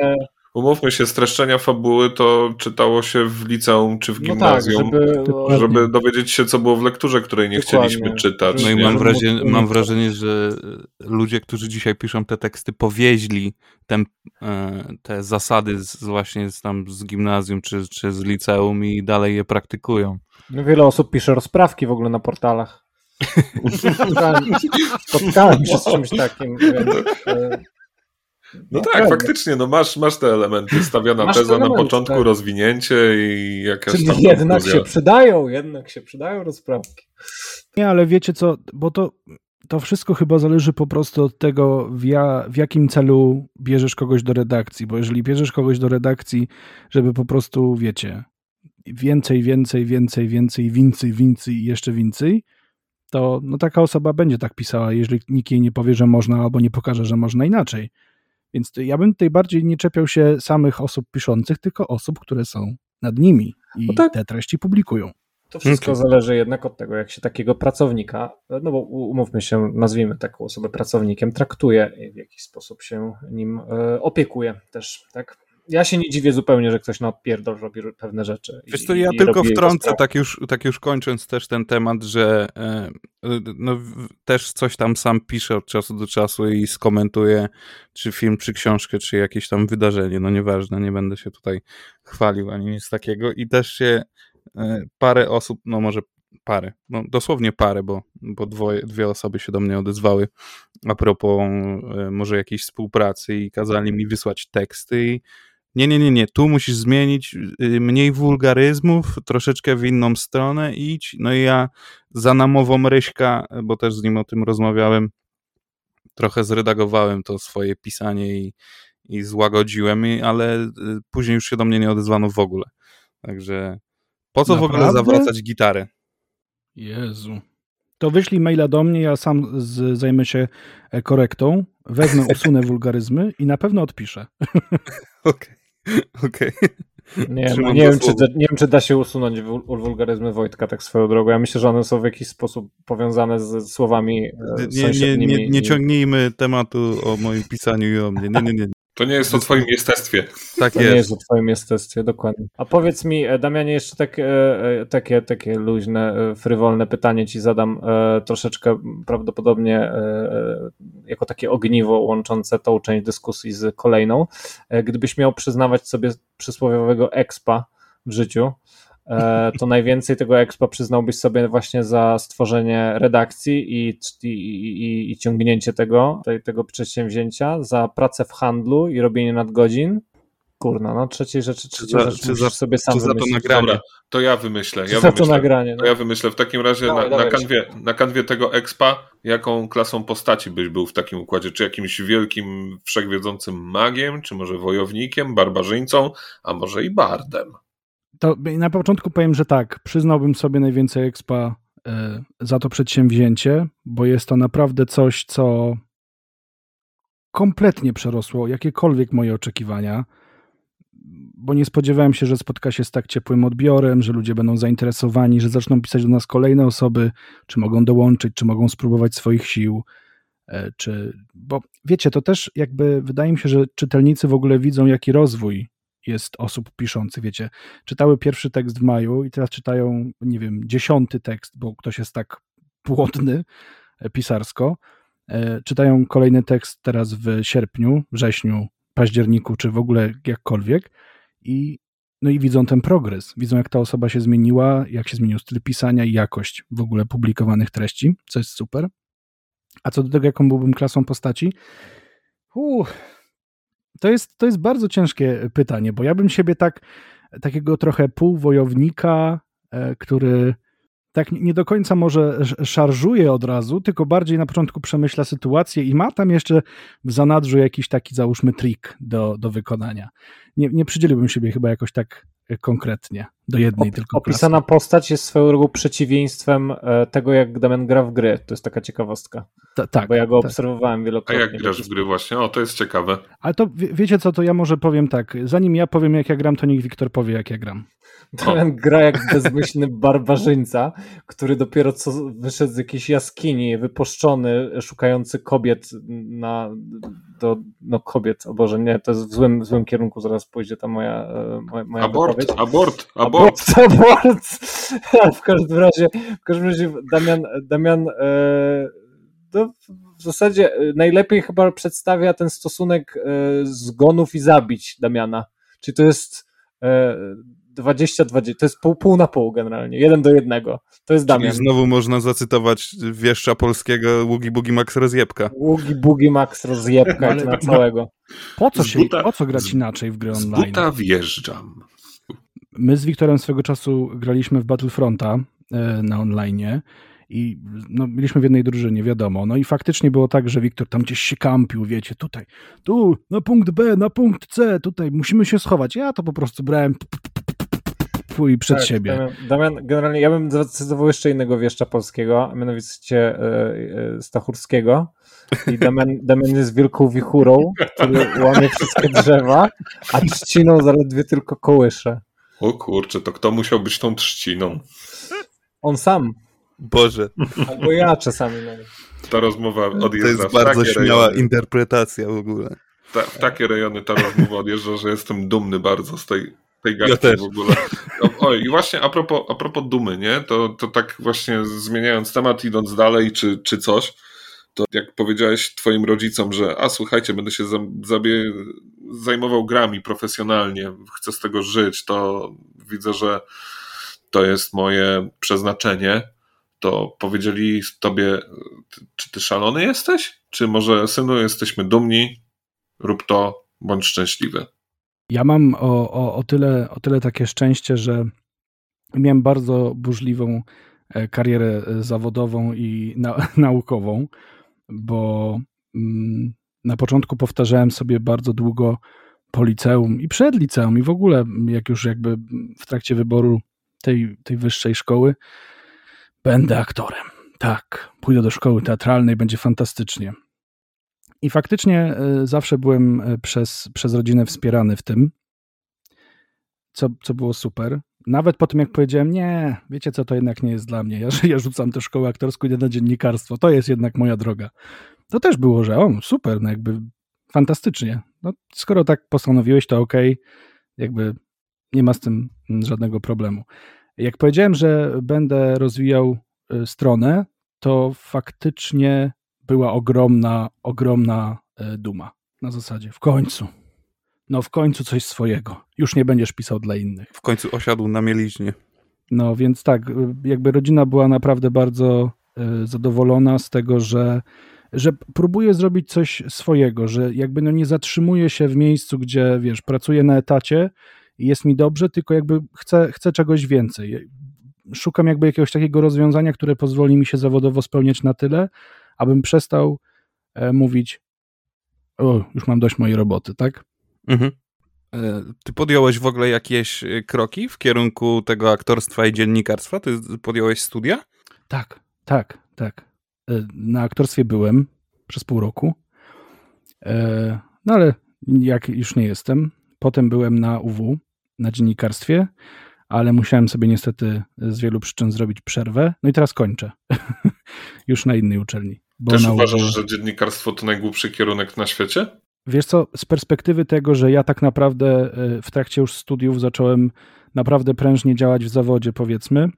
Umówmy się, streszczenia fabuły to czytało się w liceum czy w gimnazjum, no tak, żeby, żeby, dowiedzieć się, co było w lekturze, której nie Dokładnie. chcieliśmy czytać. No i mam wrażenie, mam wrażenie, że ludzie, którzy dzisiaj piszą te teksty, powieźli ten, e, te zasady z, właśnie z, tam z gimnazjum czy, czy z liceum i dalej je praktykują. No wiele osób pisze rozprawki w ogóle na portalach. spotkałem, spotkałem się z czymś takim. Więc, e, no tak, faktycznie, no masz, masz te elementy, stawiana masz teza elementy, na początku, tak. rozwinięcie i jakaś Czyli tam jednak się przydają, jednak się przydają rozprawki. Nie, ale wiecie co, bo to, to wszystko chyba zależy po prostu od tego, w, ja, w jakim celu bierzesz kogoś do redakcji, bo jeżeli bierzesz kogoś do redakcji, żeby po prostu, wiecie, więcej, więcej, więcej, więcej, więcej, więcej i jeszcze więcej, to no taka osoba będzie tak pisała, jeżeli nikt jej nie powie, że można, albo nie pokaże, że można inaczej. Więc ja bym tutaj bardziej nie czepiał się samych osób piszących, tylko osób, które są nad nimi i no tak. te treści publikują. To wszystko okay. zależy jednak od tego, jak się takiego pracownika, no bo umówmy się, nazwijmy taką osobę pracownikiem, traktuje, w jaki sposób się nim e, opiekuje też, tak? Ja się nie dziwię zupełnie, że ktoś na odpierdol robi pewne rzeczy. Wiesz to ja tylko wtrącę, tak już, tak już kończąc też ten temat, że e, no, też coś tam sam piszę od czasu do czasu i skomentuję czy film, czy książkę, czy jakieś tam wydarzenie, no nieważne, nie będę się tutaj chwalił ani nic takiego i też się e, parę osób, no może parę, no dosłownie parę, bo, bo dwoje, dwie osoby się do mnie odezwały a propos e, może jakiejś współpracy i kazali mi wysłać teksty i nie, nie, nie, nie, tu musisz zmienić y, mniej wulgaryzmów, troszeczkę w inną stronę idź. No i ja za namową Ryśka, bo też z nim o tym rozmawiałem, trochę zredagowałem to swoje pisanie i, i złagodziłem, ale y, później już się do mnie nie odezwano w ogóle. Także po co Naprawdę? w ogóle zawracać gitarę? Jezu. To wyślij maila do mnie, ja sam z, zajmę się e, korektą, wezmę, usunę wulgaryzmy i na pewno odpiszę. Okej. Okej. Okay. Nie, no, nie, wiem, czy, nie wiem, czy da się usunąć wulgaryzmy Wojtka tak swoją drogą. Ja myślę, że one są w jakiś sposób powiązane z słowami e, nie, nie, nie, nie ciągnijmy tematu o moim pisaniu i o mnie. Nie, nie, nie. To nie jest o twoim jestestwie. Tak to jest. nie jest o twoim jestestwie, dokładnie. A powiedz mi, e, Damianie, jeszcze tak, e, takie, takie luźne, e, frywolne pytanie ci zadam, troszeczkę prawdopodobnie jako takie ogniwo łączące tą część dyskusji z kolejną. Gdybyś miał przyznawać sobie przysłowiowego expa w życiu, to najwięcej tego expa przyznałbyś sobie właśnie za stworzenie redakcji i, i, i, i ciągnięcie tego, tego przedsięwzięcia, za pracę w handlu i robienie nadgodzin. Kurna, no trzeciej rzeczy, trzeciej czy za, rzecz czy za, sobie sam czy za to nagranie. Dobra, to ja wymyślę. Ja za to nagranie. No. To ja wymyślę. W takim razie na, na, kanwie, na kanwie tego expa, jaką klasą postaci byś był w takim układzie? Czy jakimś wielkim, wszechwiedzącym magiem, czy może wojownikiem, barbarzyńcą, a może i bardem? To na początku powiem, że tak, przyznałbym sobie najwięcej expa e, za to przedsięwzięcie, bo jest to naprawdę coś, co kompletnie przerosło jakiekolwiek moje oczekiwania, bo nie spodziewałem się, że spotka się z tak ciepłym odbiorem, że ludzie będą zainteresowani, że zaczną pisać do nas kolejne osoby, czy mogą dołączyć, czy mogą spróbować swoich sił, e, czy, bo wiecie, to też jakby wydaje mi się, że czytelnicy w ogóle widzą, jaki rozwój jest osób piszących, wiecie, czytały pierwszy tekst w maju i teraz czytają, nie wiem, dziesiąty tekst, bo ktoś jest tak płodny e, pisarsko, e, czytają kolejny tekst teraz w sierpniu, wrześniu, październiku, czy w ogóle jakkolwiek. I no i widzą ten progres, widzą jak ta osoba się zmieniła, jak się zmienił styl pisania i jakość w ogóle publikowanych treści, co jest super. A co do tego, jaką byłbym klasą postaci, uff, to jest, to jest bardzo ciężkie pytanie, bo ja bym siebie tak, takiego trochę półwojownika, e, który tak nie do końca może szarżuje od razu, tylko bardziej na początku przemyśla sytuację i ma tam jeszcze w zanadrzu jakiś taki, załóżmy, trik do, do wykonania. Nie, nie przydzieliłbym siebie chyba jakoś tak konkretnie do jednej Op tylko Opisana klasy. postać jest swoją drogą przeciwieństwem e, tego, jak Damian gra w gry. To jest taka ciekawostka. Ta, tak. Bo ja go tak. obserwowałem wielokrotnie. A jak grasz w gry właśnie? O, to jest ciekawe. Ale to wie, wiecie co, to ja może powiem tak. Zanim ja powiem, jak ja gram, to niech Wiktor powie, jak ja gram. Damian gra jak bezmyślny barbarzyńca, który dopiero co wyszedł z jakiejś jaskini, wypuszczony, szukający kobiet na, do, no kobiet, o Boże, nie, to jest w złym, w złym kierunku, zaraz pójdzie ta moja, e, moja, moja abort, wypowiedź. Abort, abort, abort. abort. w każdym razie, w każdym razie Damian, Damian e, no, w zasadzie e, najlepiej chyba przedstawia ten stosunek e, zgonów i zabić Damiana, czyli to jest e, 20-20, to jest pół, pół na pół generalnie, jeden do jednego. To jest Damian. Czyli znowu można zacytować wieszcza polskiego Ługi Bugi Max Rozjebka. Ługi Bugi Max Rozjebka na całego. Po co, się, buta, po co grać inaczej w gry online? Z buta wjeżdżam. My z Wiktorem swego czasu graliśmy w Battlefronta e, na online i no, byliśmy w jednej drużynie, wiadomo. No i faktycznie było tak, że Wiktor tam gdzieś się kampił, wiecie, tutaj, tu, na punkt B, na punkt C, tutaj, musimy się schować. Ja to po prostu brałem twój przed tak, siebie. Damian, Damian, generalnie ja bym zacytował jeszcze innego wieszcza polskiego, a mianowicie e, e, Stachurskiego. I Damian, Damian jest wielką wichurą, który łamie wszystkie drzewa, a trzciną zaledwie tylko kołysze. O kurczę, to kto musiał być tą trzciną? On sam. Boże. Albo ja czasami. Ta rozmowa odjeżdża To jest bardzo śmiała rejony. interpretacja w ogóle. Ta, w takie rejony ta rozmowa odjeżdża, że jestem dumny bardzo z tej tej gadki ja w ogóle. Oj, i właśnie a propos, a propos dumy, nie? To, to tak właśnie zmieniając temat, idąc dalej, czy, czy coś, to jak powiedziałeś twoim rodzicom, że a słuchajcie, będę się zabie, zajmował grami profesjonalnie, chcę z tego żyć, to widzę, że to jest moje przeznaczenie, to powiedzieli tobie, czy ty szalony jesteś? Czy może synu jesteśmy dumni, rób to, bądź szczęśliwy. Ja mam o, o, o, tyle, o tyle takie szczęście, że miałem bardzo burzliwą e, karierę e, zawodową i na, naukową, bo mm, na początku powtarzałem sobie bardzo długo po liceum i przed liceum i w ogóle jak już jakby w trakcie wyboru tej, tej wyższej szkoły będę aktorem. Tak, pójdę do szkoły teatralnej, będzie fantastycznie. I faktycznie e, zawsze byłem e, przez, przez rodzinę wspierany w tym, co, co było super. Nawet po tym, jak powiedziałem, nie, wiecie co, to jednak nie jest dla mnie. Ja, ja rzucam tę szkołę aktorską, idę na dziennikarstwo. To jest jednak moja droga. To też było, że o, super, no jakby fantastycznie. No, skoro tak postanowiłeś, to ok, jakby nie ma z tym żadnego problemu. Jak powiedziałem, że będę rozwijał e, stronę, to faktycznie była ogromna, ogromna e, duma. Na zasadzie, w końcu. No w końcu coś swojego. Już nie będziesz pisał dla innych. W końcu osiadł na mieliźnie. No więc tak, e, jakby rodzina była naprawdę bardzo e, zadowolona z tego, że, że próbuje zrobić coś swojego, że jakby no nie zatrzymuje się w miejscu, gdzie wiesz, pracuje na etacie i jest mi dobrze, tylko jakby chcę, chcę czegoś więcej. Szukam jakby jakiegoś takiego rozwiązania, które pozwoli mi się zawodowo spełniać na tyle, abym przestał e, mówić, o, już mam dość mojej roboty, tak? Mhm. E, ty podjąłeś w ogóle jakieś e, kroki w kierunku tego aktorstwa i dziennikarstwa? Ty podjąłeś studia? Tak, tak, tak. Na aktorstwie byłem przez pół roku, no ale jak już nie jestem. Potem byłem na UW, na dziennikarstwie, ale musiałem sobie niestety z wielu przyczyn zrobić przerwę. No i teraz kończę. już na innej uczelni. Też uważasz, że dziennikarstwo to najgłupszy kierunek na świecie? Wiesz co, z perspektywy tego, że ja tak naprawdę e, w trakcie już studiów zacząłem naprawdę prężnie działać w zawodzie, powiedzmy,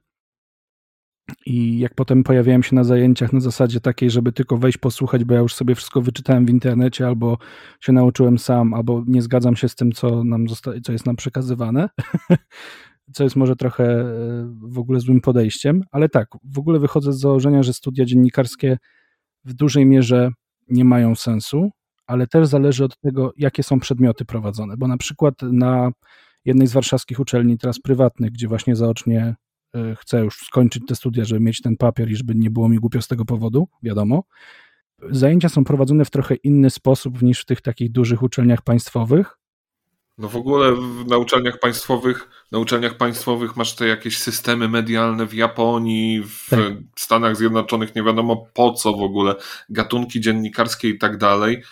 i jak potem pojawiałem się na zajęciach na zasadzie takiej, żeby tylko wejść, posłuchać, bo ja już sobie wszystko wyczytałem w internecie, albo się nauczyłem sam, albo nie zgadzam się z tym, co, nam zosta- co jest nam przekazywane, co jest może trochę e, w ogóle złym podejściem, ale tak, w ogóle wychodzę z założenia, że studia dziennikarskie w dużej mierze nie mają sensu, ale też zależy od tego, jakie są przedmioty prowadzone, bo na przykład na jednej z warszawskich uczelni, teraz prywatnych, gdzie właśnie zaocznie e, chcę już skończyć te studia, żeby mieć ten papier i żeby nie było mi głupio z tego powodu, wiadomo, zajęcia są prowadzone w trochę inny sposób niż w tych takich dużych uczelniach państwowych No w ogóle na uczelniach państwowych, na uczelniach państwowych masz te jakieś systemy medialne w Japonii, w tak. Stanach Zjednoczonych, nie wiadomo po co w ogóle, gatunki dziennikarskie i tak dalej.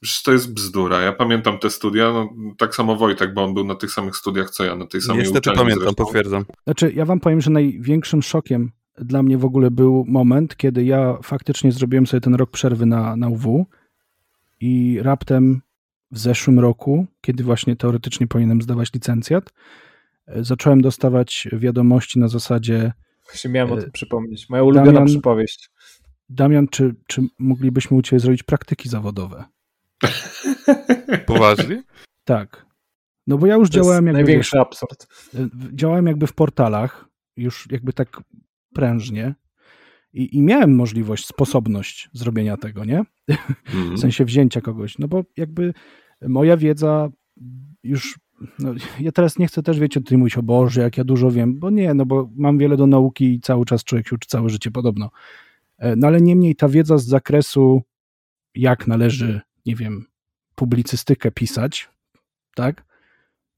Przecież to jest bzdura. Ja pamiętam te studia, no, tak samo Wojtek, bo on był na tych samych studiach co ja, na tej samej Niestety pamiętam, zresztą. potwierdzam. Znaczy, ja wam powiem, że największym szokiem dla mnie w ogóle był moment, kiedy ja faktycznie zrobiłem sobie ten rok przerwy na, na UW i raptem w zeszłym roku, kiedy właśnie teoretycznie powinienem zdawać licencjat, e, zacząłem dostawać wiadomości na zasadzie. Właśnie miałem o e, tym przypomnieć. Moja ulubiona Damian, przypowieść. Damian, czy, czy moglibyśmy u Ciebie zrobić praktyki zawodowe? Poważnie? Tak. No bo ja już to działałem jakby. Największy absurd. E, działałem jakby w portalach, już jakby tak prężnie. I, I miałem możliwość, sposobność zrobienia tego, nie? Mm. w sensie wzięcia kogoś. No bo jakby moja wiedza już. No, ja teraz nie chcę też, wiecie, tutaj mówić o Boże, jak ja dużo wiem, bo nie, no bo mam wiele do nauki i cały czas człowiek się uczy całe życie podobno. E, no ale niemniej ta wiedza z zakresu, jak należy, nie wiem, publicystykę pisać, tak?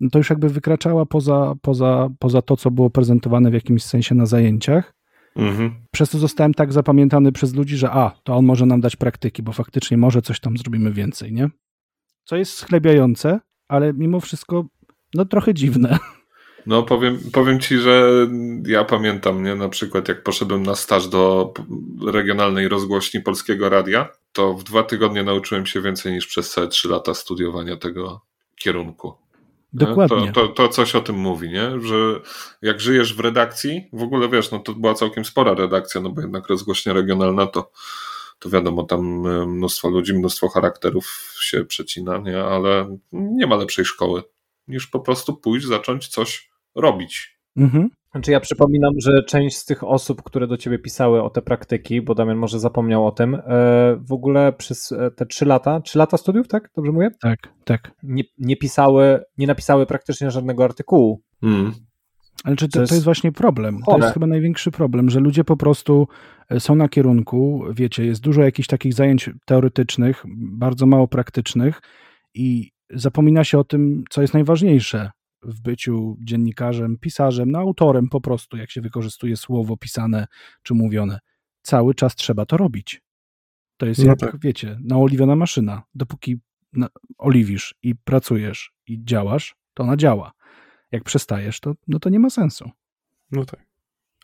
No to już jakby wykraczała poza, poza, poza to, co było prezentowane w jakimś sensie na zajęciach. Mhm. Przez to zostałem tak zapamiętany przez ludzi, że a, to on może nam dać praktyki, bo faktycznie może coś tam zrobimy więcej, nie? Co jest schlebiające, ale mimo wszystko, no trochę dziwne. No powiem, powiem ci, że ja pamiętam, nie? Na przykład jak poszedłem na staż do regionalnej rozgłośni Polskiego Radia, to w dwa tygodnie nauczyłem się więcej niż przez całe trzy lata studiowania tego kierunku. Dokładnie. To, to, to, coś o tym mówi, nie? Że jak żyjesz w redakcji, w ogóle wiesz, no to była całkiem spora redakcja, no bo jednak rozgłośnia regionalna to, to wiadomo, tam e, mnóstwo ludzi, mnóstwo charakterów się przecina, nie? Ale nie ma lepszej szkoły niż po prostu pójść, zacząć coś robić. Mhm. Znaczy ja przypominam, że część z tych osób, które do ciebie pisały o te praktyki, bo Damian może zapomniał o tym, e, w ogóle przez e, te trzy lata, trzy lata studiów, tak? Dobrze mówię? Tak, tak. Nie, nie pisały, nie napisały praktycznie żadnego artykułu. Hmm. Ale czy to, to, jest, to jest właśnie problem? Chore. To jest chyba największy problem, że ludzie po prostu e, są na kierunku, wiecie, jest dużo jakichś takich zajęć teoretycznych, bardzo mało praktycznych i zapomina się o tym, co jest najważniejsze, w byciu dziennikarzem, pisarzem, no autorem po prostu, jak się wykorzystuje słowo pisane czy mówione. Cały czas trzeba to robić. To jest no jak, tak. wiecie, naoliwiona maszyna. Dopóki oliwisz i pracujesz i działasz, to ona działa. Jak przestajesz, to, no to nie ma sensu. No tak.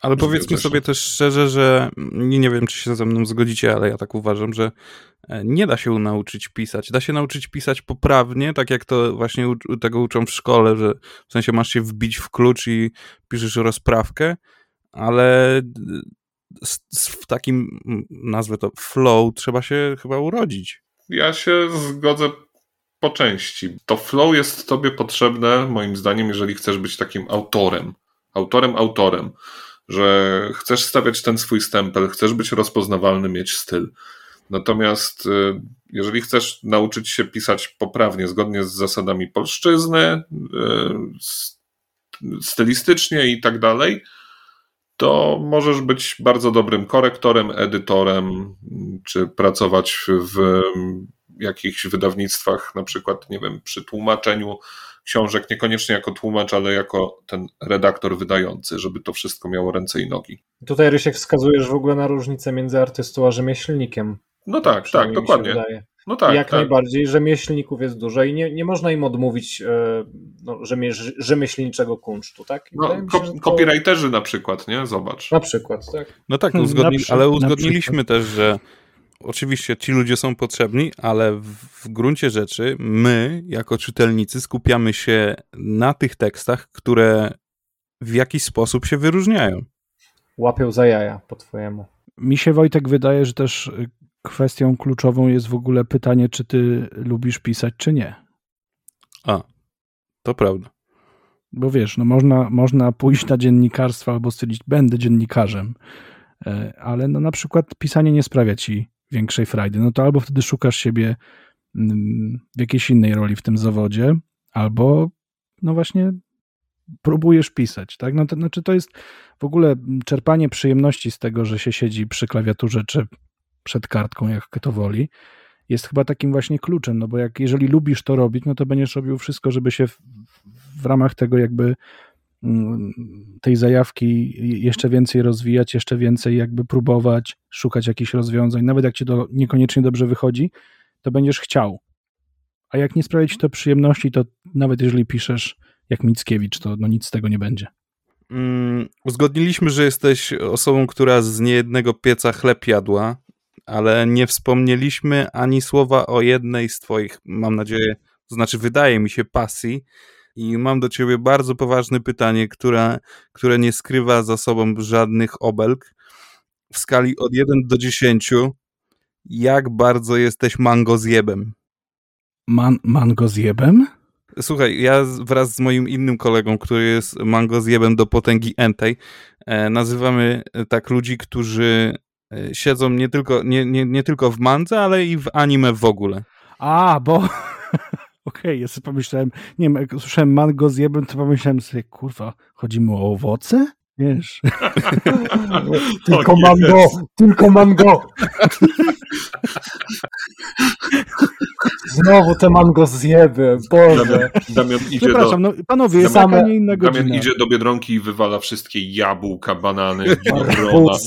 Ale powiedzmy sobie też szczerze, że nie, nie wiem, czy się ze mną zgodzicie, ale ja tak uważam, że e, nie da się nauczyć pisać. Da się nauczyć pisać poprawnie, tak jak to właśnie u, tego uczą w szkole, że w sensie masz się wbić w klucz i piszesz rozprawkę, ale w takim, nazwę to flow, trzeba się chyba urodzić. Ja się zgodzę po części. To flow jest tobie potrzebne, moim zdaniem, jeżeli chcesz być takim autorem. Autorem, autorem że chcesz stawiać ten swój stempel, chcesz być rozpoznawalny, mieć styl. Natomiast y, jeżeli chcesz nauczyć się pisać poprawnie, zgodnie z zasadami polszczyzny, y, stylistycznie i tak dalej, to możesz być bardzo dobrym korektorem, edytorem, czy pracować w jakichś wydawnictwach, na przykład, nie wiem, przy tłumaczeniu książek, niekoniecznie jako tłumacz, ale jako ten redaktor wydający, żeby to wszystko miało ręce i nogi. Tutaj Rysiek wskazujesz w ogóle na różnicę między artystą a rzemieślnikiem. No tak, tak, dokładnie. No tak, Jak tak. najbardziej, rzemieślników jest dużo i nie, nie można im odmówić e, no, rzemieślniczego kunsztu, tak? no, ko to... Copywriterzy na przykład, nie? Zobacz. Na przykład, tak. No tak, uzgodni ale uzgodniliśmy też, że oczywiście ci ludzie są potrzebni, ale w, w gruncie rzeczy my, jako czytelnicy, skupiamy się na tych tekstach, które w jakiś sposób się wyróżniają. Łapią za jaja, po twojemu. Mi się, Wojtek, wydaje, że też y, kwestią kluczową jest w ogóle pytanie, czy ty lubisz pisać, czy nie. A, to prawda. Bo wiesz, no można, można pójść na dziennikarstwo albo stwierdzić, będę dziennikarzem, e, ale no na przykład pisanie nie sprawia ci większej frajdy, no to albo wtedy szukasz siebie mm, w jakiejś innej roli w tym zawodzie, albo no właśnie próbujesz pisać, tak? No to znaczy to jest w ogóle czerpanie przyjemności z tego, że się siedzi przy klawiaturze czy przed kartką, jak kto woli, jest chyba takim właśnie kluczem, no bo jak jeżeli lubisz to robić, no to będziesz robił wszystko, żeby się w, w ramach tego jakby mm, tej zajawki jeszcze więcej rozwijać, jeszcze więcej jakby próbować, szukać jakichś rozwiązań, nawet jak ci to niekoniecznie dobrze wychodzi, to będziesz chciał. A jak nie sprawia ci to przyjemności, to nawet jeżeli piszesz jak Mickiewicz, to no nic z tego nie będzie. Mm, uzgodniliśmy, że jesteś osobą, która z niejednego pieca chleb jadła, ale nie wspomnieliśmy ani słowa o jednej z twoich, mam nadzieję, znaczy wydaje mi się, pasji. I mam do ciebie bardzo poważne pytanie, które, które nie skrywa za sobą żadnych obelg. W skali od 1 do 10, jak bardzo jesteś mango zjebem? Man, mango zjebem? Słuchaj, ja wraz z moim innym kolegą, który jest mango zjebem do potęgi entej, e, nazywamy tak ludzi, którzy e, siedzą nie tylko, nie, nie, nie tylko w mandze, ale i w anime w ogóle. A, bo... Okej, okay, ja sobie pomyślałem, nie wiem, jak słyszałem mango zjebem, to pomyślałem sobie, kurwa, chodzi mu o owoce? Wiesz. tylko mango, tylko mango. Znowu te mango zjeby, Boże. Damian, idzie do... no, panowie, Damian, nie inna godzina. Damian idzie do Biedronki i wywala wszystkie jabłka, banany, winogrona,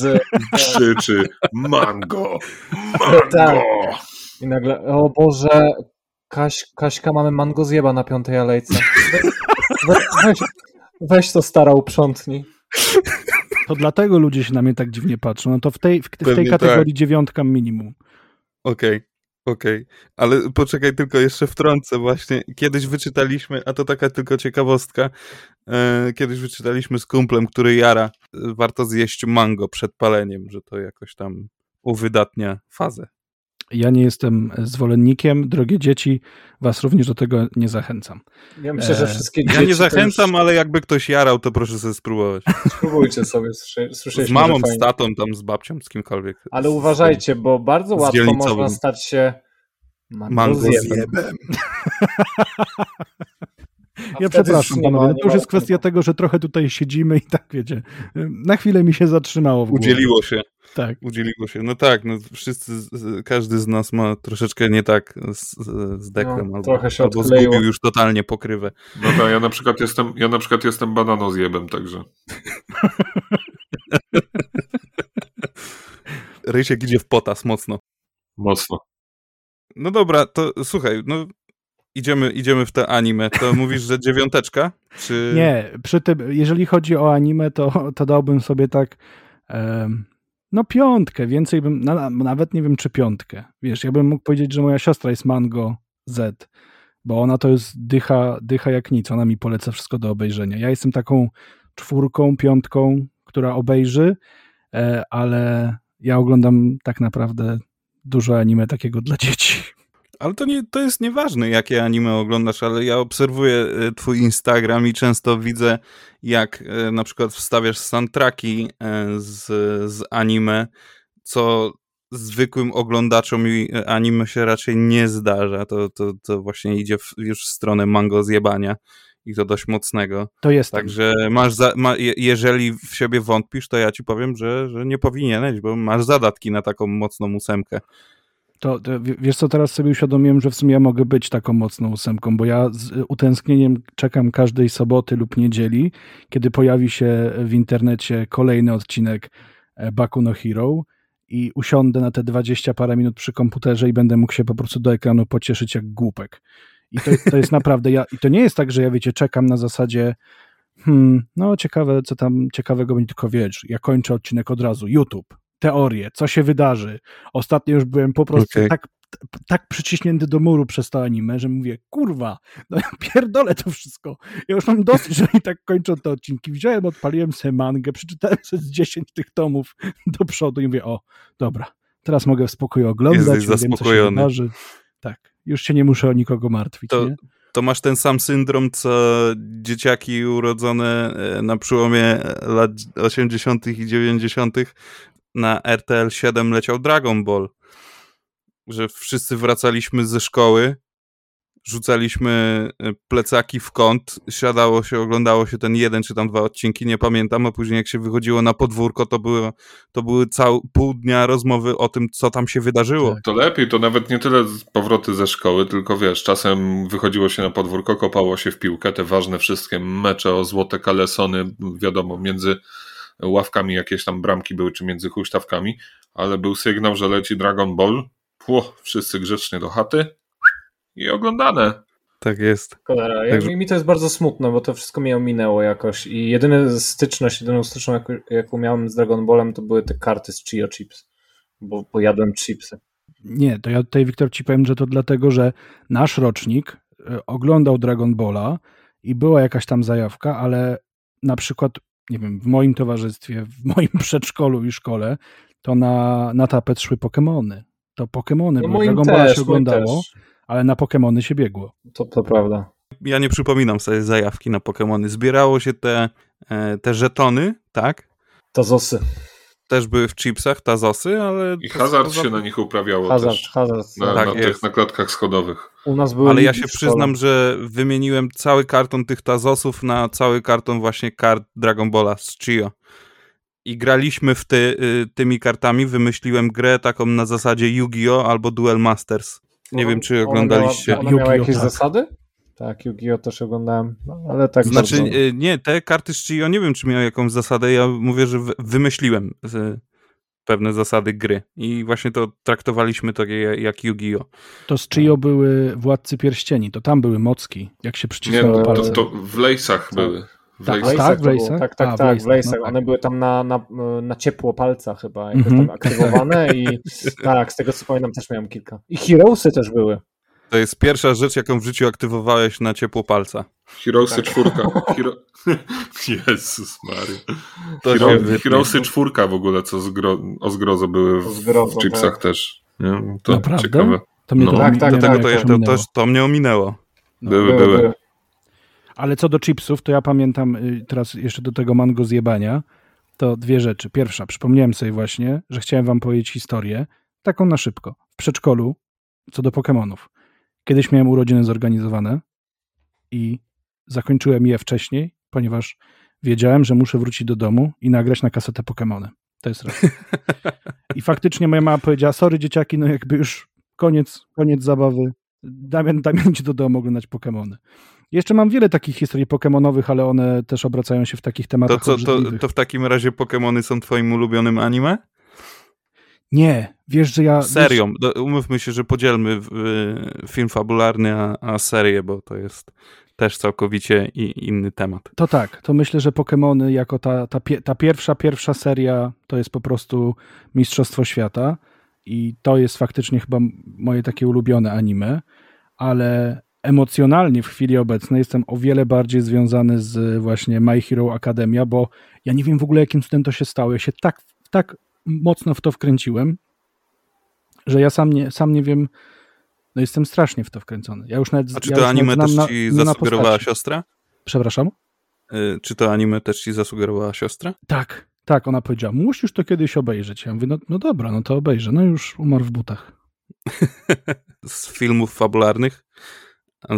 krzyczy mango, mango. Tak. I nagle, o Boże, Kaś, Kaśka, mamy mango zjeba na piątej alejce. We, weź, weź to stara uprzątnij. To dlatego ludzie się na mnie tak dziwnie patrzą. No to w tej, w, w tej kategorii tak. dziewiątka minimum. Okej. Okay. Okej, okay. ale poczekaj, tylko jeszcze wtrącę właśnie. Kiedyś wyczytaliśmy, a to taka tylko ciekawostka, e, kiedyś wyczytaliśmy z kumplem, który jara, e, warto zjeść mango przed paleniem, że to jakoś tam uwydatnia fazę. Ja nie jestem zwolennikiem. Drogie dzieci, was również do tego nie zachęcam. Ja myślę, że e, wszystkie dzieci. Ja nie zachęcam, już... ale jakby ktoś jarał, to proszę sobie spróbować. Spróbujcie sobie. Z mamą, z tatą, tam z babcią, z kimkolwiek. Ale uważajcie, bo bardzo łatwo można stać się mango zjebem. Ja przepraszam panowie, to już jest kwestia tego, że trochę tutaj siedzimy i tak wiecie, na chwilę mi się zatrzymało w głowie. Udzieliło się. Tak. Udzieliło się. No tak, no wszyscy, każdy z nas ma troszeczkę nie tak z, z deklem, no, albo, trochę się albo zgubił już totalnie pokrywę. No tak, ja na przykład jestem, ja na przykład jestem bananozjebem, także. Rysiek idzie w potas mocno. Mocno. No dobra, to słuchaj, no idziemy, idziemy w te anime, to mówisz, że dziewiąteczka? Czy... Nie, przy tym, jeżeli chodzi o anime, to, to dałbym sobie tak um, no piątkę, więcej bym, na, nawet nie wiem czy piątkę. Wiesz, ja bym mógł powiedzieć, że moja siostra jest Mango Z, bo ona to jest dycha, dycha jak nic, ona mi poleca wszystko do obejrzenia. Ja jestem taką czwórką, piątką, która obejrzy, e, ale ja oglądam tak naprawdę dużo anime takiego dla dzieci. Ale to, nie, to jest nieważne, jakie anime oglądasz, ale ja obserwuję e, twój Instagram i często widzę, jak e, na przykład wstawiasz soundtracki e, z, z anime, co zwykłym oglądaczom anime się raczej nie zdarza. To, to, to właśnie idzie w, już w stronę mango zjebania i to dość mocnego. To jest. Także masz, za, ma, jeżeli w siebie wątpisz, to ja ci powiem, że, że nie powinieneś, bo masz zadatki na taką mocną ósemkę. To, to, wiesz co, teraz sobie uświadomiłem, że w sumie ja mogę być taką mocną ósemką, bo ja z utęsknieniem czekam każdej soboty lub niedzieli, kiedy pojawi się w internecie kolejny odcinek e, Baku no Hero i usiądę na te 20 parę minut przy komputerze i będę mógł się po prostu do ekranu pocieszyć jak głupek. I to, to jest naprawdę, ja, i to nie jest tak, że ja wiecie, czekam na zasadzie hmm, no ciekawe, co tam ciekawego będzie, tylko wiesz, ja kończę odcinek od razu, YouTube, teorie, co się wydarzy. Ostatnio już byłem po prostu okay. tak, tak przyciśnięty do muru przez to anime, że mówię, kurwa, no pierdolę to wszystko. Ja już mam dosyć, że oni tak kończą te odcinki. Wziąłem, odpaliłem sobie mangę, przeczytałem sobie z 10 tych tomów do przodu i mówię, o, dobra, teraz mogę w spokoju oglądać, Jesteś wiem, co się wydarzy. Tak, już się nie muszę o nikogo martwić. To, nie? to masz ten sam syndrom, co dzieciaki urodzone e, na przełomie lat 80. i 90., na RTL 7 leciał Dragon Ball. Że wszyscy wracaliśmy ze szkoły rzucaliśmy e, plecaki w kąt, siadało się, oglądało się ten jeden czy tam dwa odcinki, nie pamiętam, a później jak się wychodziło na podwórko, to, było, to były cał, pół dnia rozmowy o tym, co tam się wydarzyło. To lepiej, to nawet nie tyle powroty ze szkoły, tylko wiesz, czasem wychodziło się na podwórko, kopało się w piłkę, te ważne wszystkie mecze o złote kalesony, wiadomo, między ławkami jakieś tam bramki były, czy między huśtawkami, ale był sygnał, że leci Dragon Ball, Puh, wszyscy grzecznie do chaty i oglądane. Tak jest. Cholera, tak, mi to jest bardzo smutne, bo to wszystko mnie ominęło jakoś i jedyna styczność, jedyną styczność, jaką miałem z Dragon Ballem, to były te karty z Chio Chips, bo, bo jadłem chipsy. Nie, to ja tutaj, Wiktor, ci powiem, że to dlatego, że nasz rocznik e, oglądał Dragon Balla i była jakaś tam zajawka, ale na przykład, nie wiem, w moim towarzystwie, w moim przedszkolu i szkole, to na, na tapet szły Pokémony. To Pokémony, no bo Dragon Balla się oglądało, ale na Pokémony się biegło. To, to prawda. Ja nie przypominam sobie zajawki na Pokémony. Zbierało się te, e, te żetony, tak? Tazosy. Też były w chipsach, tazosy, ale... I hazard się na nich uprawiało hazard, też. Hazard, na, tak na tych, na klatkach schodowych. U nas były ale ja się przyznam, że wymieniłem cały karton tych tazosów na cały karton właśnie kart Dragon Balla z Chio i graliśmy w ty, tymi kartami, wymyśliłem grę taką na zasadzie Yu-Gi-Oh! albo Duel Masters. Nie wiem, czy oglądaliście. Ona miała, ona miała jakieś tak. zasady? Tak, Yu-Gi-Oh! też oglądałem, no, ale tak Znaczy, bardzo... nie, te karty z Chio nie wiem, czy miały jakąś zasadę, ja mówię, że wymyśliłem pewne zasady gry i właśnie to traktowaliśmy to jak Yu-Gi-Oh! To z Chio były Władcy Pierścieni, to tam były mocki, jak się przycisnęło Nie, palce. to, to w lejsach były. W tak, lejsach, tak, w lejsach? Tak, tak, A, tak, w lejsach. No, One tak. były tam na, na, na ciepło palca chyba, jakoś mm -hmm. tam aktywowane i tak, z tego co pamiętam też miałem kilka. I Heroesy też były. To jest pierwsza rzecz, jaką w życiu aktywowałeś na ciepło palca. Heroesy tak. czwórka. Hero... Jezus Mary. Hero... Heroesy czwórka w ogóle, co zgro... o zgrozo były w, zgrozo, w chipsach tak. też. Nie? To Naprawdę? ciekawe. To mnie no. to, tak, tak, tego to, to, to, to, mnie ominęło. No, były, były. były. Ale co do chipsów, to ja pamiętam y, teraz jeszcze do tego mango zjebania, to dwie rzeczy. Pierwsza, przypomniałem sobie właśnie, że chciałem wam powiedzieć historię, taką na szybko. W przedszkolu, co do Pokémonów. Kiedyś miałem urodziny zorganizowane i zakończyłem je wcześniej, ponieważ wiedziałem, że muszę wrócić do domu i nagrać na kasetę Pokémony. To jest raz. I faktycznie moja mama powiedziała, sorry dzieciaki, no jakby już koniec, koniec zabawy. Damian, Damian idzie do domu oglądać Pokémony. Jeszcze mam wiele takich historii pokemonowych, ale one też obracają się w takich tematach To, co, to, to w takim razie Pokémony są twoim ulubionym anime? Nie, wiesz, że ja... Serią, umówmy się, że podzielmy film fabularny, a, a serię, bo to jest też całkowicie inny temat. To tak, to myślę, że Pokémony jako ta, ta, ta pierwsza, pierwsza seria to jest po prostu Mistrzostwo Świata i to jest faktycznie chyba moje takie ulubione anime, ale emocjonalnie w chwili obecnej jestem o wiele bardziej związany z właśnie My Hero Academia, bo ja nie wiem w ogóle jakim cudem to się stało. Ja się tak, tak mocno w to wkręciłem, że ja sam nie, sam nie wiem, no jestem strasznie w to wkręcony. Ja już nawet, A czy ja to anime też ci na, zasugerowała siostra? Przepraszam? Y, czy to anime też ci zasugerowała siostra? Tak, tak, ona powiedziała, musisz to kiedyś obejrzeć. Ja mówię, no, no dobra, no to obejrzę. No już umarł w butach. z filmów fabularnych?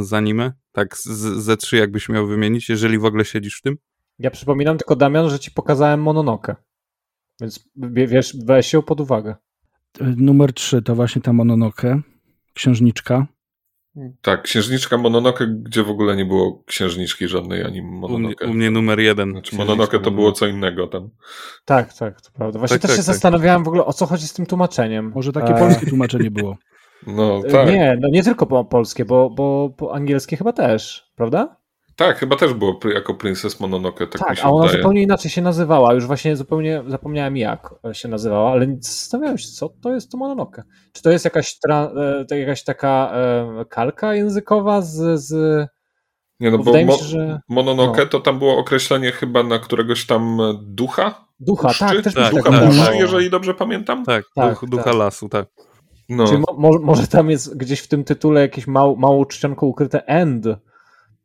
z anime? Tak, z, ze trzy jakbyś miał wymienić, jeżeli w ogóle siedzisz w tym? Ja przypominam tylko, Damian, że ci pokazałem Mononoke. Więc wiesz, weź się pod uwagę. Numer trzy to właśnie ta Mononoke, księżniczka. Tak, księżniczka Mononoke, gdzie w ogóle nie było księżniczki żadnej ani Mononoke. U mnie, u mnie numer jeden. Znaczy Mononoke to było co innego tam. Tak, tak, to prawda. Właśnie tak, też tak, się tak. zastanawiałem w ogóle o co chodzi z tym tłumaczeniem. Może takie e... polskie tłumaczenie było. No tak. Nie, no nie tylko po polskie, bo, bo po angielskie chyba też, prawda? Tak, chyba też było jako Princess Mononoke. Tak, tak a ona wydaje. zupełnie inaczej się nazywała. Już właśnie zupełnie zapomniałem jak się nazywała, ale zastanawiałem się, co to jest to Mononoke. Czy to jest jakaś, tra, e, jakaś taka e, kalka językowa z. z... Nie, no bo, bo mo, się, że... Mononoke no. to tam było określenie chyba na któregoś tam ducha. Ducha, puszczy? tak, też tak, ducha tak, puszczy, tak. jeżeli dobrze pamiętam. Tak, tak duch, ducha tak. lasu, tak. No. Czyli mo może tam jest gdzieś w tym tytule jakieś mał, małą czcionką ukryte end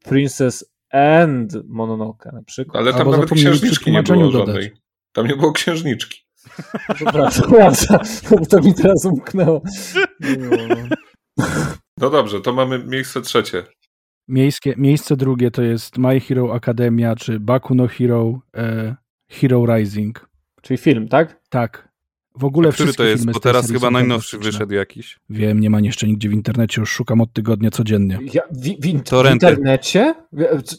Princess and Mononoke na przykład. Ale tam Albo nawet księżniczki nie było dodać. żadnej. Tam nie było księżniczki. Przepraszam, to mi teraz umknęło. No dobrze, to mamy miejsce trzecie. Miejskie, miejsce drugie to jest My Hero Academia czy Baku no Hero e, Hero Rising. Czyli film, tak? Tak. W ogóle A który to jest? Bo teraz chyba najnowszy wyszedł jakiś. Wiem, nie ma jeszcze nigdzie w internecie, już szukam od tygodnia codziennie. Ja, w, w, w internecie?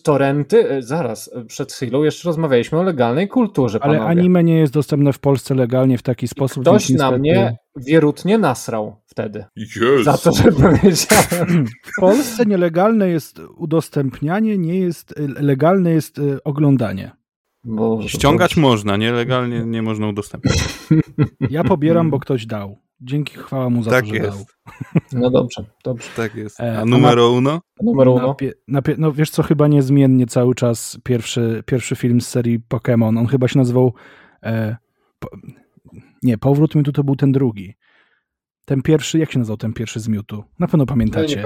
Torenty? E, zaraz, e, przed chwilą jeszcze rozmawialiśmy o legalnej kulturze. Ale panowie. anime nie jest dostępne w Polsce legalnie w taki sposób. Ktoś na mnie wierutnie nasrał wtedy. Yes. Za to, że powiedziałem. W Polsce nielegalne jest udostępnianie, nie jest legalne jest e, oglądanie. Boże, Ściągać Boże. można, nielegalnie nie można udostępniać. Ja pobieram, bo ktoś dał. Dzięki chwała mu za tak to, że jest. dał. No dobrze, dobrze. Tak jest. A numero uno? Numero uno. Na, na, no wiesz co, chyba niezmiennie cały czas pierwszy, pierwszy film z serii Pokémon. On chyba się nazywał e, po, nie, Powrót Mewtwo to był ten drugi. Ten pierwszy, jak się nazywał ten pierwszy z Mewtwo? Na pewno pamiętacie.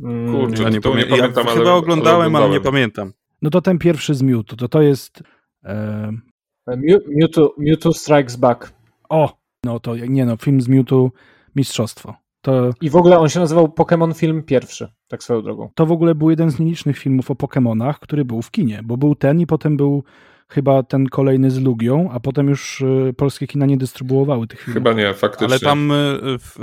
No, Kurczę, nie, nie, nie pamiętam, ja ale, chyba oglądałem, ale, ale nie pamiętam. No to ten pierwszy z Mewtwo, to to jest e... Mewtwo, Mewtwo Strikes Back. O, no to nie no, film z Mewtwo mistrzostwo. To, I w ogóle on się nazywał Pokémon Film pierwszy, tak swoją drogą. To w ogóle był jeden z nielicznych filmów o Pokémonach, który był w kinie, bo był ten i potem był chyba ten kolejny z Lugią, a potem już y, polskie kina nie dystrybuowały tych filmów. Chyba nie, faktycznie. Ale tam y, w,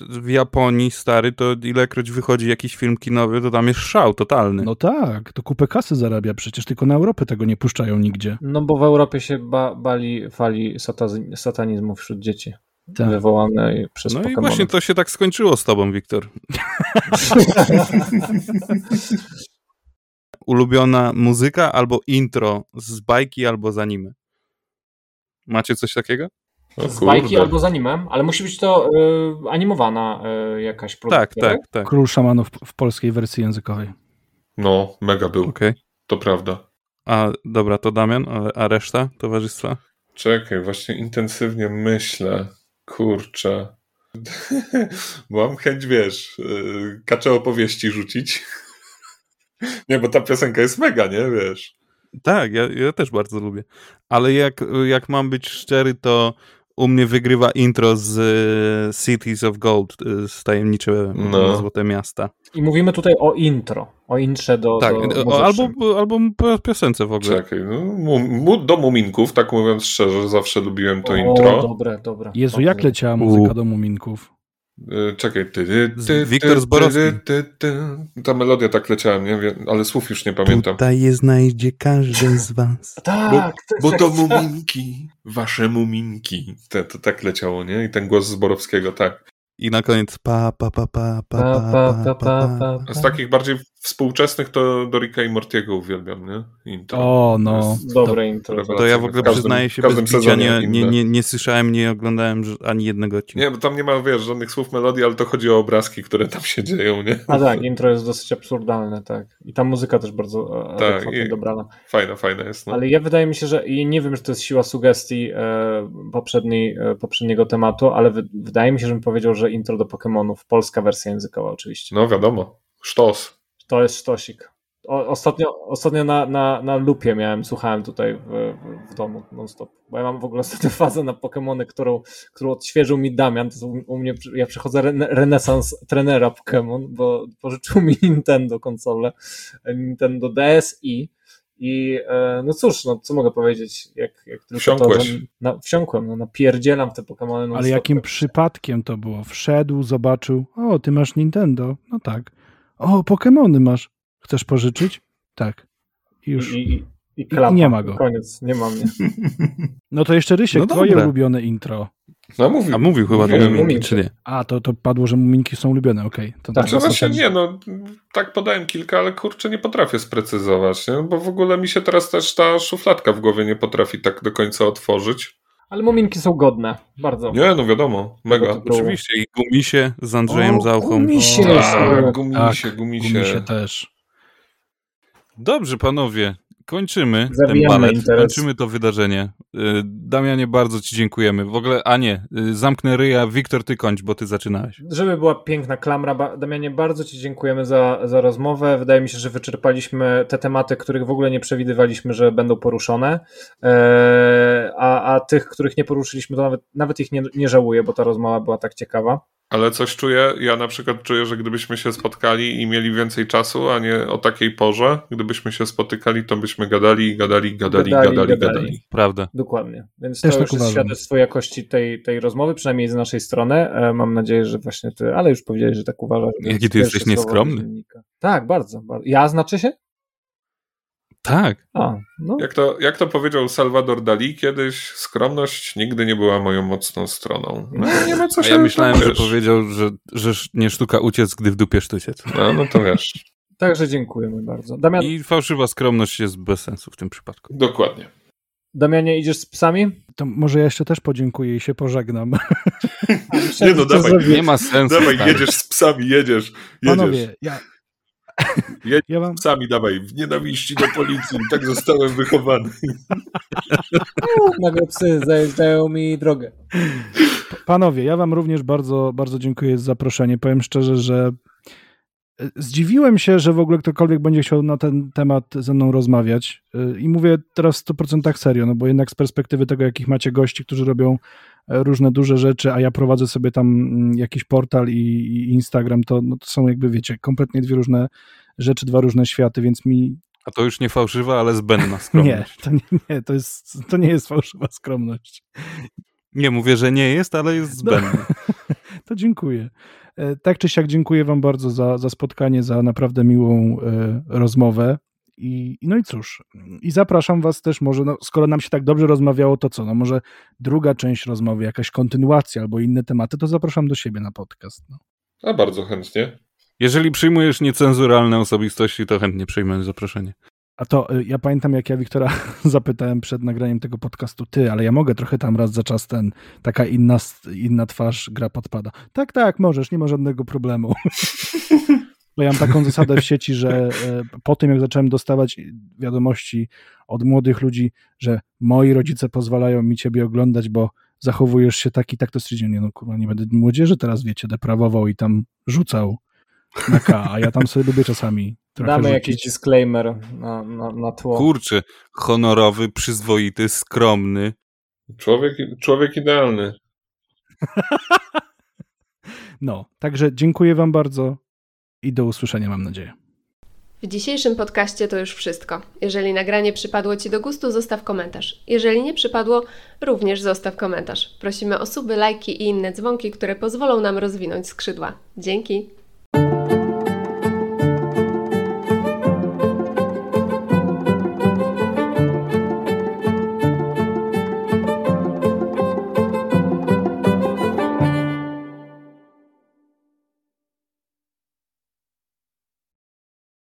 w, Japonii, stary, to ilekroć wychodzi jakiś film kinowy, to tam jest szał totalny. No tak, to kupę kasy zarabia przecież, tylko na Europę tego nie puszczają nigdzie. No bo w Europie się ba bali fali satanizmu wśród dzieci. Tak. Wywołane przez No Pokemony. i właśnie to się tak skończyło z tobą, Wiktor. ulubiona muzyka albo intro z bajki albo z anime. Macie coś takiego? O, z bajki albo z anime, ale musi być to y, animowana y, jakaś produkcja. Tak, tak, tak. Król Szamanów w polskiej wersji językowej. No, mega był. Okay. To prawda. A dobra, to Damian, a reszta towarzystwa? Czekaj, właśnie intensywnie myślę. Kurczę. Mam chęć, wiesz, y, kacze opowieści rzucić. Nie, bo ta piosenka jest mega, nie? Wiesz. Tak, ja, ja też bardzo lubię. Ale jak, jak mam być szczery, to u mnie wygrywa intro z e, Cities of Gold, e, z Tajemnicze no. Złote Miasta. I mówimy tutaj o intro, o intrze do Tak, do o, albo, albo piosence w ogóle. Czekaj, no, do Muminków, tak mówiąc szczerze, zawsze lubiłem to o, intro. dobre, dobre. Jezu, dobre. jak leciała muzyka U. do Muminków? E, czekaj, ty, ty, ty, Wiktor Zborowski. Ty, ty, Ta melodia tak leciała, nie wiem, ale słów już nie pamiętam. Tutaj je znajdzie każdy z was. tak, bo, bo to muminki, wasze muminki. To, to tak leciało, nie? I ten głos Zborowskiego, tak. I na koniec pa, pa, pa, pa, pa, pa, pa, pa, A z takich bardziej współczesnych to do Ricka i Mortiego uwielbiam, nie? Intro. O, no. Dobre intro. To ja w ogóle każdym, przyznaję się bez bicia, nie, nie, nie, nie słyszałem, nie oglądałem ani jednego odcinka. Nie, bo tam nie ma, wiesz, żadnych słów melodii, ale to chodzi o obrazki, które tam się dzieją, nie? A tak, intro jest dosyć absurdalne, tak. I ta muzyka też bardzo e, tak, i dobrana. Fajna, fajna jest. No. Ale ja wydaje mi się, że i nie wiem, czy to jest siła sugestii e, poprzedniej, e, poprzedniego tematu, ale wy, wydaje mi się, że bym powiedział, że intro do Pokémonów, polska wersja językowa oczywiście. No wiadomo, sztos. To jest sztosik. O, ostatnio ostatnio na, na, na lupie miałem, słuchałem tutaj w, w, domu non-stop. Bo ja mam w ogóle ostatnio fazę na Pokémony, którą, którą odświeżył mi Damian. To u, u mnie, ja przechodzę re, renesans trenera Pokémon, bo pożyczył mi Nintendo konsolę, Nintendo DSi. I e, no cóż, no co mogę powiedzieć, jak, jak tylko Wsiąkłeś. to, na, wsiąkłem, no napierdzielam w te Pokémony. Ale jakim przypadkiem to było? Wszedł, zobaczył, o, ty masz Nintendo, no tak. O, Pokémony masz. Chcesz pożyczyć? Tak. I już. I, i, i, klapa. Nie ma go. Koniec, nie ma mnie. No to jeszcze Rysiek, No twoje dobra. ulubione intro. No mówił. A mówił chyba Mówiłem. do Muminki, czy nie? A, to, to padło, że muminki są ulubione, okej. To Tak, Znaczy to właśnie nie, no tak podałem kilka, ale kurczę nie potrafię sprecyzować, nie? bo w ogóle mi się teraz też ta szufladka w głowie nie potrafi tak do końca otworzyć. Ale muminki są godne, bardzo. Nie, no wiadomo, mega. Oczywiście i Gumisie z Andrzejem O, Zauchą. Gumisie! Tak, gumisie, Tak, gumisie. Gumisie też. Dobrze, panowie, kończymy Zabijamy ten balet, kończymy to wydarzenie. Y, Damianie, bardzo ci dziękujemy. W ogóle, a nie, y, zamknę ryja. Wiktor, ty kończ, bo ty zaczynałeś. Żeby była piękna klamra, Damianie, bardzo Ci dziękujemy za, za rozmowę. Wydaje mi się, że wyczerpaliśmy te tematy, których w ogóle nie przewidywaliśmy, że będą poruszone. Eee, a, a tych, których nie poruszyliśmy, to nawet, nawet ich nie, nie żałuję, bo ta rozmowa była tak ciekawa. Ale coś czuję, ja na przykład czuję, że gdybyśmy się spotkali i mieli więcej czasu, a nie o takiej porze, gdybyśmy się spotykali, to byśmy gadali, gadali, gadali, gadali, gadali. gadali. Prawda. Dokładnie. Więc Też to tak już jest świadectwo jakości tej, tej rozmowy, przynajmniej z naszej strony. E, mam nadzieję, że właśnie ty, ale już powiedziałeś, że tak uważasz. Jaki ty jesteś nieskromny. Tak, bardzo, bardzo. Ja znaczy się? Tak. A, no. jak, to, jak to powiedział Salvador Dali kiedyś, skromność nigdy nie była moją mocną stroną. No, nie ma co się A ja myślałem, że powiedział, że, że nie sztuka uciec, gdy w dupie sztuciec. No, no to wiesz. Także dziękujemy bardzo. Damian... I fałszywa skromność jest bez sensu w tym przypadku. Dokładnie. Damianie, idziesz z psami? To może ja jeszcze też podziękuję i się pożegnam. nie no, dawaj. Nie ma sensu. Dawaj, jedziesz z psami, jedziesz. jedziesz. Panowie, ja, Jedź ja wam... sami dawaj, w nienawiści do policji, tak zostałem wychowany. Nagle psy zajeżdżają mi drogę. Panowie, ja wam również bardzo, bardzo dziękuję za zaproszenie. Powiem szczerze, że e, zdziwiłem się, że w ogóle ktokolwiek będzie chciał na ten temat ze mną rozmawiać. E, I mówię teraz w 100% serio, no bo jednak z perspektywy tego, jakich macie gości, którzy robią różne duże rzeczy, a ja prowadzę sobie tam mm, jakiś portal i, i Instagram, to, no to są jakby, wiecie, kompletnie dwie różne rzeczy, dwa różne światy, więc mi... A to już nie fałszywa, ale zbędna skromność. nie, to nie, nie to, jest, to nie jest fałszywa skromność. Nie mówię, że nie jest, ale jest no, zbędna. No, to dziękuję. E, tak czy siak dziękuję wam bardzo za, za spotkanie, za naprawdę miłą e, rozmowę. I, no i cóż, i zapraszam Was też może, no, skoro nam się tak dobrze rozmawiało, to co, no może druga część rozmowy, jakaś kontynuacja albo inne tematy, to zapraszam do siebie na podcast. No. A bardzo chętnie. Jeżeli przyjmujesz niecenzuralne osobistości, to chętnie przyjmę zaproszenie. A to y, ja pamiętam, jak ja Wiktora zapytałem przed nagraniem tego podcastu, ty, ale ja mogę trochę tam raz za czas ten, taka inna, inna twarz gra podpada. Tak, tak, możesz, nie ma żadnego problemu. Bo ja mam taką zasadę w sieci, że y, po tym, jak zacząłem dostawać wiadomości od młodych ludzi, że moi rodzice pozwalają mi ciebie oglądać, bo zachowujesz się tak i tak, to stwierdziłem, nie no kurwa, nie będę młodzieży teraz, wiecie, deprawował i tam rzucał na K, a ja tam sobie lubię czasami trochę Damy rzucić. jakiś disclaimer na, na, na tło. Kurczę, honorowy, przyzwoity, skromny. Człowiek, człowiek idealny. no, także dziękuję wam bardzo i do usłyszenia, mam nadzieję. W dzisiejszym podcaście to już wszystko. Jeżeli nagranie przypadło Ci do gustu, zostaw komentarz. Jeżeli nie przypadło, również zostaw komentarz. Prosimy o suby, lajki i inne dzwonki, które pozwolą nam rozwinąć skrzydła. Dzięki!